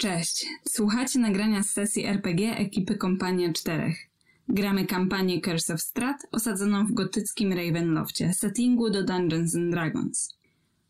Cześć, słuchacie nagrania z sesji RPG ekipy Kompania Czterech. Gramy kampanię Curse of Strat osadzoną w gotyckim Ravenloftie, settingu do Dungeons and Dragons.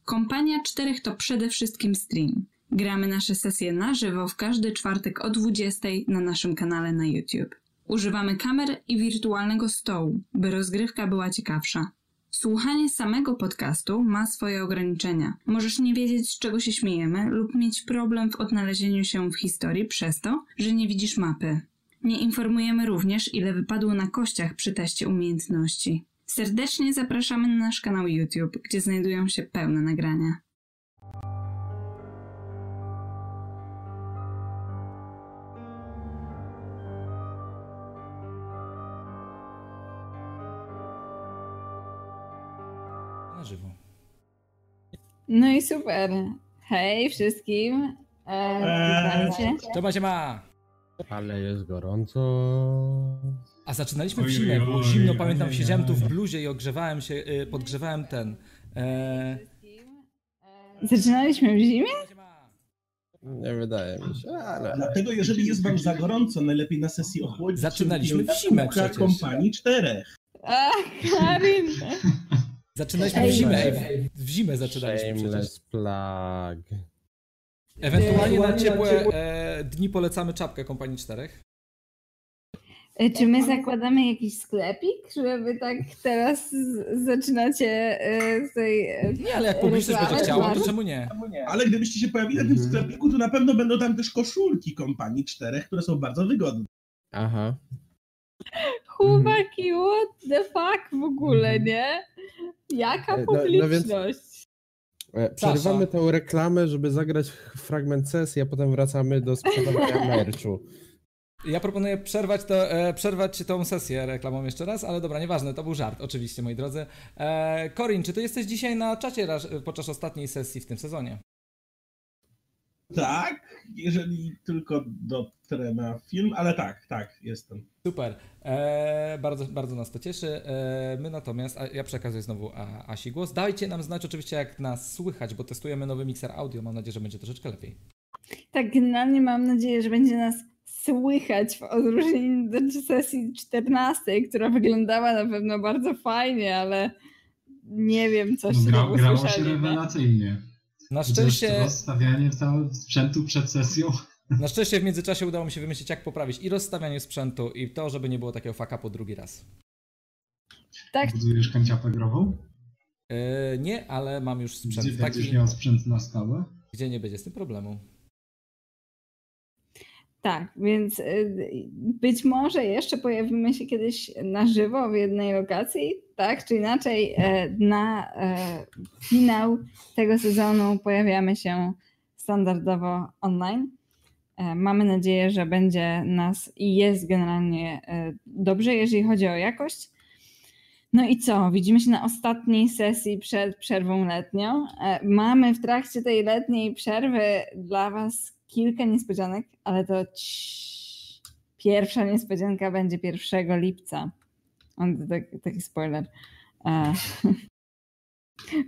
Kompania Czterech to przede wszystkim stream. Gramy nasze sesje na żywo w każdy czwartek o 20 na naszym kanale na YouTube. Używamy kamer i wirtualnego stołu, by rozgrywka była ciekawsza. Słuchanie samego podcastu ma swoje ograniczenia. Możesz nie wiedzieć, z czego się śmiejemy, lub mieć problem w odnalezieniu się w historii przez to, że nie widzisz mapy. Nie informujemy również, ile wypadło na kościach przy teście umiejętności. Serdecznie zapraszamy na nasz kanał YouTube, gdzie znajdują się pełne nagrania. No i super. Hej wszystkim. E, Eee. witajcie. Czoba się ma! Ale jest gorąco. A zaczynaliśmy w zimę, oj, zimno, oj, pamiętam, oj, siedziałem tu w bluzie i ogrzewałem się, y, podgrzewałem ten. E... Zaczynaliśmy w zimie? Nie wydaje mi się, ale... Dlatego, jeżeli jest wam za gorąco, najlepiej na sesji ochłodzić. Zaczynaliśmy w zimę przecież. kompanii czterech. A, Karin. Zaczynaliśmy w zimę, w zimę zaczynaliśmy przecież. Shameless plug. Ewentualnie na Ewentualnie ciepłe e, dni polecamy czapkę kompanii czterech. E, Czy my zakładamy jakiś sklepik, żeby tak teraz z- zaczynacie e, z tej... e, Nie, ale jak publiczność będzie reklamy? chciała, to czemu nie? Ale gdybyście się pojawili na tym Mhm. sklepiku, to na pewno będą tam też koszulki kompanii czterech, które są bardzo wygodne. Aha. Chłopaki, what the fuck w ogóle, nie? Jaka E, no- no więc- publiczność? E, Przerywamy tę reklamę, żeby zagrać fragment sesji, a potem wracamy do sprzedawania merchu. Ja proponuję przerwać, to, e, przerwać tą sesję reklamą jeszcze raz, ale dobra, nieważne, to był żart, oczywiście, moi drodzy. E, Corin, czy ty jesteś dzisiaj na czacie raz- podczas ostatniej sesji w tym sezonie? Tak, jeżeli tylko dotrę na film, ale tak, tak, jestem. Super, e, bardzo, bardzo nas to cieszy. E, my natomiast, a ja przekazuję znowu a, Asi głos. Dajcie nam znać oczywiście, jak nas słychać, bo testujemy nowy mikser audio. Mam nadzieję, że będzie troszeczkę lepiej. Tak, generalnie mam nadzieję, że będzie nas słychać w odróżnieniu do sesji 14, która wyglądała na pewno bardzo fajnie, ale nie wiem, coś No, się gra, grało się rewelacyjnie. Na szczęście, Rozstawianie całego sprzętu przed sesją. Na szczęście w międzyczasie udało mi się wymyślić, jak poprawić i rozstawianie sprzętu, i to, żeby nie było takiego faka po drugi raz. Tak, Budujesz kanciapę grową? E, nie, ale mam już sprzęt Gdzie będziesz taki, miał sprzęt na stałe? gdzie nie będzie z tym problemu. tak, więc y, być może jeszcze pojawimy się kiedyś na żywo w jednej lokacji, tak czy inaczej e, na e, finał tego sezonu pojawiamy się standardowo online. E, Mamy nadzieję, że będzie nas i jest generalnie e, dobrze, jeżeli chodzi o jakość. No i co? Widzimy się na ostatniej sesji przed przerwą letnią. E, Mamy w trakcie tej letniej przerwy dla Was kilka niespodzianek, ale to ciii. pierwsza niespodzianka będzie 1 lipca. On, tak, taki spoiler.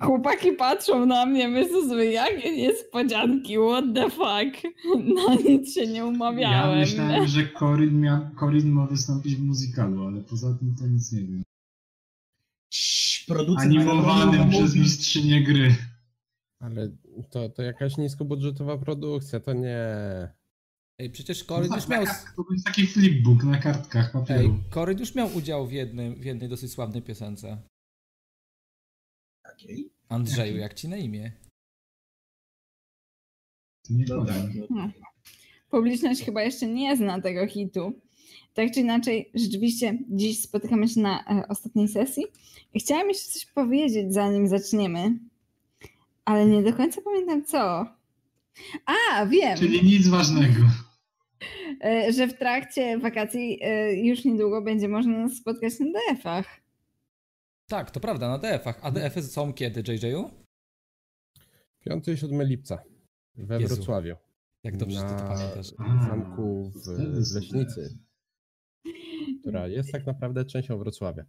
Chłopaki patrzą na mnie, myślą sobie, jakie niespodzianki, what the fuck. Na nic się nie umawiałem. Ja myślałem, że Corin, mia, Corin ma wystąpić w muzykalu, ale poza tym to nic nie wiem. Producent Animowanym przez mistrzynię gry. Ale to, to jakaś niskobudżetowa produkcja, to nie... Ej, przecież No Corin tak, już miał... taka- To jest taki flipbook na kartkach papieru. Ej, Corin już miał udział w, jednym, w jednej dosyć sławnej piosence. Takiej. Andrzeju, jak ci na imię? To nie Dobra. powiem. Publiczność chyba jeszcze nie zna tego hitu. Tak czy inaczej, rzeczywiście dziś spotykamy się na e, ostatniej sesji. I chciałam jeszcze coś powiedzieć, zanim zaczniemy, ale nie do końca pamiętam co. A, wiem, Czyli nic ważnego. e, że w trakcie wakacji e, już niedługo będzie można nas spotkać na DF-ach. Tak, to prawda, na DF-ach. A DF-y są kiedy, JJ-u? 5 i 7 lipca we Jezu. Wrocławiu. Jak dobrze ty to Na pamiętasz. Zamku w. Leśnicy, która jest tak naprawdę częścią Wrocławia.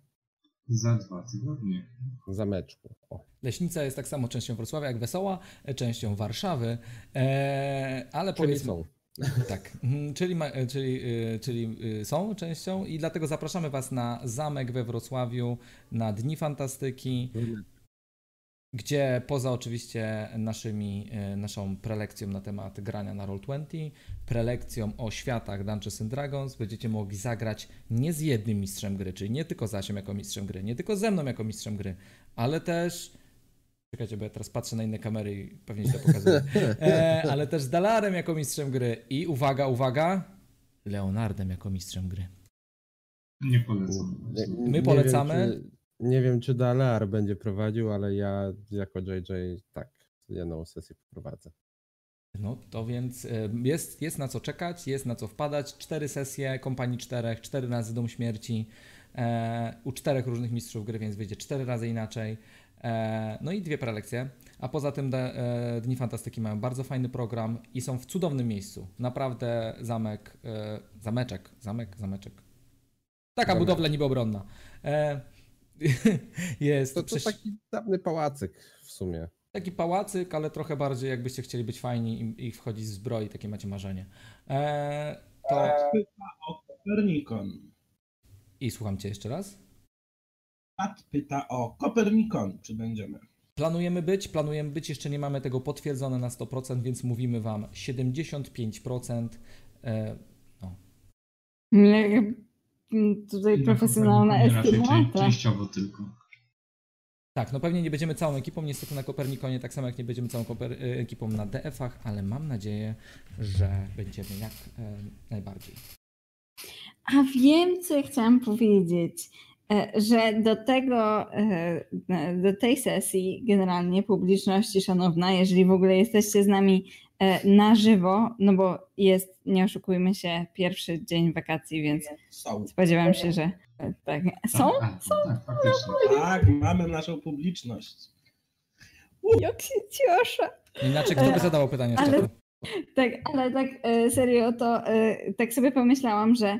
Za dwa tygodnie. Zameczku. O. Leśnica jest tak samo częścią Wrocławia jak Wesoła, częścią Warszawy, e, ale Czyli powiedzmy... są. Tak, mhm, czyli, czyli, y, czyli y, są częścią i dlatego zapraszamy Was na zamek we Wrocławiu, na Dni Fantastyki, gdzie poza oczywiście naszymi, y, naszą prelekcją na temat grania na Roll20, prelekcją o światach Dungeons and Dragons, będziecie mogli zagrać nie z jednym mistrzem gry, czyli nie tylko z Asią jako mistrzem gry, nie tylko ze mną jako mistrzem gry, ale też Czekajcie, bo ja teraz patrzę na inne kamery i pewnie źle pokazuję. E, ale też z Dalarem jako mistrzem gry i uwaga, uwaga, Leonardem jako mistrzem gry. Nie polecam. Nie- My nie polecamy. Wiem, czy, nie wiem, czy Dalar będzie prowadził, ale ja jako JJ tak, jedną sesję poprowadzę. No to więc e, jest, jest na co czekać, jest na co wpadać. Cztery sesje kompanii czterech, cztery razy Dom Śmierci, e, u czterech różnych mistrzów gry, więc wyjdzie cztery razy inaczej. E, no i dwie prelekcje. A poza tym e, Dni Fantastyki mają bardzo fajny program i są w cudownym miejscu. Naprawdę zamek, e, zameczek, zamek, zameczek. Taka Zamek. budowla niby obronna. Jest To, to prześ- taki dawny pałacyk w sumie. Taki pałacyk, ale trochę bardziej jakbyście chcieli być fajni i, i wchodzić w zbroi, takie macie marzenie. Eee, to... Kopernikon. I słucham cię jeszcze raz. Pat pyta o Kopernikon, czy będziemy. Planujemy być, planujemy być, jeszcze nie mamy tego potwierdzone na 100%, więc mówimy wam 75%. E, no. Tutaj Na profesjonalna estymata. Częściowo tylko. Tak, no pewnie nie będziemy całą ekipą, niestety na Kopernikonie, tak samo jak nie będziemy całą koper- e, ekipą na DF-ach, ale mam nadzieję, że będziemy jak e, najbardziej. A wiem, co ja chciałam powiedzieć, że do tego, e, do tej sesji generalnie publiczności szanowna, jeżeli w ogóle jesteście z nami e, na żywo, no bo jest, nie oszukujmy się, pierwszy dzień wakacji, więc Są. spodziewam się, że e, tak. Są? Tak, tak, tak. Tak, mamy naszą publiczność. Jak się cieszę. Inaczej kto by zadawał pytanie Ale-? Tak, ale tak e, serio, to e, tak sobie pomyślałam, że e,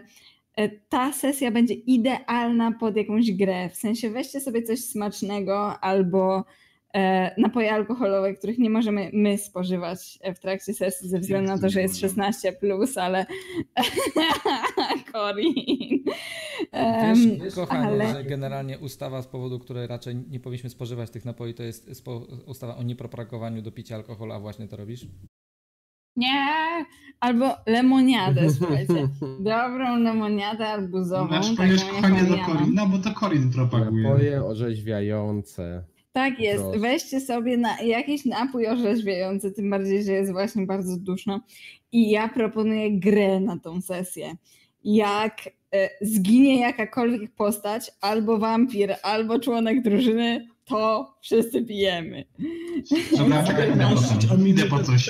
ta sesja będzie idealna pod jakąś grę. W sensie weźcie sobie coś smacznego albo e, napoje alkoholowe, których nie możemy my spożywać e, w trakcie sesji ze względu na to, że jest 16, plus, ale. Corin. Em, Wiesz, kochanie, ale- że generalnie ustawa z powodu, której raczej nie powinniśmy spożywać tych napoi, to jest ustawa o niepropagowaniu do picia alkoholu, a właśnie to robisz? Nie, albo lemoniadę, słuchajcie. Dobrą lemoniadę arbuzową. Jaką kochanie do mam. Korina, bo to Korin propaguje. Napoje orzeźwiające. Tak jest. Proszę. Weźcie sobie na jakiś napój orzeźwiający, tym bardziej, że jest właśnie bardzo duszno. I ja proponuję grę na tą sesję. Jak zginie jakakolwiek postać, albo wampir, albo członek drużyny, to wszyscy pijemy. Dobra, czekaj, idę po. Idę po coś.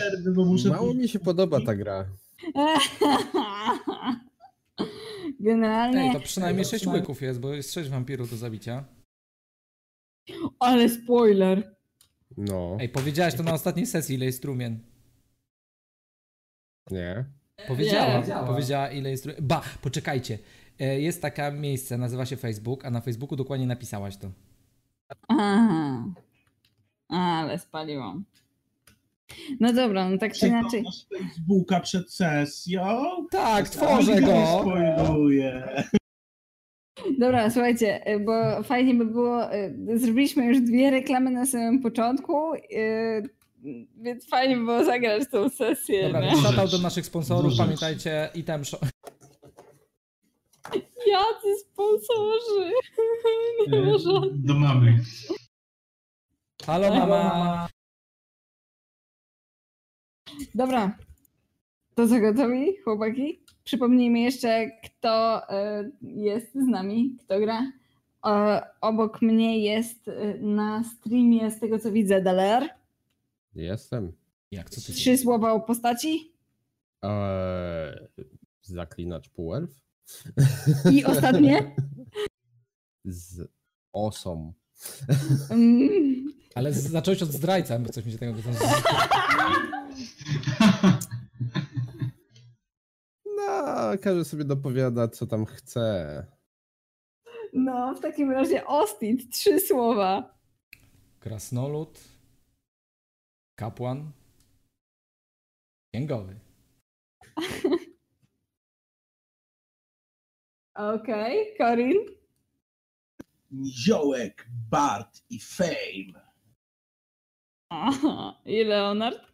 Mało mi się podoba ta gra. Generalnie, Ej, to przynajmniej 6 łyków jest, bo jest 6 wampirów do zabicia. ale spoiler. No, Ej, powiedziałaś to na ostatniej sesji, ile jest trumien. nie. Powiedziała, Nie. powiedziała ile jest. Ba, poczekajcie. E, Jest takie miejsce, nazywa się Facebook, a na Facebooku dokładnie napisałaś to. Aha. Ale spaliłam. No dobra, no tak czy inaczej. Facebooka przed sesją. Tak, tworzę nie go! Spoiluję. Dobra, słuchajcie, y, bo fajnie by było. y, Zrobiliśmy już dwie reklamy na samym początku, więc fajnie by było zagrać tą sesję. Dobra, nie? do naszych sponsorów, rzecz. pamiętajcie, item shop. Jacy sponsorzy. Nie E, może. Do mamy. Halo mama! Dobra. To co gotowi, chłopaki? Przypomnijmy jeszcze, kto y, jest z nami, kto gra. O, obok mnie jest y, na streamie, z tego co widzę, Daler. Jestem. Jak co ty Trzy słowa o postaci. Eee, zaklinacz półelf. I ostatnie? Z osą. Mm, Ale z- zacząłeś od zdrajca, bo coś mi się tego. No, każdy sobie dopowiada, co tam chce. No, w takim razie Ostit, trzy słowa. Krasnolud, kapłan księgowy. Okej, okay, Karin? Niziołek, Bart i Fame. Aha, i Leonard?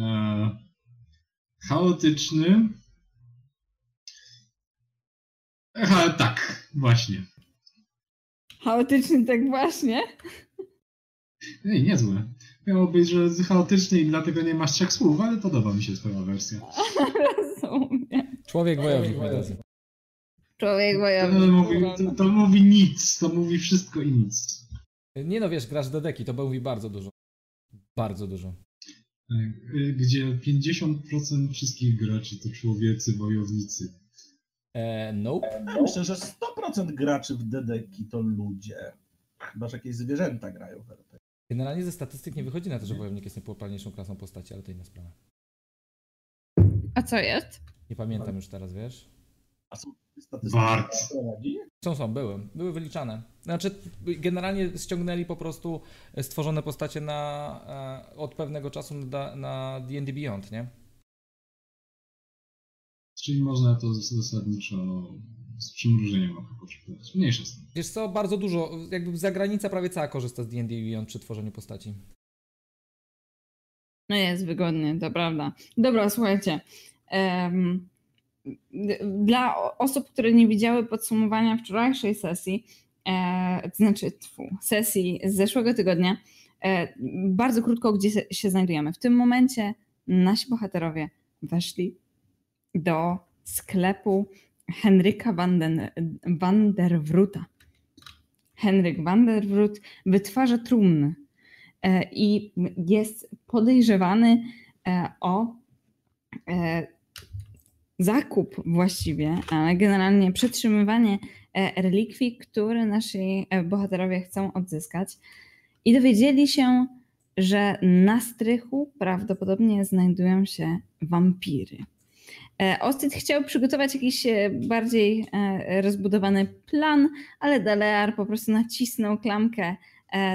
E, chaotyczny. E, Aha, tak, właśnie. Chaotyczny, tak właśnie? Ej, niezłe. Miało być, że chaotyczny i dlatego nie masz trzech słów, ale podoba mi się twoja wersja. Rozumiem. Człowiek wojownik. Człowiek To wojownik. mówi, to, to mówi nic, to mówi wszystko i nic. Nie no, wiesz, grasz do deki, to mówi bardzo dużo. Bardzo dużo. Tak, y, Gdzie 50% wszystkich graczy to człowiecy wojownicy. E, nope. Myślę, że 100% graczy w Dedeki to ludzie. Chyba, że jakieś zwierzęta grają w RPG. Generalnie ze statystyk nie wychodzi na to, że wojownik jest najpopularniejszą klasą postaci, ale to inna sprawa. A co jest? Nie pamiętam już teraz, wiesz? A są statystyki, Bart. Są, są, były. Były wyliczane. Znaczy, generalnie ściągnęli po prostu stworzone postacie na, e, od pewnego czasu na na D&D Beyond, nie? Czyli można to zasadniczo z przymrużeniem oka poczytać. Mniejsza z tym. Wiesz co, bardzo dużo, jakby zagranica prawie cała korzysta z D&D Beyond przy tworzeniu postaci. No jest wygodnie, to prawda. Dobra, słuchajcie. d- dla osób, które nie widziały podsumowania wczorajszej sesji, e, to znaczy tfu, sesji z zeszłego tygodnia, e, bardzo krótko, gdzie se- się znajdujemy. W tym momencie nasi bohaterowie weszli do sklepu Henryka van, der Wruta. Henryk van der Wrut wytwarza trumny e, i jest podejrzewany e, o e, zakup właściwie, ale generalnie przetrzymywanie relikwii, które nasi bohaterowie chcą odzyskać. I dowiedzieli się, że na strychu prawdopodobnie znajdują się wampiry. E, Ostit chciał przygotować jakiś e, bardziej e, rozbudowany plan, ale Dalear po prostu nacisnął klamkę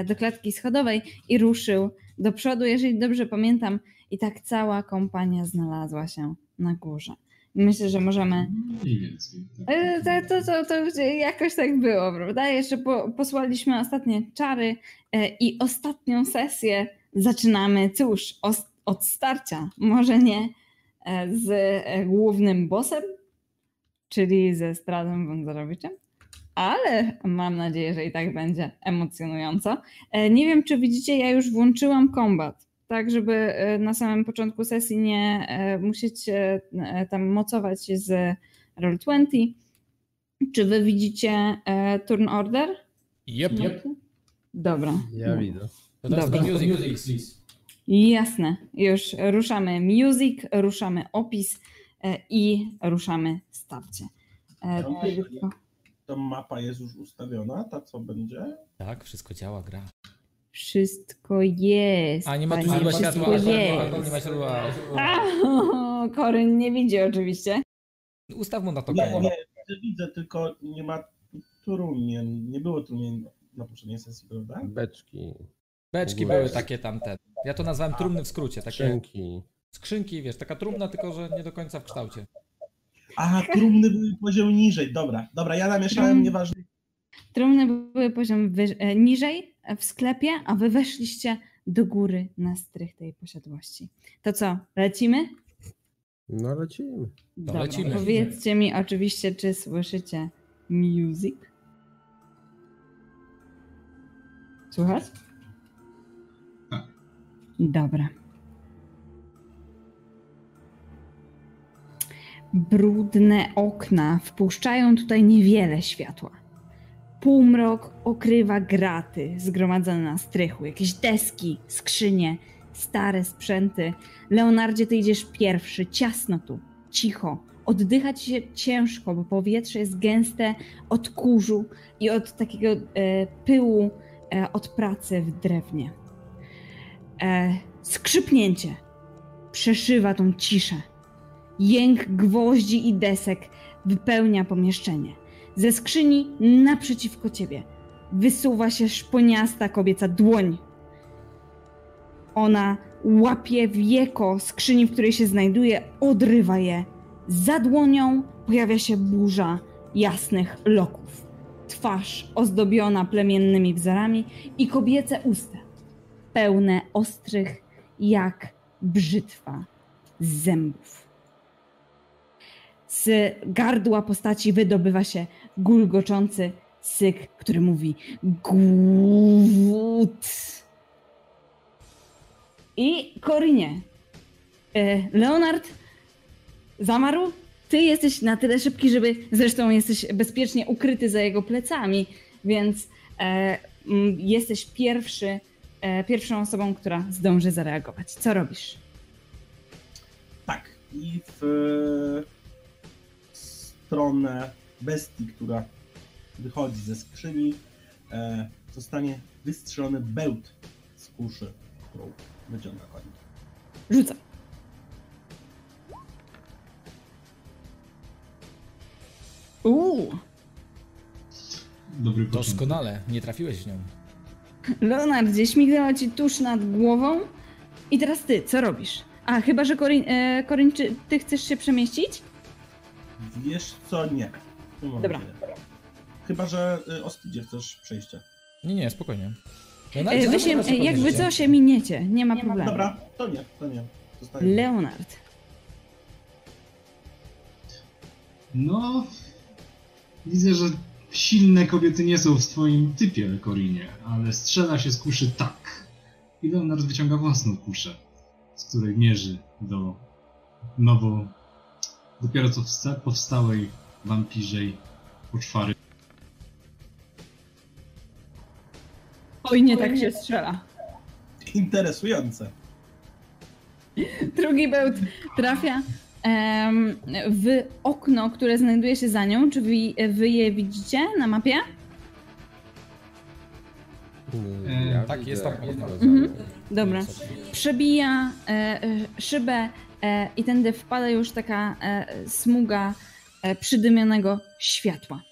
do klatki schodowej i ruszył do przodu, jeżeli dobrze pamiętam. I tak cała kompania znalazła się na górze. Myślę, że możemy. Mniej więcej. tak. E, To, to, to, to jakoś tak było, prawda? Jeszcze po, posłaliśmy ostatnie czary i ostatnią sesję zaczynamy, cóż, os- od starcia. Może nie z e, głównym bossem, czyli ze Stradem Wądzarowiczem, ale mam nadzieję, że i tak będzie emocjonująco. E, Nie wiem, czy widzicie, ja już włączyłam kombat, tak żeby e, na samym początku sesji nie e, musieć e, e, tam mocować się z Roll20. Czy wy widzicie e, turn order? Yep. Dobra. Ja widzę. To teraz Dobra. music, please. Jasne, już ruszamy music, ruszamy opis e, i ruszamy starcie. E, tylko To mapa jest już ustawiona, ta co będzie? Tak, wszystko działa, gra. wszystko jest. A nie ma tu źródła światła. Nie ma źródła. Koryn nie widzi oczywiście. Ustaw mu na to Nie, nie, widzę, widzę, tylko nie ma trumien. Nie było trumien na poprzedniej sesji, prawda? Beczki, Beczki były takie tamte. Ja to nazwałem trumny w skrócie. Takie skrzynki. skrzynki, wiesz, taka trumna, tylko że nie do końca w kształcie. A, trumny były poziom niżej. Dobra, dobra, ja namieszałem, Trum- nieważne. Trumny były poziom wyż- e, niżej w sklepie, a wy weszliście do góry na strych tej posiadłości. To co, lecimy? No lecimy. Dobra, lecimy. Powiedzcie mi oczywiście, czy słyszycie music? Słuchać? Dobra. Brudne okna wpuszczają tutaj niewiele światła. Półmrok okrywa graty zgromadzone na strychu, jakieś deski, skrzynie, stare sprzęty. Leonardzie, ty idziesz pierwszy, ciasno tu, cicho. Oddychać się ciężko, bo powietrze jest gęste od kurzu i od takiego e, pyłu e, od pracy w drewnie. E, skrzypnięcie przeszywa tą ciszę. Jęk gwoździ i desek wypełnia pomieszczenie. Ze skrzyni naprzeciwko ciebie wysuwa się szponiasta kobieca dłoń. Ona łapie wieko skrzyni, w której się znajduje, odrywa je Za dłonią pojawia się burza jasnych loków. Twarz ozdobiona plemiennymi wzorami i kobiece usta, pełne ostrych jak brzytwa zębów. Z gardła postaci wydobywa się gulgoczący syk, który mówi głód. I Korinie, e, Leonard zamarł. Ty jesteś na tyle szybki, żeby zresztą jesteś bezpiecznie ukryty za jego plecami, więc e, jesteś pierwszy, pierwszą osobą, która zdąży zareagować. Co robisz? Tak. I w stronę bestii, która wychodzi ze skrzyni, e, zostanie wystrzelony bełt z kuszy, którą wyciąga koń. Rzucaj. Uuu, Dobry początek. Doskonale, nie trafiłeś w nią. Leonardzie, śmignęła ci tuż nad głową. I teraz ty, co robisz? A, chyba, że Korin, e, Korin czy ty chcesz się przemieścić? Wiesz co? Nie. Dobra. nie. Chyba, że y, Ostidzie chcesz przejścia. Nie, nie, spokojnie. No, E, wy się, nawet e, jakby co się miniecie, nie ma problemu. Dobra, to nie, to nie. Zostaje. Leonard. No, widzę, że silne kobiety nie są w twoim typie, Korinie, ale strzela się z kuszy tak. I Leonard wyciąga własną kuszę, z której mierzy do nowo, dopiero co wsta- powstałej wampirzej poczwary. Oj, nie tak się strzela. Interesujące. Drugi bełt trafia w okno, które znajduje się za nią. Czy wy, wy je widzicie na mapie? E, tak, widzę jest tam okno Mhm. Dobra. Przebija e, e, szybę e, i tędy wpada już taka e, smuga e, przydymionego światła.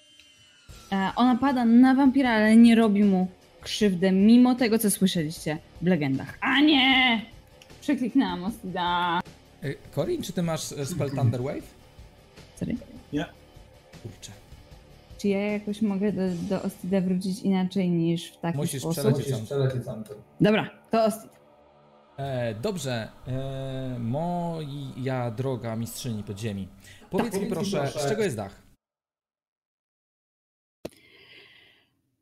E, ona pada na wampira, ale nie robi mu krzywdy, mimo tego, co słyszeliście w legendach. A nie! Przekliknęłam Ostida. Y, Corin, czy ty masz e, spell Thunder Wave? Sorry. Nie. Kurczę. Czy ja jakoś mogę do, do Ostida wrócić inaczej niż w taki Musisz sposób? przelecieć tamten. Dobra, to Ostid. E, dobrze, e, moja droga mistrzyni podziemi. Powiedz Tak. mi proszę, z czego jest dach?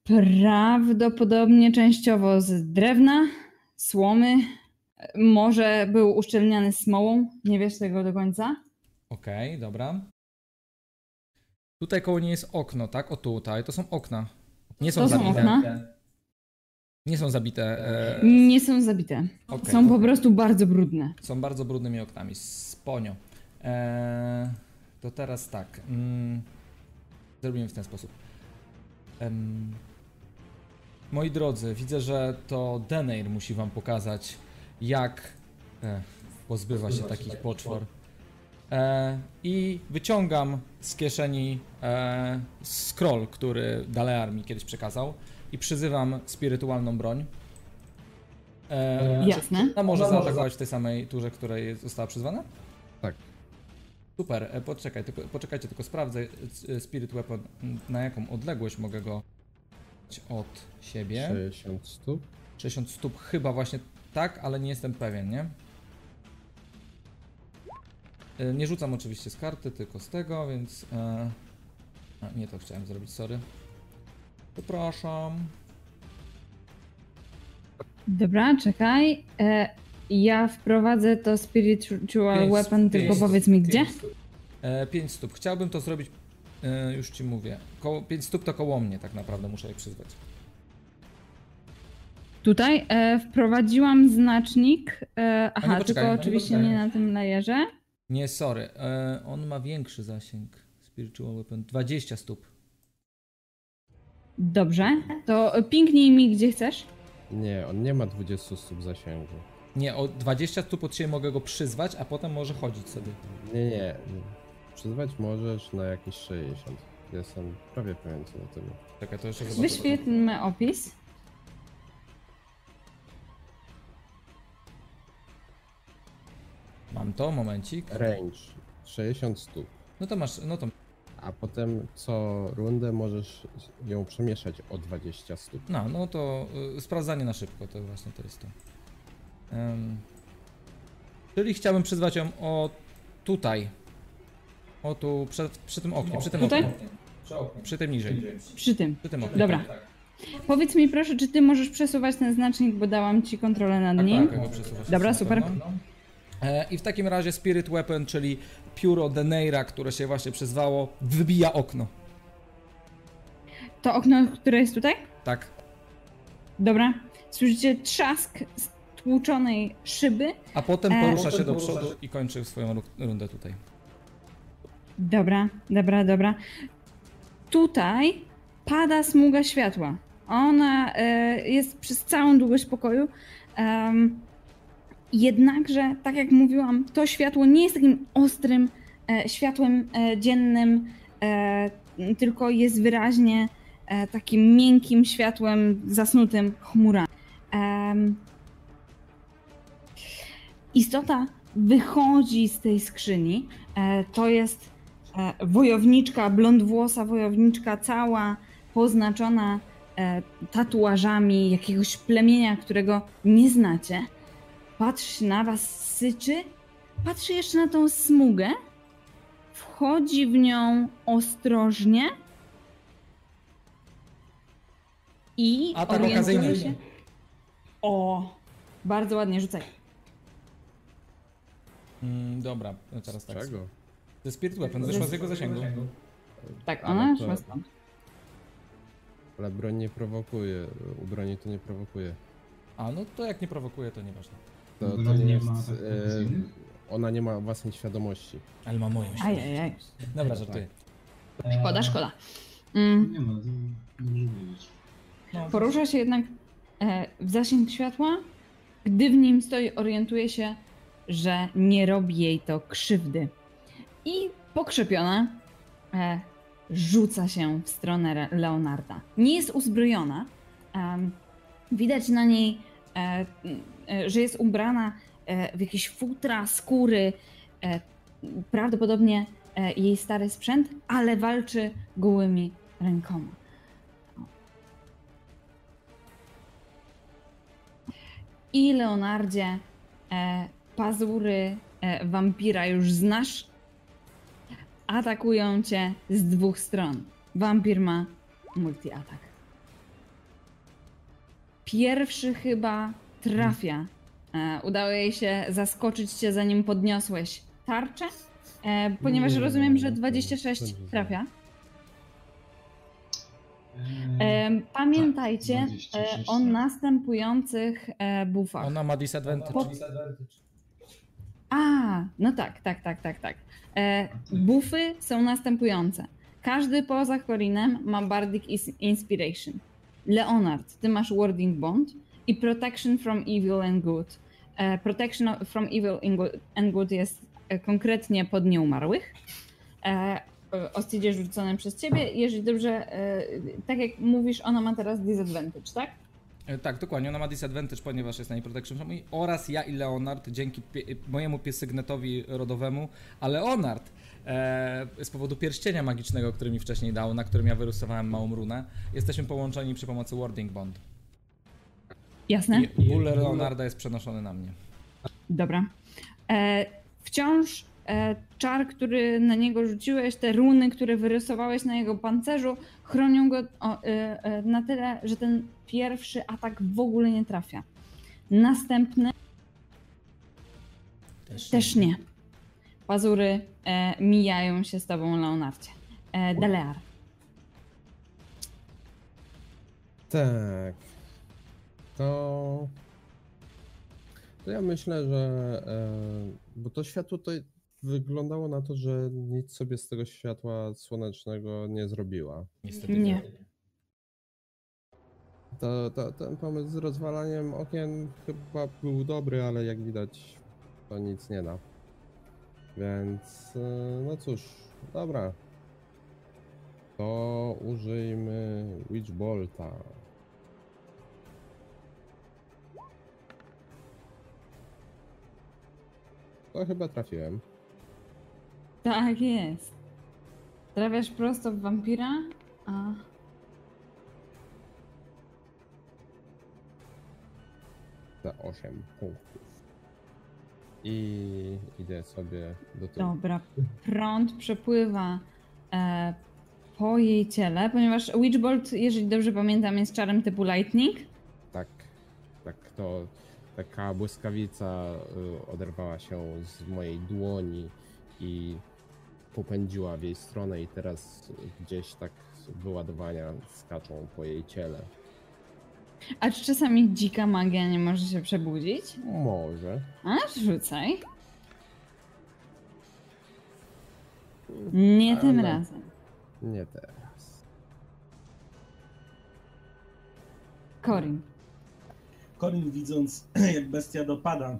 Prawdopodobnie częściowo z drewna, słomy. Może był uszczelniany smołą. Nie wiesz tego do końca. Okej, dobra. Tutaj koło niej jest okno, tak? O tutaj, to są okna. Nie są To są zabite. okna. Nie są zabite. E, Nie są zabite. okej. Są po prostu bardzo brudne. Są bardzo brudnymi oknami. Sponio. Eee, to teraz tak. Mm, zrobimy w ten sposób. Moi drodzy, widzę, że to Deneir musi wam pokazać, jak e, pozbywa się takich poczwar. E, I wyciągam z kieszeni e, scroll, który Dalear mi kiedyś przekazał i przyzywam spirytualną broń. E, Jasne. a może zaatakować w tej samej turze, której została przyzwana? Tak. Super, e, poczekaj, tylko, poczekajcie, tylko sprawdzę e, Spirit Weapon, na jaką odległość mogę go od siebie. 60 stóp. 60 stóp chyba właśnie tak, ale nie jestem pewien, nie? E, Nie rzucam oczywiście z karty, tylko z tego, więc... E... A, nie to chciałem zrobić, sorry. Przepraszam. Dobra, czekaj. E, ja wprowadzę to spiritual Pięć- weapon, tylko pięć- powiedz mi gdzie. E, 5 stóp. Chciałbym to zrobić, e, już ci mówię. Koło, 5 stóp to koło mnie tak naprawdę, muszę je przyzwać. Tutaj e, wprowadziłam znacznik. E, aha, poczekaj, tylko no, oczywiście nie na tym layerze. Nie, sorry. E, on ma większy zasięg. Spiritual Weapon. 20 stóp. Dobrze. To piękniej mi gdzie chcesz. Nie, on nie ma 20 stóp zasięgu. Nie, o 20 stóp od siebie mogę go przyzwać, a potem może chodzić sobie. Nie, nie. nie. Przyzwać możesz na jakieś 60. Jestem prawie pewien co na tym. Czekaj, to jeszcze. Wyświetlmy opis. Mam to, momencik. Range 60 stóp. No to masz, no to, A potem co rundę możesz ją przemieszać o 20 stóp. no, no to y, sprawdzanie na szybko, to właśnie to jest to. Em, czyli chciałbym przyzwać ją o tutaj. O tu, przed, przy tym oknie, przy tym Tutaj? oknie. Przy tym niżej. Przy tym. Przy tym oknie. Dobra. Powiedz mi proszę, czy ty możesz przesuwać ten znacznik, bo dałam ci kontrolę nad Tak, nim. tak, ja go Dobra, na super. pewno. E, I w takim razie Spirit Weapon, czyli pióro Deneira, które się właśnie przyzwało, wybija okno. To okno, które jest tutaj? Tak. Dobra. Słyszycie trzask stłuczonej szyby. A potem E, porusza się potem do przodu i kończy swoją ru- rundę tutaj. Dobra, dobra, dobra. Tutaj pada smuga światła. Ona e, jest przez całą długość pokoju. Em, jednakże, tak jak mówiłam, to światło nie jest takim ostrym e, światłem e, dziennym, e, tylko jest wyraźnie takim miękkim światłem zasnutym chmurami. Istota wychodzi z tej skrzyni. To jest wojowniczka, blondwłosa wojowniczka, cała poznaczona tatuażami jakiegoś plemienia, którego nie znacie. Patrzy na was, syczy, patrzy jeszcze na tą smugę, wchodzi w nią ostrożnie i Atak orientuje okazyjny. się... O, bardzo ładnie rzucaj. Mm, dobra, no teraz tak. Czego? To jest Spirit Weapon, wyszła z jego zasięgu. Tak, ona to- szła stąd. Ale broń nie prowokuje. U broni to nie prowokuje. A, no to jak nie prowokuje, to nieważne. To, to Broń nie nie jest, ma ataków e, ona nie ma własnej świadomości. Ale ma moją świadomość. Ajajaj. Dobra, żartuję. Szkoda, szkoda. Mm. Nie ma, to dobrze wiedzieć. Porusza się jednak e, w zasięg światła. Gdy w nim stoi, orientuje się, że nie robi jej to krzywdy. I pokrzepiona e, rzuca się w stronę Leonarda. Nie jest uzbrojona. widać na niej, e, e, że jest ubrana e, w jakieś futra, skóry, e, prawdopodobnie e, jej stary sprzęt, ale walczy gołymi rękoma. I Leonardzie, e, pazury e, wampira już znasz. Atakują cię z dwóch stron. Wampir ma multi-atak. Pierwszy chyba trafia. E, udało jej się zaskoczyć cię, zanim podniosłeś tarczę, e, ponieważ Nie, rozumiem, że to 26 będzie trafia. E, pamiętajcie 26, o tak. następujących buffach. Ona ma disadvantage. Po- A, no tak, tak, tak, tak, tak. Buffy są następujące. Każdy poza Corinem ma Bardic Inspiration. Leonard, ty masz Warding Bond i Protection from Evil and Good. E, protection from Evil and Good- jest e, konkretnie pod nieumarłych. E, Ostidzie rzucone przez ciebie. Jeżeli dobrze, tak jak mówisz, ona ma teraz disadvantage, tak? E, Tak, dokładnie. Ona ma disadvantage, ponieważ jest na niej protection from oraz ja i Leonard dzięki pie, mojemu piesygnetowi rodowemu, a Leonard e, z powodu pierścienia magicznego, który mi wcześniej dał, na którym ja wyrysowałem małą runę, jesteśmy połączeni przy pomocy Warding Bond. Jasne? I ból Leonarda jest przenoszony na mnie. Dobra. E, wciąż e, czar, który na niego rzuciłeś, te runy, które wyrysowałeś na jego pancerzu, chronią go e, e, na tyle, że ten pierwszy atak w ogóle nie trafia. Następny też nie. Pazury e, mijają się z tobą, Leonardzie. E, Delear. Tak. To. To ja myślę, że. E, bo to światło to wyglądało na to, że nic sobie z tego światła słonecznego nie zrobiła. Niestety Nie. To, to, ten pomysł z rozwalaniem okien chyba był dobry, ale jak widać, to nic nie da. Więc. e, No cóż, dobra. To użyjmy Witch Bolta. To chyba trafiłem. Tak jest. Trafiasz prosto w wampira, a Za 8 punktów. I idę sobie do tyłu. dobra, prąd przepływa e, po jej ciele, ponieważ Witchbolt, jeżeli dobrze pamiętam, jest czarem typu lightning. Tak, tak to taka błyskawica y, oderwała się z mojej dłoni i popędziła w jej stronę i teraz gdzieś tak wyładowania skaczą po jej ciele. A czy czasami dzika magia nie może się przebudzić? Może. A, rzucaj. Nie tym Ale- razem. Nie teraz. Corin. Corin widząc, jak bestia dopada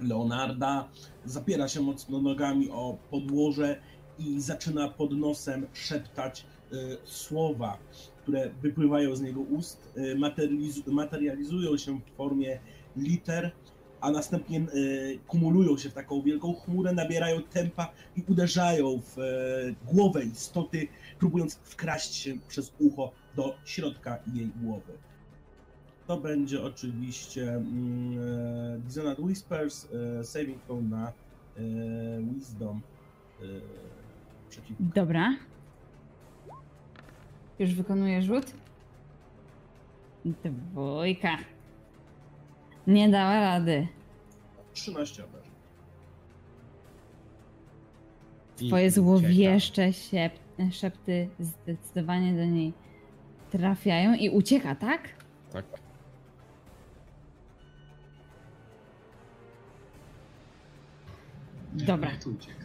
Leonarda, zapiera się mocno nogami o podłoże i zaczyna pod nosem szeptać y, słowa, które wypływają z niego ust, y, materializ- materializują się w formie liter, a następnie y, kumulują się w taką wielką chmurę, nabierają tempa i uderzają w y, głowę istoty, próbując wkraść się przez ucho do środka jej głowy. To będzie oczywiście mm, e, Dissonant Whispers, e, saving throw na e, Wisdom e, przeciwnika. Dobra. Już wykonuję rzut. Dwójka. Nie dała rady. 13 obrażeń. Twoje złowieszcze siep, szepty zdecydowanie do niej trafiają i ucieka, tak? Tak. Dobra. Jak to ucieka?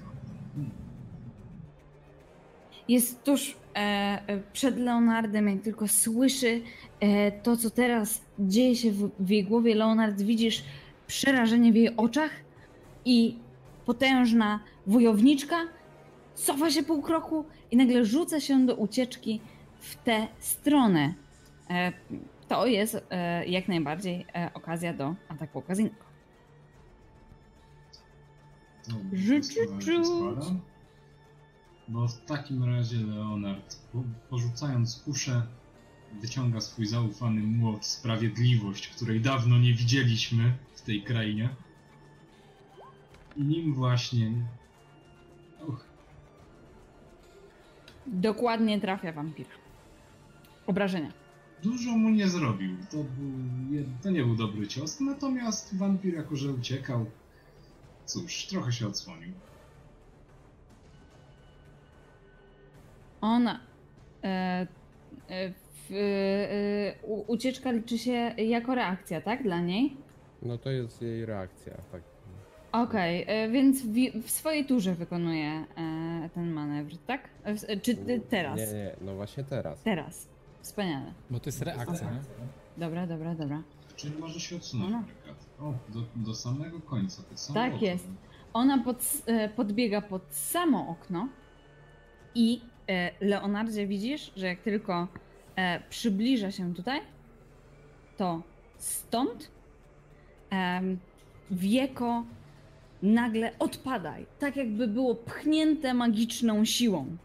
Jest tuż e, e, przed Leonardem, jak tylko słyszy e, to, co teraz dzieje się w, w jej głowie. Leonard, widzisz przerażenie w jej oczach i potężna wojowniczka cofa się pół kroku i nagle rzuca się do ucieczki w tę stronę. E, to jest e, jak najbardziej e, okazja do ataku okazyjnego. Składa. Bo w takim razie Leonard, po, porzucając kuszę, wyciąga swój zaufany młot Sprawiedliwość, której dawno nie widzieliśmy w tej krainie. I nim właśnie... Och, Dokładnie trafia wampira. Obrażenia. dużo mu nie zrobił. To, był, to nie był dobry cios, natomiast wampir jako, że uciekał, cóż, trochę się odsłonił. Ona. E, e, w, e, u, ucieczka liczy się jako reakcja, tak? Dla niej? No to jest jej reakcja, tak. Okej, e, więc w, w swojej turze wykonuje e, ten manewr, tak? W- czy ty teraz? Nie, nie, no właśnie teraz. Teraz. Wspaniale. Bo to jest reakcja, nie? Dobra, dobra, dobra. Czyli może się odsunąć, No. O, do, do samego końca, tak samo. Tak jest. Ona pod, e, podbiega pod samo okno i e, Leonardzie widzisz, że jak tylko e, przybliża się tutaj, to stąd wieko nagle odpadaj, tak jakby było pchnięte magiczną siłą.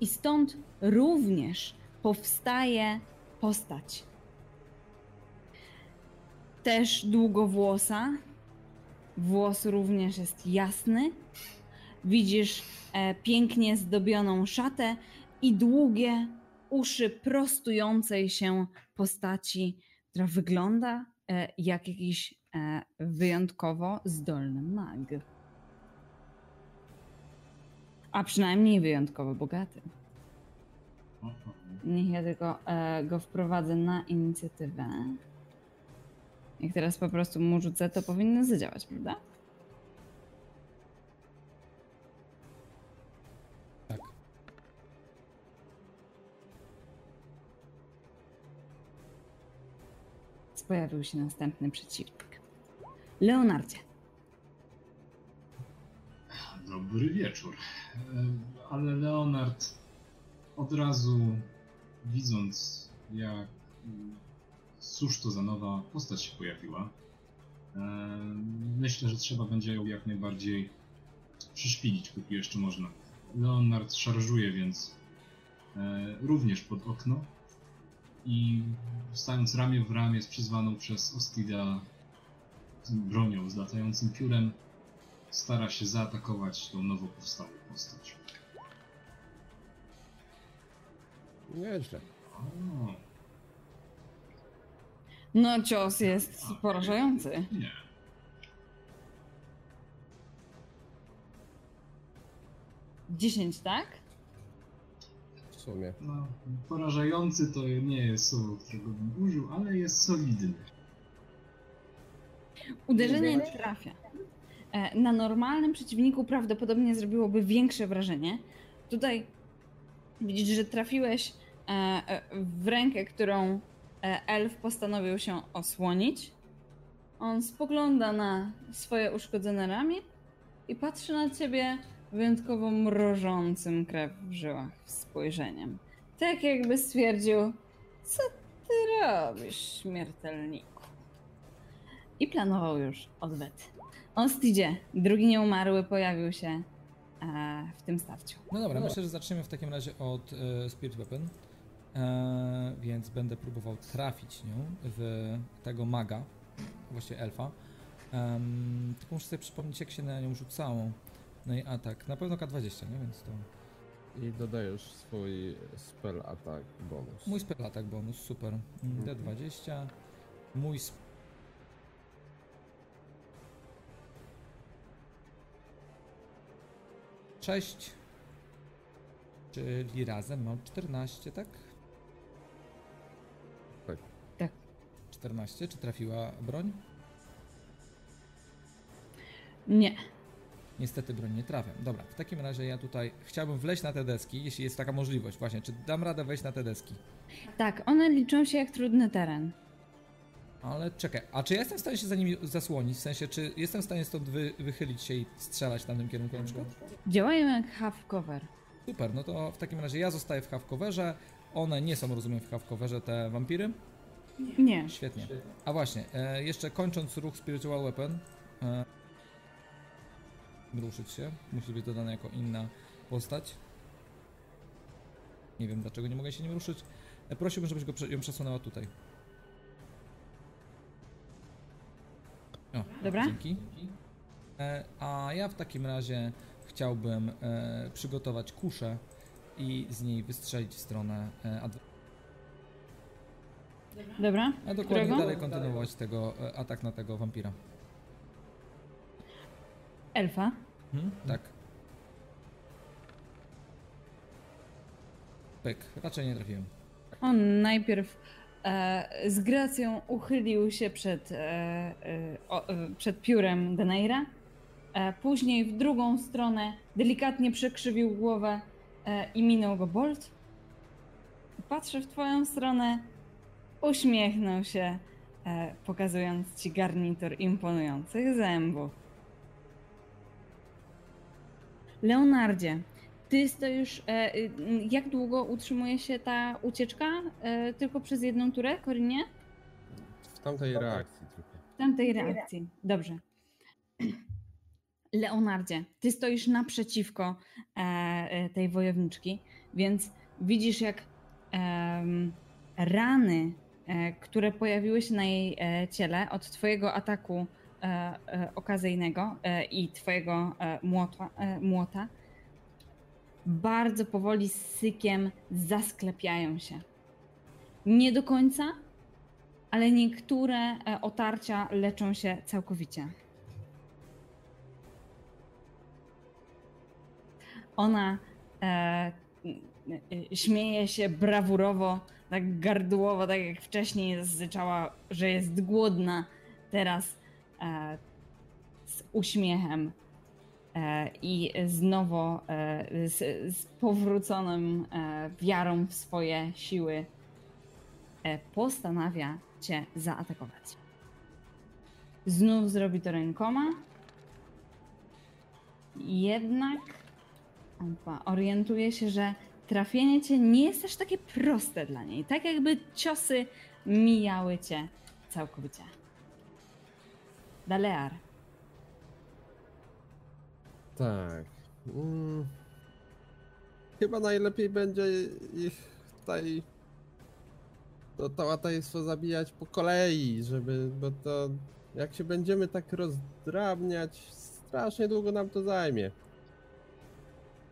I stąd również powstaje postać. Też długowłosa, Włos również jest jasny. Widzisz e, pięknie zdobioną szatę i długie uszy prostującej się postaci, która wygląda e, jak jakiś e, wyjątkowo zdolny mag. A przynajmniej wyjątkowo bogaty. O. Niech ja tylko e, go wprowadzę na inicjatywę. Jak teraz po prostu mu rzucę, to powinno zadziałać, prawda? Tak. Pojawił się następny przeciwnik. Leonardzie. Dobry wieczór. Ale Leonard od razu widząc jak cóż to za nowa postać się pojawiła, e, myślę, że trzeba będzie ją jak najbardziej przyszpilić, póki jeszcze można. Leonard szarżuje więc e, również pod okno i stając ramię w ramię z przyzwaną przez Ostida bronią z latającym piórem, stara się zaatakować tą nowo powstałą postać. Nieźle. O, No, cios jest porażający. nie. Dziesięć, tak? W sumie. No, porażający to nie jest słowo, którego bym użył, ale jest solidny. Uderzenie nie trafia. E, Na normalnym przeciwniku prawdopodobnie zrobiłoby większe wrażenie. Tutaj widzisz, że trafiłeś e, e, w rękę, którą elf postanowił się osłonić. On spogląda na swoje uszkodzone ramię i patrzy na ciebie wyjątkowo mrożącym krew w żyłach spojrzeniem. Tak jakby stwierdził, co ty robisz, śmiertelniku? I planował już odwet. Onstidzie, drugi nieumarły, pojawił się e, w tym stawciu. No dobra, myślę, że zaczniemy w takim razie od e, Spirit Weapon. E, więc będę próbował trafić nią w tego maga, właściwie elfa. Tylko muszę sobie przypomnieć, jak się na nią rzucało. No i atak. Na pewno K20, nie? Więc to. I dodajesz swój spell attack bonus. Mój spell attack bonus, super. Mm, D20. Mój sp... Sześć. Czyli razem mam 14, tak? Tak. 14. Czy trafiła broń? Nie. Niestety broń nie trafiam. Dobra, w takim razie ja tutaj chciałbym wleźć na te deski, jeśli jest taka możliwość. Właśnie, czy dam radę wejść na te deski? Tak, one liczą się jak trudny teren. Ale czekaj, a czy ja jestem w stanie się za nimi zasłonić? W sensie, czy jestem w stanie stąd wy, wychylić się i strzelać w tamtym kierunku na przykład? Działają jak half cover. Super, no to w takim razie ja zostaję w half coverze. One nie są, rozumiem, w half coverze, te wampiry? Nie. Świetnie. A właśnie, e, jeszcze kończąc ruch Spiritual Weapon, e, ruszyć się, musi być dodana jako inna postać. Nie wiem dlaczego nie mogę się nim ruszyć. E, prosiłbym, żebyś go, ją przesunęła tutaj. O, Dobra. dzięki. E, a ja w takim razie chciałbym e, przygotować kuszę i z niej wystrzelić w stronę e, Dobra. a dokładnie Którego? dalej kontynuować tego e, atak na tego wampira. Elfa. Hmm? Tak. Pyk, raczej nie trafiłem. On najpierw e, z gracją uchylił się przed, e, e, o, e, przed piórem Deneira. E, później w drugą stronę delikatnie przekrzywił głowę i minął go Bolt. Patrzy w twoją stronę, uśmiechnął się, e, pokazując ci garnitur imponujących zębów. Leonardzie, ty stoisz. E, y, jak długo utrzymuje się ta ucieczka? E, tylko przez jedną turę, Korinie? W tamtej reakcji tylko. W tamtej reakcji. Dobrze. Leonardzie, ty stoisz naprzeciwko tej wojowniczki, więc widzisz, jak rany, które pojawiły się na jej e, ciele od twojego ataku e, e, okazyjnego e, i twojego e, młota, e, młota, bardzo powoli z sykiem zasklepiają się. Nie do końca, ale niektóre e, otarcia leczą się całkowicie. Ona e, e, śmieje się brawurowo, tak gardłowo, tak jak wcześniej zazyczała, że jest głodna. Teraz e, z uśmiechem e, i znowu e, z, z powróconą e, wiarą w swoje siły e, postanawia cię zaatakować. Znów zrobi to rękoma. Jednak orientuje się, że trafienie cię nie jest aż takie proste dla niej. Tak jakby ciosy mijały cię całkowicie. Dalear. tak. Mm. Chyba najlepiej będzie ich tutaj to tałataństwo zabijać po kolei, żeby, bo to jak się będziemy tak rozdrabniać, strasznie długo nam to zajmie.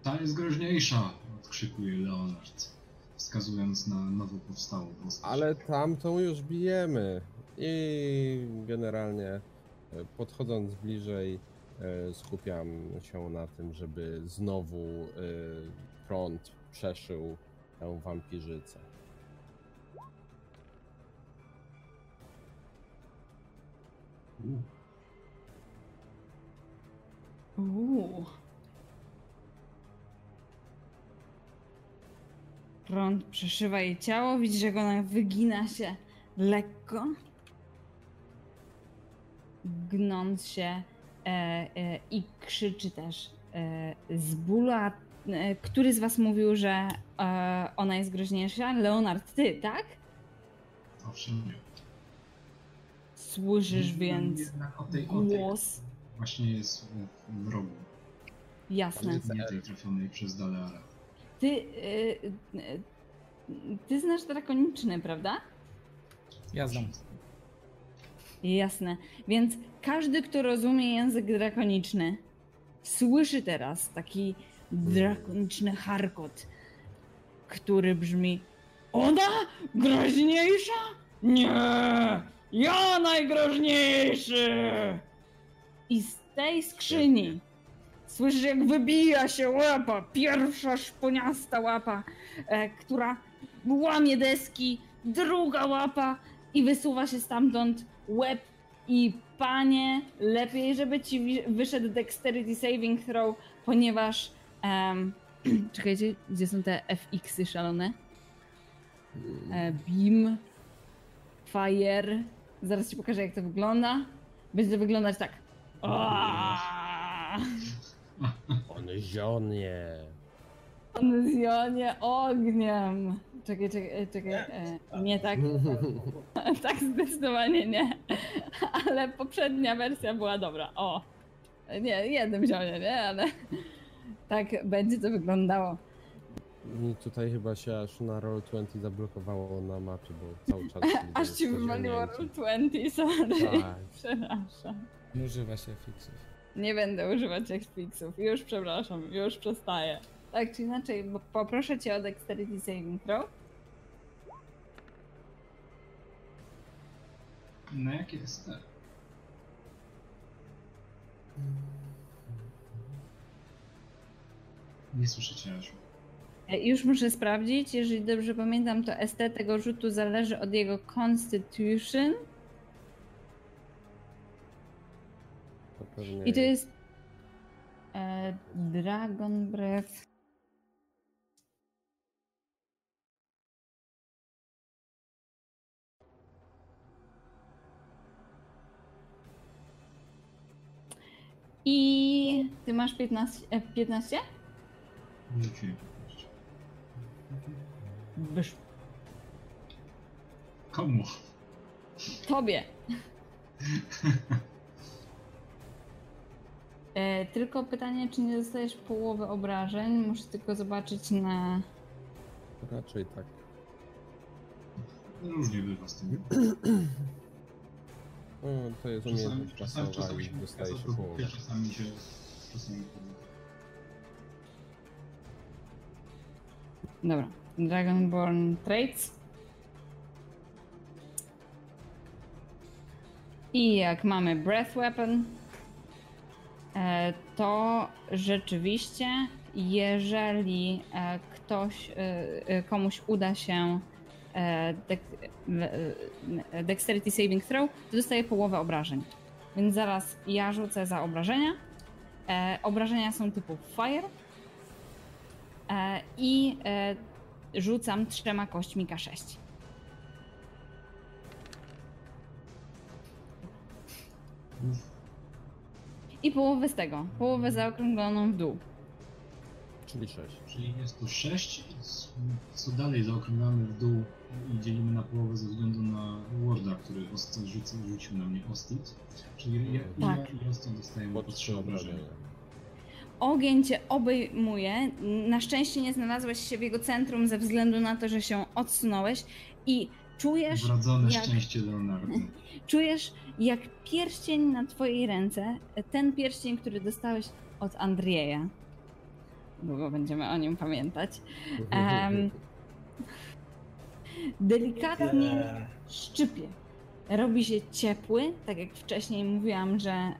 Ta jest groźniejsza, odkrzykuje Leonard, wskazując na nowo powstałą postać. Ale tamtą już bijemy. I generalnie e, podchodząc bliżej e, skupiam się na tym, żeby znowu e, prąd przeszył tę wampirzycę. Uuu. Prąd przeszywa jej ciało, widzisz jak ona wygina się lekko, gnąc się e, e, i krzyczy też e, z bólu. A, e, który z was mówił, że e, ona jest groźniejsza? Leonard, ty, tak? owszem, nie. Słyszysz więc o tej, o tej głos. właśnie jest w, wrogu, Jasne. nie tej trafionej przez Daleara. Ty, y, y, ty znasz drakoniczny, prawda? Ja znam. Jasne. Więc każdy, kto rozumie język drakoniczny, słyszy teraz taki drakoniczny charkot, który brzmi: Ona groźniejsza? Nie! Ja najgroźniejszy! I z tej skrzyni słyszysz, jak wybija się łapa, pierwsza szponiasta łapa, e, która łamie deski, druga łapa i wysuwa się stamtąd łeb i panie, lepiej, żeby ci wyszedł dexterity saving throw, ponieważ em, czekajcie, gdzie są te FX-y szalone? E, beam, fire, zaraz ci pokażę jak to wygląda. Będzie to wyglądać tak. Aaaa! On zionie. On zionie ogniem. Czekaj, czekaj, czekaj. e, Nie tak. tak zdecydowanie nie. Ale poprzednia wersja była dobra. O. Nie, jednym zionie, nie? Ale tak będzie to wyglądało. Mi tutaj chyba się aż na Roll20 zablokowało na mapie, bo cały czas... Aż ci wywaliło roll 20, sorry. Tak. Przepraszam. Nie używa się fixów. Nie będę używać exfixów. Już przepraszam, już przestaję. Tak czy inaczej, bo poproszę cię o dexterity saving throw. Na jakie jest te? Nie słyszę cię, Asiu. E, Już muszę sprawdzić, jeżeli dobrze pamiętam, to ST tego rzutu zależy od jego constitution. Pewnie I to jest e, Dragon Breath. I ty masz 15? e, 15? Rzuciłem powiedzieć. Wysz. Komu? Tobie. E, tylko pytanie, czy nie dostajesz połowy obrażeń? Muszę tylko zobaczyć na. Raczej tak. Różnie bywa z tym. No, to jest umiejętność czasami, dostaje się połowę. czasami się... Czasami Dobra. Dragonborn Traits. I jak mamy Breath Weapon, to rzeczywiście, jeżeli e, ktoś, e, e, komuś uda się e, e, Dexterity Saving Throw, to dostaje połowę obrażeń. Więc zaraz ja rzucę za obrażenia. E, Obrażenia są typu Fire. E, I e, rzucam trzema kośćmi K6. I połowę z tego. Połowę zaokrągloną w dół. Czyli 6. Czyli jest to 6, co dalej zaokrąglamy w dół i dzielimy na połowę ze względu na Warda, który rzucił, rzucił na mnie Ostit. Czyli ja, Tak. ja i Ostit dostajemy Po po 3 3 obrażenia. obrażenia. Ogień cię obejmuje. Na szczęście nie znalazłeś się w jego centrum ze względu na to, że się odsunąłeś i czujesz, Wrodzone jak- szczęście Leonardo. czujesz jak pierścień na twojej ręce, ten pierścień, który dostałeś od Andrieja. Długo będziemy o nim pamiętać. Em, delikatnie Nie. szczypie. Robi się ciepły, tak jak wcześniej mówiłam, że e,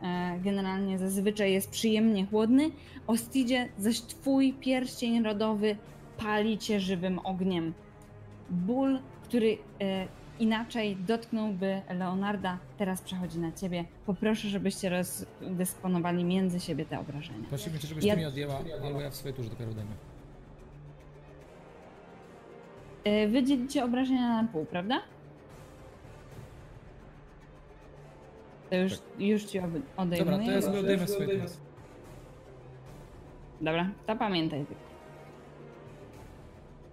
generalnie zazwyczaj jest przyjemnie chłodny. Ostidzie, zaś twój pierścień rodowy pali cię żywym ogniem. Ból, który e, inaczej dotknąłby Leonarda, teraz przechodzi na ciebie. Poproszę, żebyście rozdysponowali między siebie te obrażenia. Prosimy cię, żebyś Ja- ty mi odjęła, albo ja w swojej turze dopiero odejmę. E, wy dzielicie obrażenia na pół, prawda? To już, już ci odejmuję. Dobra, to ja sobie odejmę turze. Dobra, to pamiętaj tylko.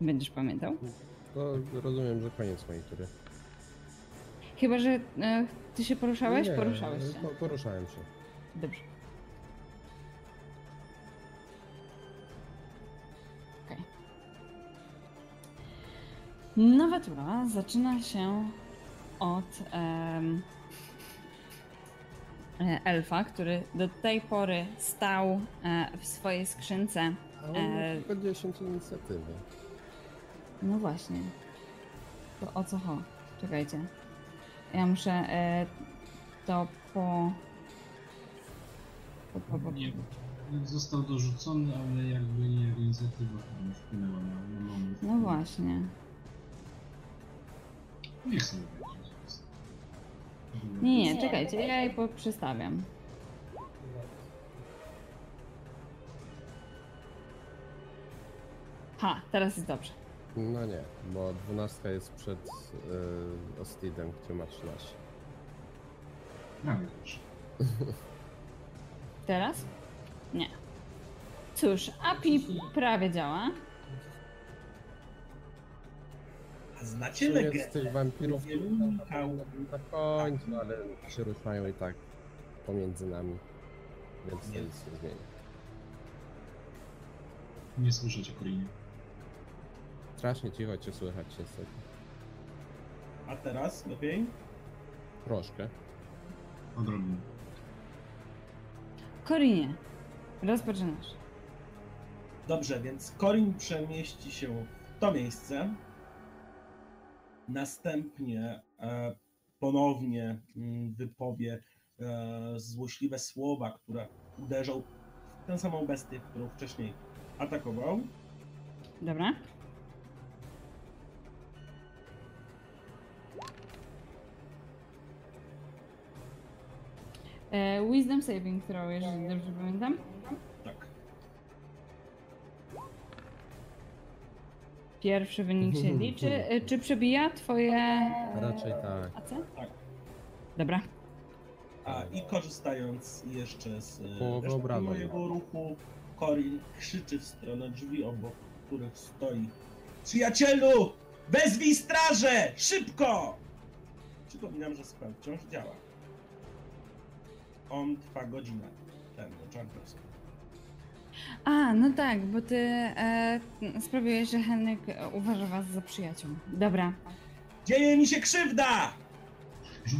Będziesz pamiętał? To rozumiem, że koniec mojej tury. Chyba, że e, ty się poruszałeś? Nie, Poruszałeś się. Po, poruszałem się. Dobrze. Okej. Nowa tura zaczyna się od em, e, elfa, który do tej pory stał e, w swojej skrzynce. A on E, ma tylko 10 inicjatywy. No właśnie. To o co chodzi? Czekajcie. Ja muszę e, to po... po, po, po, Nie. Został dorzucony, ale jakby nie inicjatywa tam wpłynęła na, na moment. No właśnie. Niech sobie będzie. Nie, nie, czekajcie, ja je po- przestawiam. Ha, teraz jest dobrze. No nie, bo 12 jest przed y, Ostidem, gdzie ma 13. Prawie dobrze. Teraz? Nie. Cóż, API prawie działa. A znacie Koniec legendę? tych wampirów Michał. na końcu, ale się ruszają i tak pomiędzy nami. Więc to Nie. nic nie zmieni. Nie słyszę cię, Korinie. Strasznie cicho cię słychać niestety. A teraz lepiej? Troszkę. Odrobinę. Korinie, rozpoczynasz. Dobrze, więc Corin przemieści się w to miejsce. Następnie e, ponownie mm, wypowie e, złośliwe słowa, które uderzą w tę samą bestię, którą wcześniej atakował. Dobra? E, wisdom saving throw, jeżeli dobrze pamiętam. Tak. Pierwszy wynik się liczy. E, Czy przebija twoje Raczej tak. AC? Tak. Dobra. A i korzystając jeszcze z e, resztki mojego ruchu, Corin krzyczy w stronę drzwi, obok których stoi Przyjacielu! Wezwij strażę! Szybko! Przypominam, że spell wciąż działa. On trwa godzinę. Ten, Junkers. A, no tak, bo ty e, sprawiłeś, że Henryk e, uważa was za przyjaciół. Dobra. Dzieje mi się krzywda!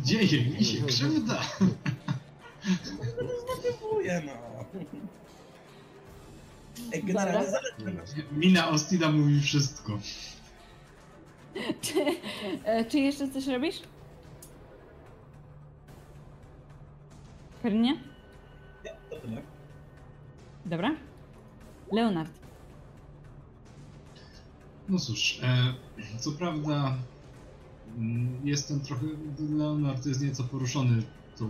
Dzieje mi się krzywda! Dziękuję, no. Ej, generalnie zalecam. Mina Ostida mówi wszystko. Czy, e, czy jeszcze coś robisz? Karinie? Nie, to tyle. Dobra. Leonard. No cóż, e, co prawda mm, jestem trochę. Leonard jest nieco poruszony tą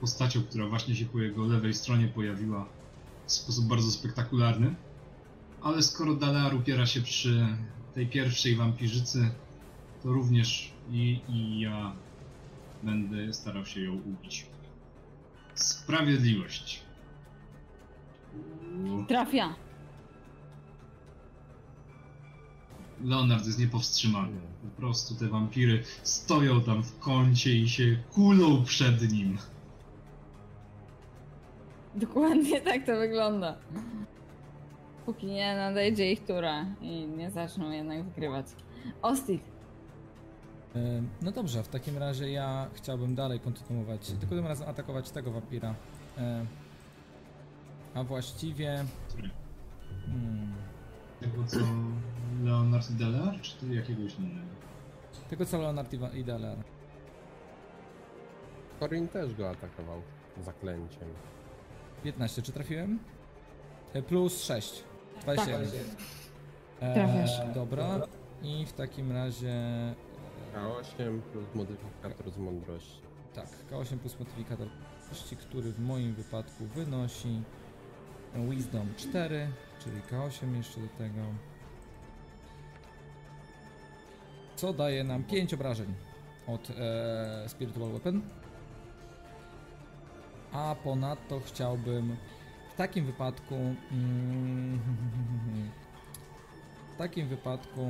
postacią, która właśnie się po jego lewej stronie pojawiła w sposób bardzo spektakularny. Ale skoro Dalear upiera się przy tej pierwszej wampirzycy, to również i, i ja będę starał się ją ubić. Sprawiedliwość. Trafia. Leonard jest niepowstrzymany. Po prostu te wampiry stoją tam w kącie i się kulą przed nim. Dokładnie tak to wygląda. Póki nie nadejdzie ich tura i nie zaczną jednak wygrywać. Ostit, No dobrze, w takim razie ja chciałbym dalej kontynuować, tylko tym razem atakować tego wampira. E, A właściwie... Hmm, Tego co Leonard Deller, czy to jakiegoś innego? tego co Leonard i Deller. Corin też go atakował zaklęciem. 15, czy trafiłem? E, Plus 6. 21. E, Trafiasz. Dobra. I w takim razie... K8 plus modyfikator z mądrości. Tak, K8 plus modyfikator, kości, który w moim wypadku wynosi Wisdom 4, czyli K8 jeszcze do tego. Co daje nam 5 obrażeń od e, Spiritual Weapon. A ponadto chciałbym w takim wypadku. Mm, w takim wypadku.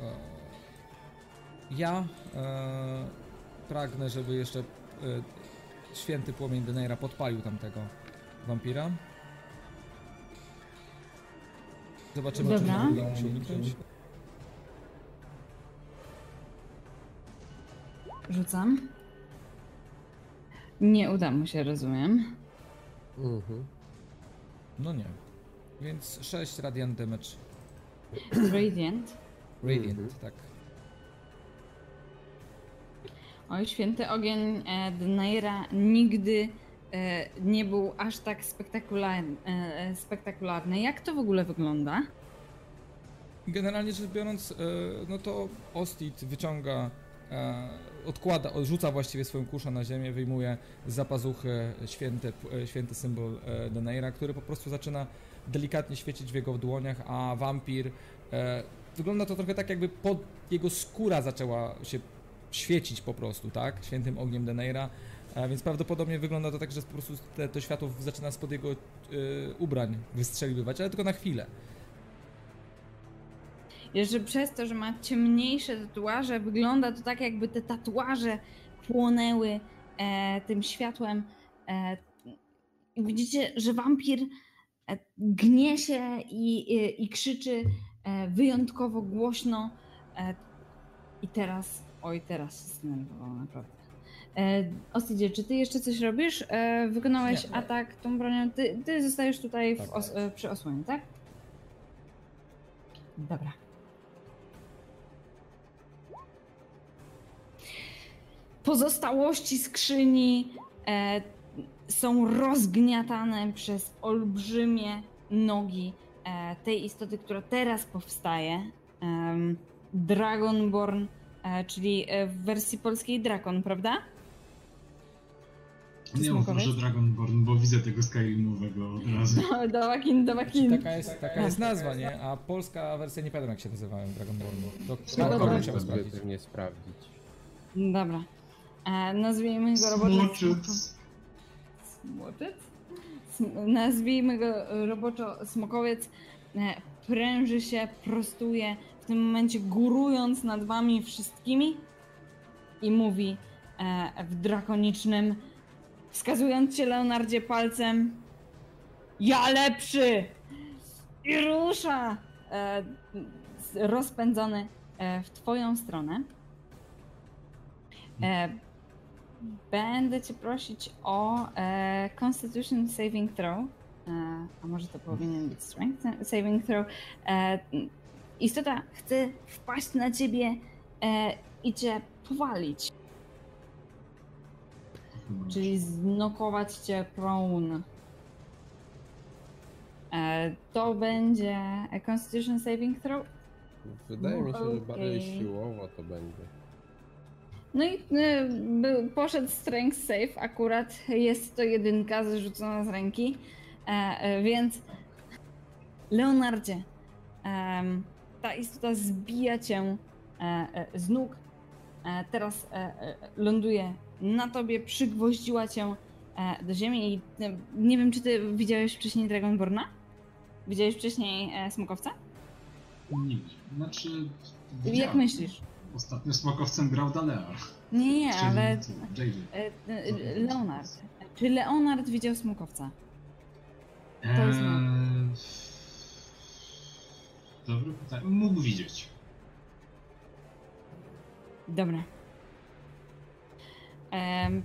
E, ja e, pragnę, żeby jeszcze e, święty płomień Deneira podpalił tamtego wampira. Zobaczymy, czy Dobra. uda mu się uniknąć. rzucam. Nie uda mu się, rozumiem. Mhm. No nie. Więc 6 radiant damage. Radiant. Radiant, Mhm. tak. Oj, święty ogień e, Dnaira nigdy e, nie był aż tak spektakularny, e, spektakularny. Jak to w ogóle wygląda? Generalnie rzecz biorąc, no to Ostit wyciąga, odkłada, odrzuca właściwie swoją kuszę na ziemię, wyjmuje z zapazuchy święty, święty symbol Deneira, który po prostu zaczyna delikatnie świecić w jego dłoniach, a wampir wygląda to trochę tak jakby pod jego skóra zaczęła się świecić po prostu, tak? Świętym ogniem Deneira. E, więc prawdopodobnie wygląda to tak, że po prostu te, to światło zaczyna spod jego e, ubrań wystrzeliwać, ale tylko na chwilę. Jeszcze przez to, że ma ciemniejsze tatuaże, wygląda to tak, jakby te tatuaże płonęły e, tym światłem. E, widzicie, że wampir e, gnie się i, i, i krzyczy wyjątkowo głośno. I teraz, oj, teraz się zdenerwował naprawdę. E, Ostidzie, czy ty jeszcze coś robisz? E, wykonałeś Nie. atak tą bronią. Ty, ty zostajesz tutaj Tak. os, e, przy osłonie, tak? Dobra. Pozostałości skrzyni e, są rozgniatane przez olbrzymie nogi e, tej istoty, która teraz powstaje. Dragonborn, czyli e, w wersji polskiej drakon, prawda? Nie Smokowiec? może Dragonborn, bo widzę tego Skyrimowego od razu. Dawakin, dawakin. Taka jest, taka jest nazwa, nie? A polska wersja nie pamiętam jak się nazywałem Dragonbornu. To. Hardcore musiał sprawdzić. pewnie sprawdzić. Dobra. E, nazwijmy go roboczo... Smoczyc. Smoczec? Sm- Nazwijmy go e, roboczo smokowiec. E, Pręży się, prostuje, tym momencie górując nad wami wszystkimi i mówi e, w drakonicznym, wskazując cię Leonardzie palcem Ja lepszy! I rusza! E, rozpędzony e, w twoją stronę. E, Będę cię prosić o e, Constitution Saving Throw. E, a może to powinien być Strength Saving Throw. E, istota chce wpaść na ciebie e, i cię powalić, czyli znokować cię prone. E, to będzie e, Constitution Saving Throw. Wydaje mi się, że Okej. bardziej siłowo to będzie. No i był, poszedł Strength Save, akurat jest to jedynka zrzucona z ręki, e, e, więc Leonardzie, em, ta istota zbija cię e, e, z nóg, e, teraz ląduje na tobie, przygwoździła cię do ziemi i nie wiem, czy ty widziałeś wcześniej Dragonborna? Widziałeś wcześniej Smokowca? Nie, znaczy... Jak widziałem. myślisz? Ostatnio smokowcem grał Dalea. Nie, nie, ale JJ. Leonard. Czy Leonard widział Smokowca? To jest Eee, Dobre pytanie. Mógł widzieć. Dobra. Em,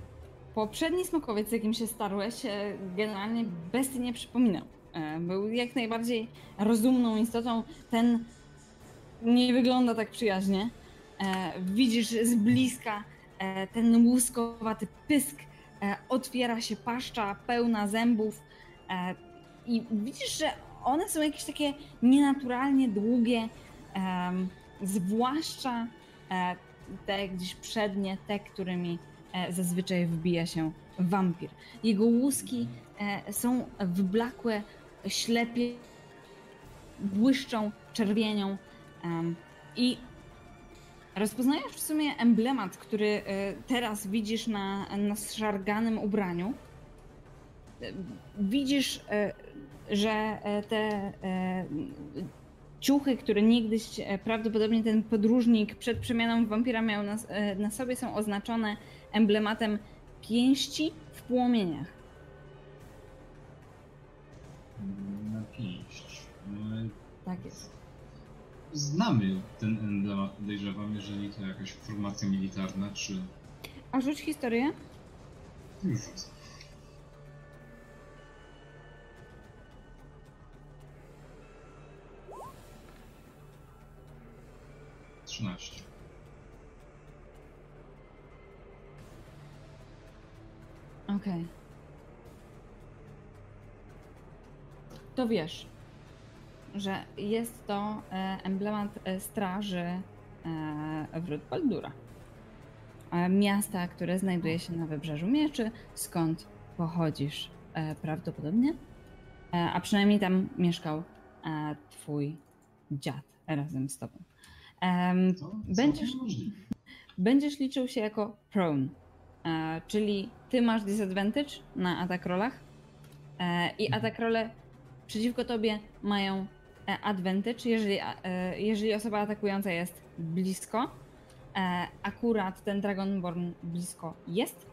poprzedni smokowiec, z jakim się starłeś, e, generalnie bestii nie przypominał. E, był jak najbardziej rozumną istotą. Ten nie wygląda tak przyjaźnie. E, widzisz z bliska e, ten łuskowaty pysk. E, otwiera się paszcza pełna zębów. E, I widzisz, że one są jakieś takie nienaturalnie długie. em, zwłaszcza e, te gdzieś przednie, te, którymi e, zazwyczaj wbija się wampir. Jego łuski e, są wyblakłe, ślepie, błyszczą czerwienią em, i rozpoznajesz w sumie emblemat, który e, teraz widzisz na, na szarganym ubraniu. E, Widzisz, e, że e, te e, ciuchy, które niegdyś e, prawdopodobnie ten podróżnik przed przemianą wampira miał na, na sobie, są oznaczone emblematem pięści w płomieniach. Na pięść. Ale Tak jest. znamy ten emblemat, podejrzewam, jeżeli to jakaś formacja militarna, czy... A rzuć historię. Już rzucę. Trzynaście. Okej. To wiesz, że jest to e, emblemat e, straży e, wrót Baldura. E, Miasta, które znajduje się na wybrzeżu Mieczy, skąd pochodzisz e, prawdopodobnie. E, A przynajmniej tam mieszkał e, twój dziad razem z tobą. Będziesz- będziesz liczył się jako prone, e, czyli ty masz disadvantage na atak rolach e, i atak role przeciwko tobie mają e, advantage, jeżeli, jeżeli osoba atakująca jest blisko. Akurat ten Dragonborn blisko jest.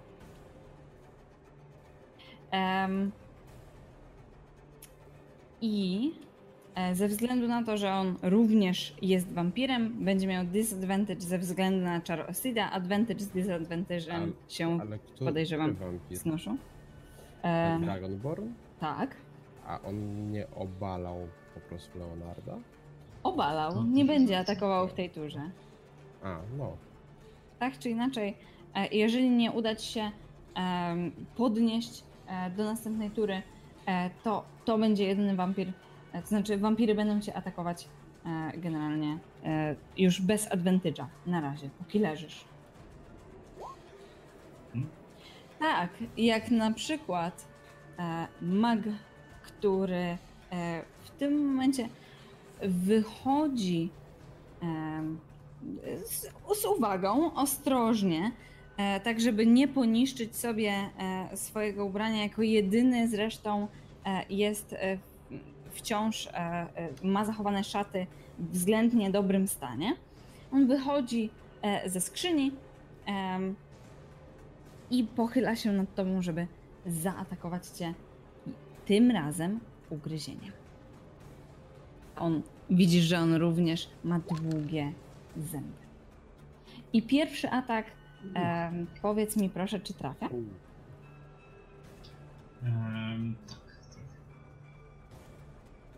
I ze względu na to, że on również jest wampirem, będzie miał disadvantage ze względu na czar Osida, advantage z disadvantage'em Ale- się Ale kto podejrzewam, wampir? znoszą. Em, Dragonborn? tak. A on nie obalał po prostu Leonarda? Obalał. To- Nie będzie atakował w tej turze. A, no. Tak czy inaczej, e, jeżeli nie uda ci się podnieść e, do następnej tury, e, to to będzie jedyny wampir. E, To znaczy, wampiry będą cię atakować e, generalnie e, już bez advantage'a na razie, póki leżysz. Hmm? Tak, jak na przykład e, mag, który e, w tym momencie wychodzi em, z, z uwagą, ostrożnie, e, tak żeby nie poniszczyć sobie e, swojego ubrania. Jako jedyny zresztą e, jest e, wciąż, e, e, ma zachowane szaty w względnie dobrym stanie. On wychodzi e, ze skrzyni i pochyla się nad tobą, żeby zaatakować cię tym razem ugryzieniem. On widzisz, że on również ma długie zęby. I pierwszy atak, powiedz mi proszę, czy trafia?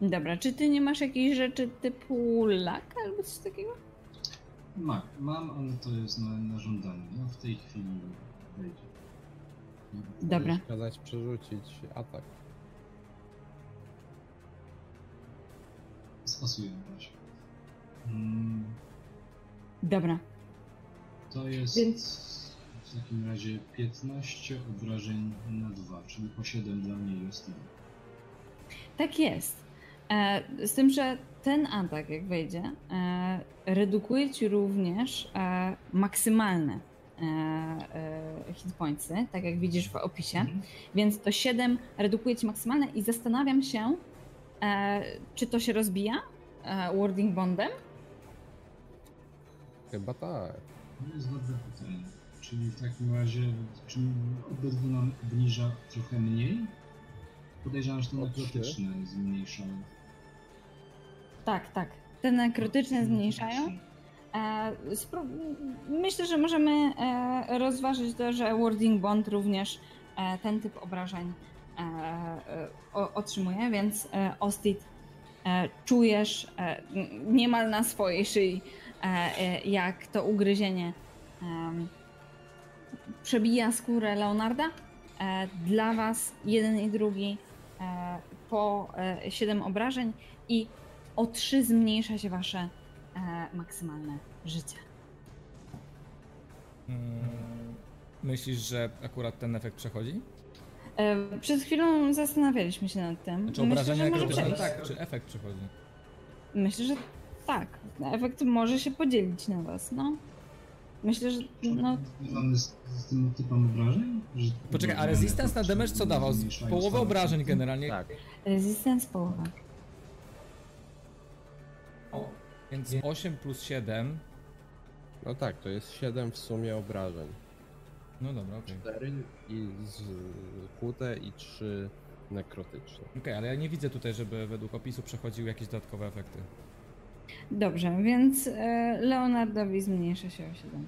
Dobra, czy ty nie masz jakiejś rzeczy typu lak albo coś takiego? Ma, mam, ale to jest na, na żądanie. No w tej chwili wejdzie. Dobra. kazać przerzucić atak. Spasuję razie. Mm, Dobra, to jest Więc- w takim razie 15 obrażeń na 2, czyli po 7 dla mnie Justyny. tak jest. E, z tym, że ten atak, jak wejdzie, e, redukuje ci również e, maksymalne hit pointsy, tak jak widzisz w opisie. Mhm. Więc to 7 redukuje ci maksymalne i zastanawiam się, czy to się rozbija wording bondem. Chyba tak. To jest dobre pytanie. Czyli w takim razie, czy obydwu nam obniża trochę mniej? Podejrzewam, że to O, trzy. Tak, tak. Te nekrotyczne zmniejszają. E, myślę, że możemy e, rozważyć to, że Wording Bond również e, ten typ obrażeń otrzymuje, więc Ostit czujesz niemal na swojej szyi, jak to ugryzienie przebija skórę Leonarda. Dla was jeden i drugi po 7 obrażeń i o 3 zmniejsza się wasze e, maksymalne życie. Mm, Myślisz, że akurat ten efekt przechodzi? E, przed chwilą zastanawialiśmy się nad tym. Czy Myślę, obrażenia że może tak, czy efekt przechodzi? Myślę, że tak. Efekt może się podzielić na was, no. Myślę, że no, Związany z, z tym typem obrażeń? Że Poczekaj, a resistance na damage co dawał? Połowę obrażeń generalnie. Tak. resistance połowa. Więc 8 plus 7. No tak, to jest 7 w sumie obrażeń. No dobra, okej. 4 i z kłute i 3 nekrotyczne. Okej, ale ja nie widzę tutaj, żeby według opisu przechodziły jakieś dodatkowe efekty. Dobrze, więc e, Leonardowi zmniejsza się o 7.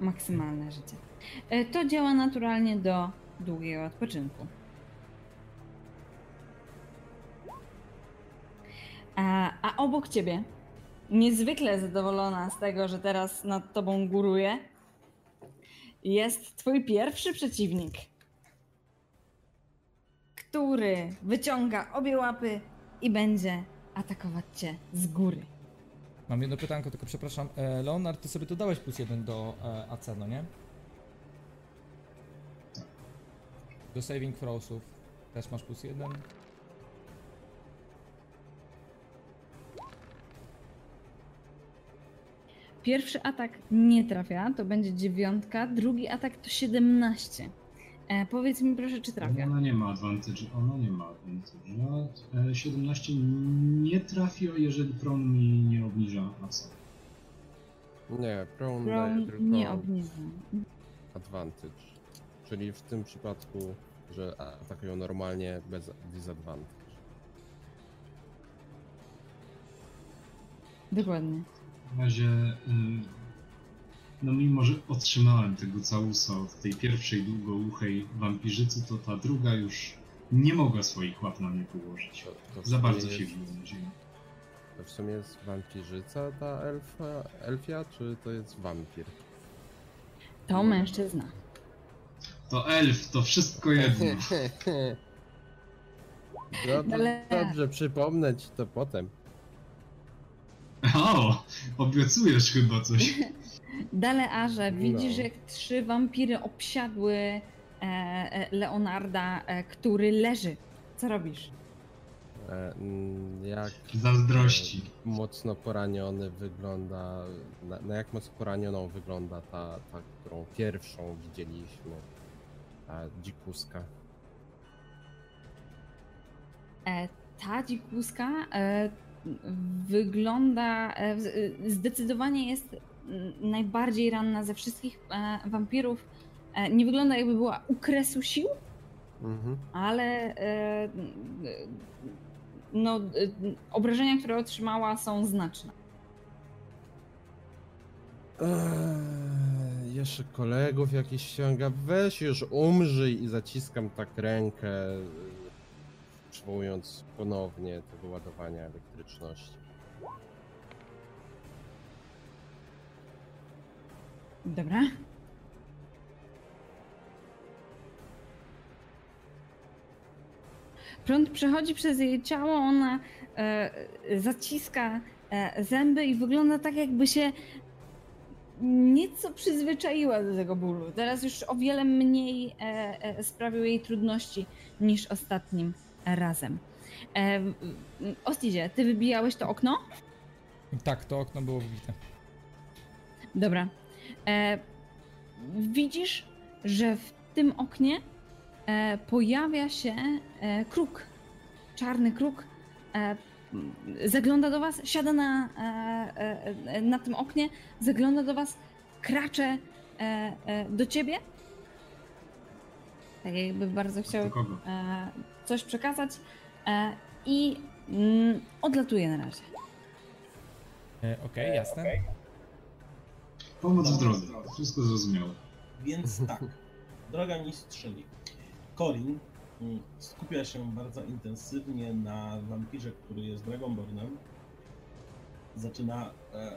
Maksymalne życie. E, to działa naturalnie do długiego odpoczynku. A, a obok ciebie, niezwykle zadowolona z tego, że teraz nad tobą góruje, jest twój pierwszy przeciwnik, który wyciąga obie łapy i będzie atakować cię z góry. Mam jedno pytanko, tylko przepraszam. E, Leonard, ty sobie dodałeś plus 1 do e, AC, no nie? Do saving throwsów też masz plus 1. Pierwszy atak nie trafia, to będzie dziewiątka, drugi atak to 17. E, powiedz mi proszę, czy trafia. Ona nie ma advantage, ona nie ma advantage'a. E, 17 nie trafi, jeżeli pron mi nie obniża AC. Nie, Brown daje tylko nie obniża. advantage. Czyli w tym przypadku, że atakują normalnie bez disadvantage. Dokładnie. W razie, y, no mimo, że otrzymałem tego całusa od tej pierwszej długouchej wampirzycy, to ta druga już nie mogła swoich łap na mnie położyć. To, to Za bardzo jest, się biło na ziemi. To w sumie jest wampirzyca ta elfa, elfia, czy to jest wampir? To mężczyzna. To elf, to wszystko jedno. Dobrze, dobrze, przypomnę ci to potem. O, obiecujesz chyba coś. Dalearze, widzisz No. jak trzy wampiry obsiadły e, e, Leonarda, e, który leży. Co robisz? E, mm, jak Zazdrości. e, mocno poraniony wygląda, na, na jak mocno poranioną wygląda ta, ta, którą pierwszą widzieliśmy, ta dzikuska. E, ta dzikuska e, wygląda, e, e, zdecydowanie jest mm, najbardziej ranna ze wszystkich e, wampirów. Nie wygląda jakby była u kresu sił, Mhm. ale no, obrażenia, które otrzymała są znaczne. Eee, jeszcze kolegów jakiś ściąga, weź już umrzyj i zaciskam tak rękę, przywołując ponownie tego ładowania elektryczności. Dobra. Prąd przechodzi przez jej ciało, ona e, zaciska e, zęby i wygląda tak, jakby się nieco przyzwyczaiła do tego bólu. Teraz już o wiele mniej e, e, sprawił jej trudności niż ostatnim razem. E, Ostidzie, ty wybijałeś to okno? Tak, to okno było wybite. Dobra. E, widzisz, że w tym oknie e, pojawia się e, kruk. Czarny kruk. E, zagląda do was, siada na, e, e, na tym oknie, zagląda do was, kracze e, e, do ciebie. Tak jakby bardzo chciał Do kogo? Coś przekazać e, i mm, odlatuje na razie. E, Okej, jasne. Pomoc w drodze. Wszystko zrozumiałe. Więc tak, droga mistrzyni. Corin mm, skupia się bardzo intensywnie na wampirze, który jest Dragonbornem. Zaczyna e,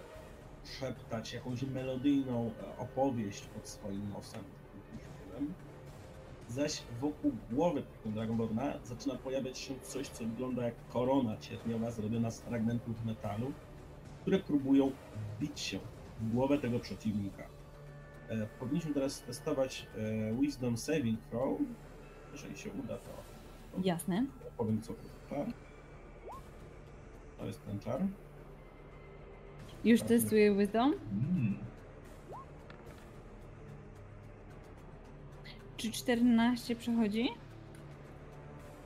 szeptać jakąś melodyjną e, opowieść pod swoim nosem. Zaś wokół głowy tego Dragonborna zaczyna pojawiać się coś, co wygląda jak korona cierniowa zrobiona z fragmentów metalu, które próbują wbić się w głowę tego przeciwnika. E, powinniśmy teraz testować e, Wisdom Saving Throw. Jeżeli się uda, to Jasne. powiem co to czar. To jest ten czar. Już testuję Wisdom. Mm. Czy 14 przechodzi?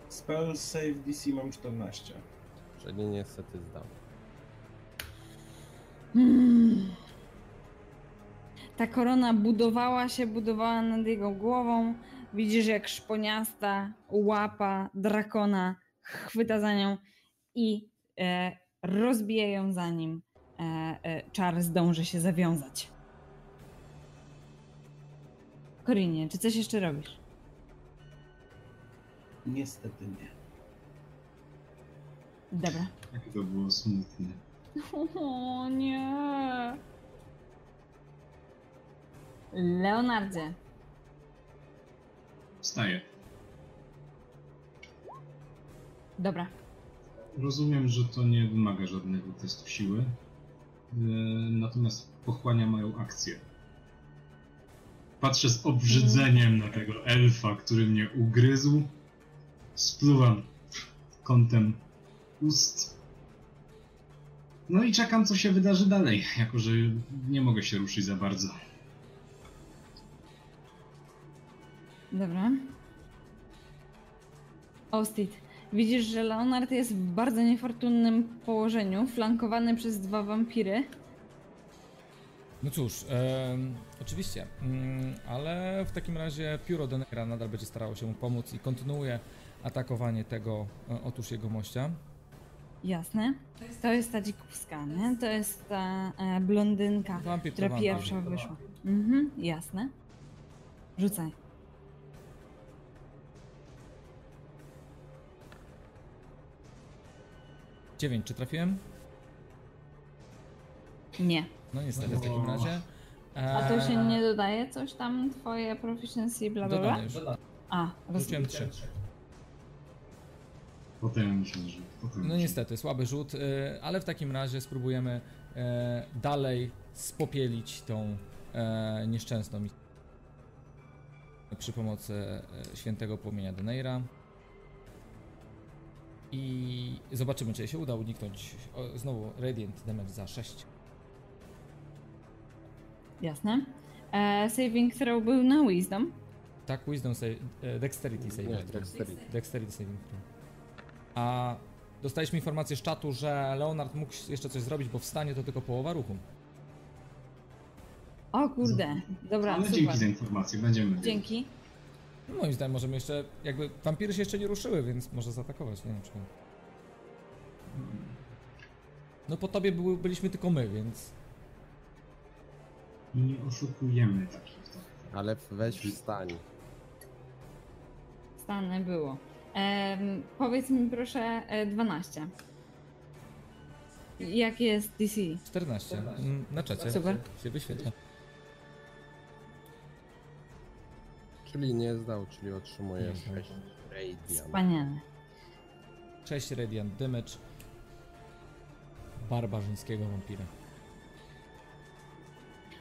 Spell Save DC mam 14. Czyli niestety zdał. Hmm. Ta korona budowała się, budowała nad jego głową. Widzisz, jak szponiasta łapa drakona chwyta za nią i e, rozbija ją zanim e, e, czar zdąży się zawiązać. Korinie, czy coś jeszcze robisz? Niestety nie. Dobra. Jakie to było smutne. O nie. Leonardzie, Wstaję. dobra. Rozumiem, że to nie wymaga żadnego testu siły. Yy, Natomiast pochłania moją akcję. Patrzę z obrzydzeniem na tego elfa, który mnie ugryzł. Spluwam kątem ust. No i czekam, co się wydarzy dalej, jako że nie mogę się ruszyć za bardzo. Dobra. Ostit, widzisz, że Leonard jest w bardzo niefortunnym położeniu, flankowany przez dwa wampiry. No cóż, em, oczywiście, mm, ale w takim razie pióro Denera nadal będzie starało się mu pomóc i kontynuuje atakowanie tego e, otóż jego mościa. Jasne. To jest ta dzikowska, nie? To jest ta e, blondynka, Wampir to która wampir. pierwsza wyszła. Mhm, jasne. Rzucaj. Dziewięć, czy trafiłem? Nie. No niestety w takim razie. A to się Eee, nie dodaje coś tam, twoje proficiency, bla bla bla? Już. A, Rzuciłem rozumiem. trzy. Potem myślę, że... Potem No niestety, słaby rzut, y, ale w takim razie spróbujemy e, dalej spopielić tą e, nieszczęsną misję przy pomocy e, świętego płomienia Deneira. I zobaczymy, czy się uda uniknąć o, znowu Radiant Damage za 6. Jasne. E, saving throw był na wisdom. Tak, Wisdom save, e, Dexterity saving Nie, throw. dexterity. Dexterity saving throw. A dostaliśmy informację z czatu, że Leonard mógł jeszcze coś zrobić, bo wstanie to tylko połowa ruchu. O kurde, dobra, Ale super. dzięki za informację, będziemy. Dzięki. No moim zdaniem możemy jeszcze, jakby wampiry się jeszcze nie ruszyły, więc może zaatakować, nie wiem czy... No po tobie były, byliśmy tylko my, więc... Nie oszukujemy takich. Tak. Ale weź wstań. Stane było. Em, powiedz mi proszę e, 12. Jaki jest DC? 14. Mm, Na czacie. Super. Się wyświetla. Czyli nie zdał, czyli otrzymuje Mhm. 6 radiant. Wspaniale. 6 Radiant Damage. Barbarzyńskiego wampira.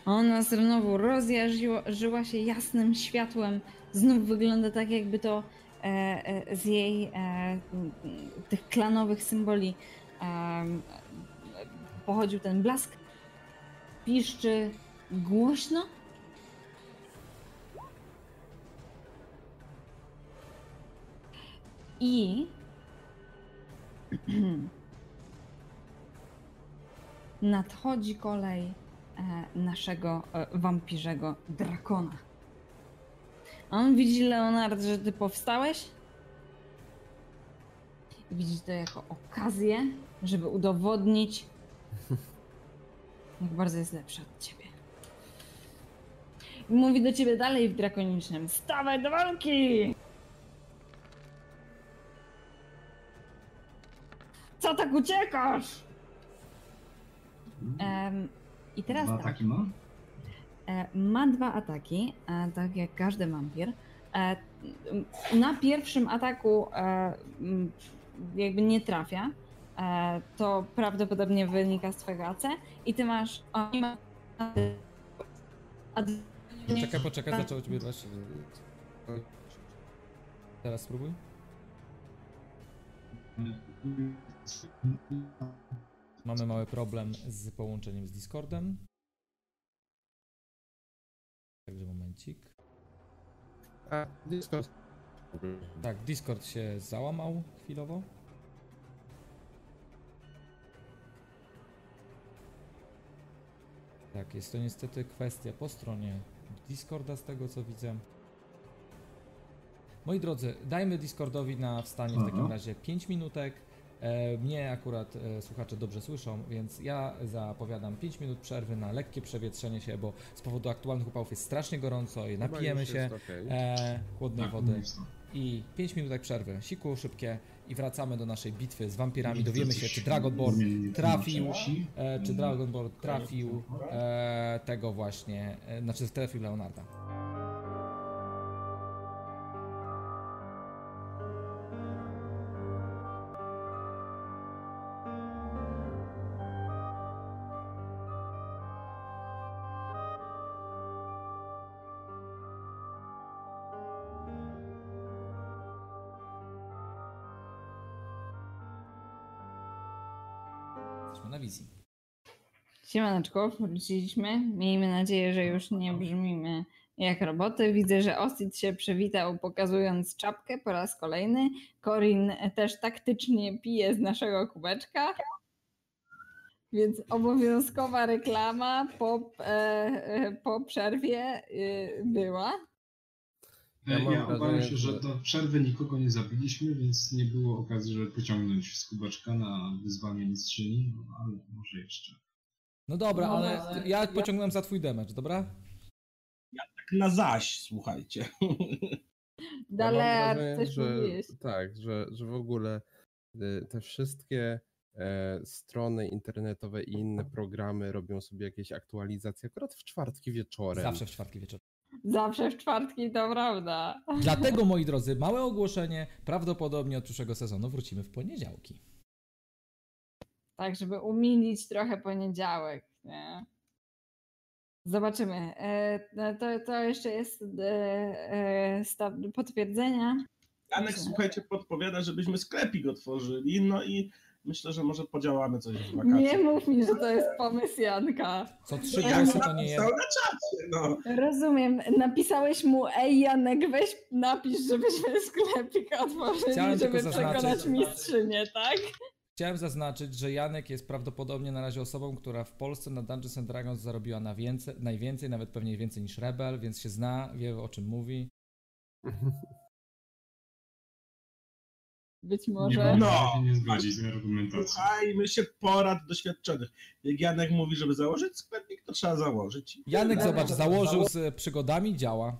Ona znowu rozjarzyła się jasnym światłem. Znów wygląda tak, jakby to e, e, z jej e, tych klanowych symboli pochodził ten blask. Piszczy głośno. I nadchodzi kolej naszego e, wampirzego drakona. A On widzi, Leonard, że ty powstałeś Widzisz to jako okazję, żeby udowodnić, jak bardzo jest lepszy od ciebie. I mówi do ciebie dalej w drakonicznym: Stawaj do walki! Co tak uciekasz? Em, I teraz Dwa tak. ataki ma? E, ma dwa ataki, e, tak jak każdy wampir. E, na pierwszym ataku jakby nie trafia. To prawdopodobnie wynika z twojego AC. I ty masz. Ma. Poczekaj, poczekaj, zaczęło cię wyrwać. Teraz spróbuj. Mamy mały problem z połączeniem z Discordem. Także momencik. A, Discord. Tak, Discord się załamał chwilowo. Tak, jest to niestety kwestia po stronie Discorda z tego co widzę. Moi drodzy, dajmy Discordowi na wstanie w takim Aha. razie 5 minutek. E, mnie akurat e, słuchacze dobrze słyszą, więc ja zapowiadam 5 minut przerwy na lekkie przewietrzenie się, bo z powodu aktualnych upałów jest strasznie gorąco i napijemy się e, chłodnej Tak, wody mocno. i 5 minutek przerwy, siku szybkie i wracamy do naszej bitwy z wampirami. Dowiemy się, czy Dragonborn trafił, e, czy Dragonborn trafił e, tego właśnie, e, znaczy trafił Leonarda. Siemaneczko, wróciliśmy. Miejmy nadzieję, że już nie brzmimy jak roboty. Widzę, że Osid się przywitał pokazując czapkę po raz kolejny. Corin też taktycznie pije z naszego kubeczka. Więc obowiązkowa reklama po, e, e, po przerwie e, była. Ja Ja, obawiam się, że że- do przerwy nikogo nie zabiliśmy, więc nie było okazji, żeby pociągnąć z kubeczka na wyzwanie mistrzyni, no, ale może jeszcze. No dobra, No, ale ale- ja pociągnąłem za twój damage, dobra? Tak na zaś, słuchajcie. Dalej, ja że, mówiłeś. Tak, że, że w ogóle y, te wszystkie e, strony internetowe i inne programy robią sobie jakieś aktualizacje akurat w czwartki wieczorem. Zawsze w czwartki wieczór. Zawsze w czwartki, to prawda. Dlatego, moi drodzy, małe ogłoszenie. Prawdopodobnie od przyszłego sezonu wrócimy w poniedziałki. Tak, żeby umilić trochę poniedziałek, nie? Zobaczymy. E, no to, to jeszcze jest e, e, potwierdzenia. Janek, słuchajcie, podpowiada, żebyśmy sklepik otworzyli, no i myślę, że może podziałamy coś w wakacje. Nie mów mi, że to jest pomysł Janka. Co trzy głosy to nie jest. na czacie, no. Rozumiem. Napisałeś mu, ej Janek, weź napisz, żebyśmy sklepik otworzyli, Chciałem żeby przekonać mistrzynię, tak? Chciałem zaznaczyć, że Janek jest prawdopodobnie na razie osobą, która w Polsce na Dungeons and Dragons zarobiła na więcej, najwięcej, nawet pewnie więcej niż Rebel, więc się zna, wie o czym mówi. Być Nie może. mogę No. się nie zgodzić z argumentacją. Słuchajmy się porad doświadczonych. Jak Janek mówi, żeby założyć sklepik, to trzeba założyć. Janek, Dobra. zobacz, założył z przygodami, działa.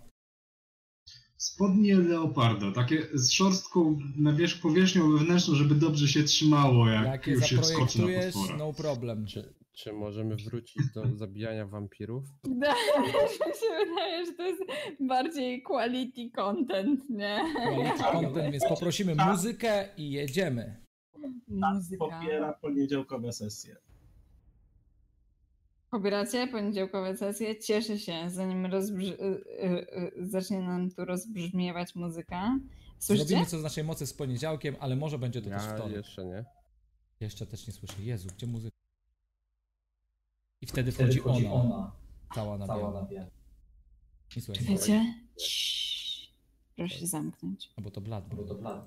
Spodnie leoparda, takie z szorstką na wierzch, powierzchnią wewnętrzną, żeby dobrze się trzymało, jak, Jak już się wskoczy na potwora. no problem. Czy, czy możemy wrócić do zabijania wampirów? Da, mi się wydaje, że to jest bardziej quality content, nie? Quality content, więc poprosimy muzykę i jedziemy. Muzyka. Popiera poniedziałkowe sesje. Pobieracie poniedziałkowe sesje? Cieszę się, zanim rozbrz- y, y, y, zacznie nam tu rozbrzmiewać muzyka. Słyszycie? Zrobimy co z naszej mocy z poniedziałkiem, ale może będzie to też Ja wtorek. jeszcze nie. Jeszcze też nie słyszę. Jezu, gdzie muzyka? I wtedy wchodzi ona, cała na biało. Nie słyszę, Wiecie? Ciii. Proszę się zamknąć. no bo to blad. Bo to blad.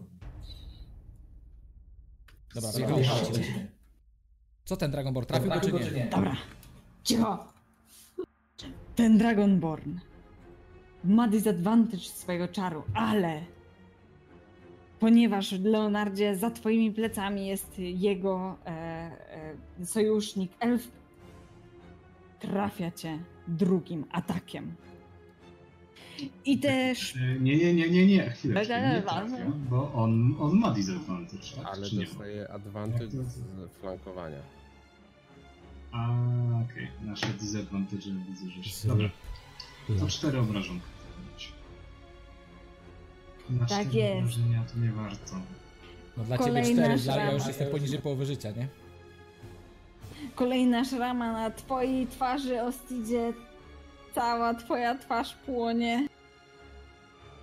Dobra, Co? biegamy. Co ten Dragonborn? Trafił go czy nie? Dobra, cicho. Ten Dragonborn ma disadvantage swojego czaru, ale ponieważ Leonardzie za twoimi plecami jest jego e, e, sojusznik elf, trafia cię drugim atakiem. I też Nie, nie, nie, nie, nie, chwileczkę, nie trafia, bo on, on ma disadvantage, tak? Ale dostaje advantage z flankowania. A, okej, nasze disadvantage widzę, że się... Dobra, No. to cztery obrażonki powinno być. Na Tak cztery jest. obrażenia to nie warto. No dla Kolejna ciebie cztery, dla, ja szrama. już jestem poniżej połowy życia, nie? kolejna szrama na twojej twarzy, Ostidzie. Cała twoja twarz płonie.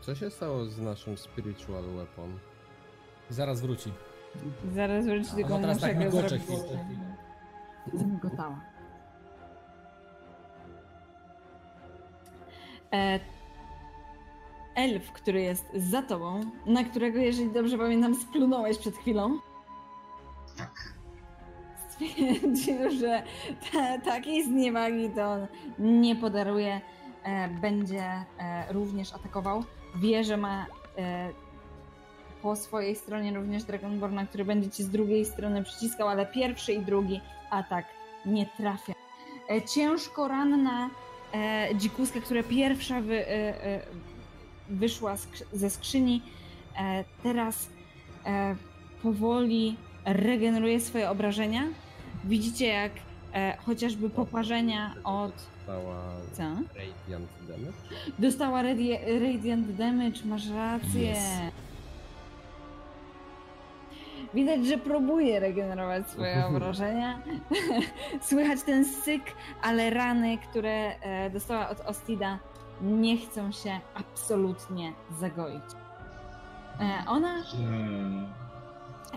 Co się stało z naszym spiritual weapon? Zaraz wróci. Zaraz wróci tylko Ona teraz tak go zrobić. Zamigotała. E, elf, który jest za tobą, na którego, jeżeli dobrze pamiętam, splunąłeś przed chwilą, Tak. stwierdził, że ta, takiej zniewagi to on nie podaruje, e, będzie e, również atakował. Wie, że ma e, po swojej stronie również Dragonborna, który będzie ci z drugiej strony przyciskał, ale pierwszy i drugi atak nie trafia. E, ciężko ranna e, dzikuska, która pierwsza wy, e, wyszła ze skrzyni, teraz powoli regeneruje swoje obrażenia. Widzicie, jak e, chociażby poparzenia od. Stała Co? Radiant Damage? Dostała radi- Radiant Damage, masz rację. Yes. Widać, że próbuje regenerować swoje obrażenia. Słychać ten syk, ale rany, które e, dostała od Ostida, nie chcą się absolutnie zagoić. E, ona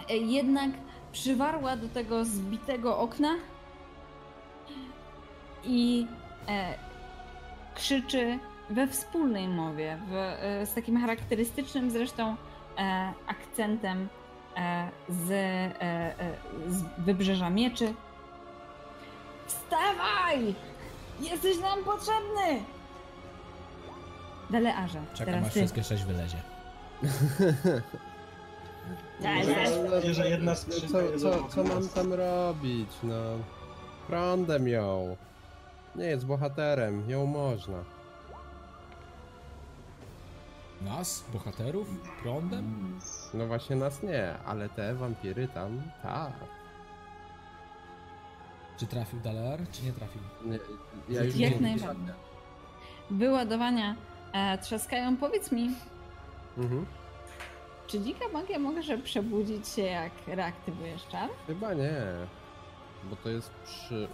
e, jednak przywarła do tego zbitego okna i e, krzyczy we wspólnej mowie, w, z takim charakterystycznym zresztą akcentem z, e, e, z wybrzeża mieczy. Wstawaj! Jesteś nam potrzebny! Delearze, Czekam teraz aż ty. wszystkie sześć wylezie. Że jedna No co, co, co mam tam robić? No. Prądem ją. Nie jest bohaterem, ją można. Nas? Bohaterów? Prądem? No właśnie nas nie, ale te wampiry tam, tak. Czy trafił Dalar, czy nie trafił? Nie, ja już Jak nie- najbardziej. Wyładowania e, trzaskają. Powiedz mi, Mhm. czy dzika magia może przebudzić się jak reaktywujesz czar? Chyba nie. Bo to jest przy y,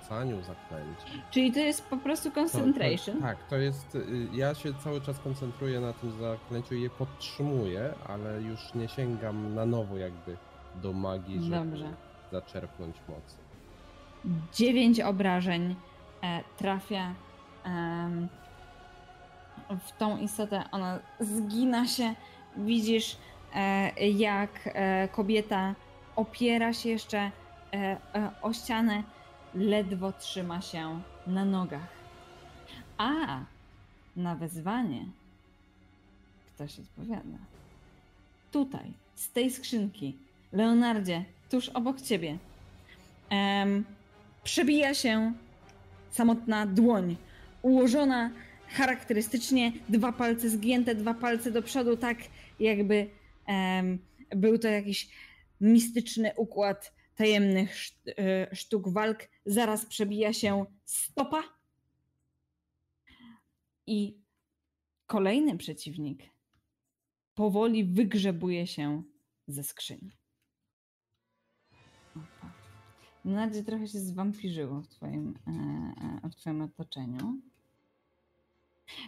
rzucaniu zaklęć. Czyli to jest po prostu To- concentration? To, tak, to jest. y, Ja się cały czas koncentruję na tym zaklęciu i je podtrzymuję, ale już nie sięgam na nowo jakby do magii, żeby Dobrze. zaczerpnąć mocy. Dziewięć obrażeń e, trafia em, w tą istotę. Ona zgina się. Widzisz, e, jak e, kobieta opiera się jeszcze e, e, o ścianę, ledwo trzyma się na nogach. A na wezwanie ktoś odpowiada. Tutaj, z tej skrzynki, Leonardzie, tuż obok ciebie. Przebija się samotna dłoń, ułożona charakterystycznie, dwa palce zgięte, dwa palce do przodu, tak jakby był to jakiś mistyczny układ tajemnych e, sztuk walk. Zaraz przebija się stopa i kolejny przeciwnik powoli wygrzebuje się ze skrzyni. Opa. Na razie trochę się zwampirzyło w twoim, e, e, w twoim otoczeniu.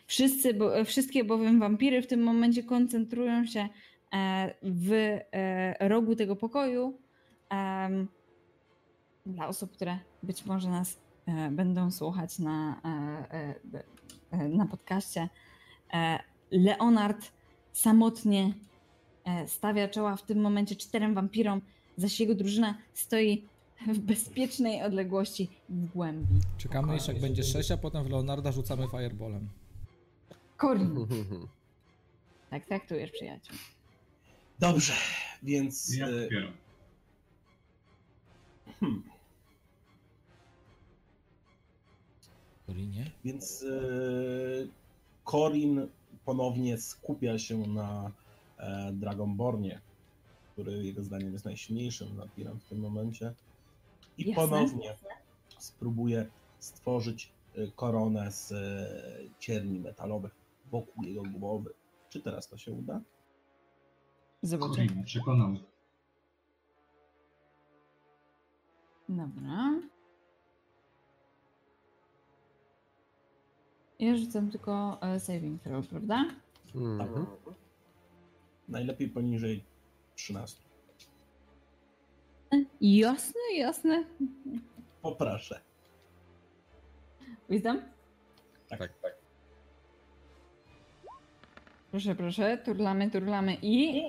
Wszyscy, bo, wszystkie bowiem wampiry w tym momencie koncentrują się e, w rogu tego pokoju. Em, Dla osób, które być może nas e, będą słuchać na, e, e, e, na podcaście, e, Leonard samotnie e, stawia czoła w tym momencie czterem wampirom, zaś jego drużyna stoi w bezpiecznej odległości w głębi. Czekamy jeszcze jak będzie 6, a potem w Leonarda rzucamy fireballem. Korin, tak traktujesz przyjaciół. Dobrze, więc. Ja. Hmm, Korinie? więc e, Corin ponownie skupia się na e, Dragonbornie, który jego zdaniem jest najsilniejszym wampirem w tym momencie. I Jasne. ponownie spróbuje stworzyć e, koronę z e, cierni metalowych wokół jego głowy. Czy teraz to się uda? Zobaczymy. Corin Dobra. Ja rzucam tylko e, saving throw, prawda? Mhm. Najlepiej poniżej 13. Jasne, jasne. Poproszę. Wisdom? Tak, Tak. tak. Proszę, proszę. Turlamy, turlamy i...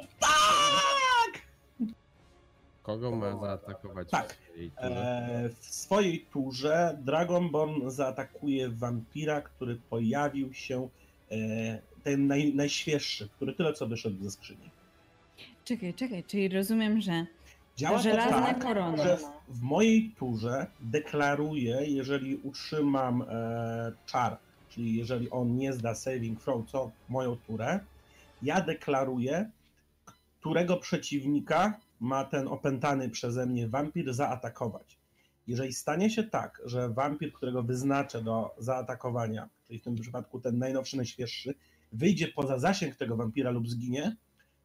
Kogo ma zaatakować? Tak. w? E, w swojej turze Dragonborn zaatakuje wampira, który pojawił się, e, ten naj, najświeższy, który tyle co wyszedł ze skrzyni. Czekaj, czekaj, czyli rozumiem, że Działa to żelazna tak, korona. że w mojej turze deklaruję, jeżeli utrzymam e, czar, czyli jeżeli on nie zda saving throw co moją turę, ja deklaruję, którego przeciwnika ma ten opętany przeze mnie wampir zaatakować. Jeżeli stanie się tak, że wampir, którego wyznaczę do zaatakowania, czyli w tym przypadku ten najnowszy, najświeższy, wyjdzie poza zasięg tego wampira lub zginie,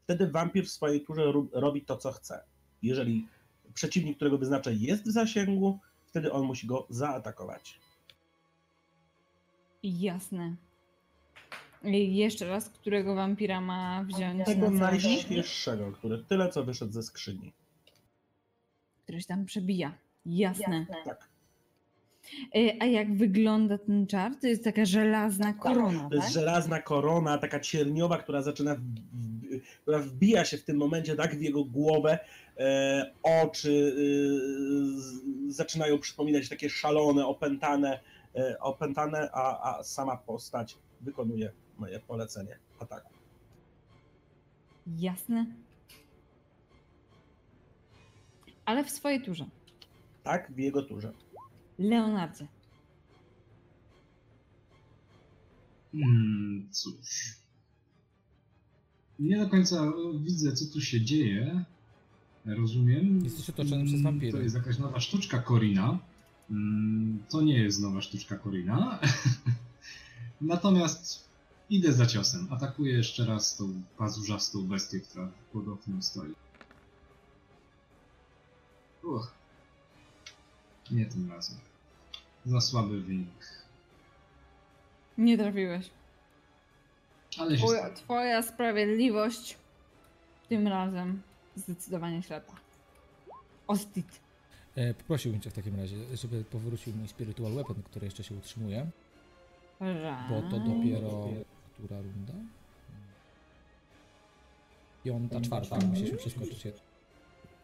wtedy wampir w swojej turze robi to, co chce. Jeżeli przeciwnik, którego wyznaczę, jest w zasięgu, wtedy on musi go zaatakować. jasne. Jeszcze raz, którego wampira ma wziąć Tego na najświeższego, który tyle co wyszedł ze skrzyni. Który się tam przebija. Jasne. Tak. E, A jak wygląda ten czar? To jest taka żelazna korona, To jest tak? żelazna korona, taka cierniowa, która zaczyna, która wbija się w tym momencie tak w jego głowę. E, oczy e, z, zaczynają przypominać takie szalone, opętane, e, opętane a, a sama postać wykonuje moje polecenie ataku. Jasne. Ale w swojej turze. Tak, w jego turze. Leonardzie. Hmm, cóż. Nie do końca widzę, co tu się dzieje. Rozumiem. Jesteś otoczony przez Mm, wampiry. To jest jakaś nowa sztuczka Korina. Mm, To nie jest nowa sztuczka Korina. Natomiast idę za ciosem. Atakuję jeszcze raz tą pazurzastą bestię, która pod oknem stoi. Uch. Nie tym razem. Za słaby wynik. Nie trafiłeś. Ale się Twoja, stało. twoja sprawiedliwość tym razem zdecydowanie ślepa. Ostit. E, poprosiłbym cię w takim razie, żeby powrócił mój Spiritual Weapon, który jeszcze się utrzymuje, bo to dopiero... Która runda? Piąta, czwarta, musieliśmy przeskoczyć jedną.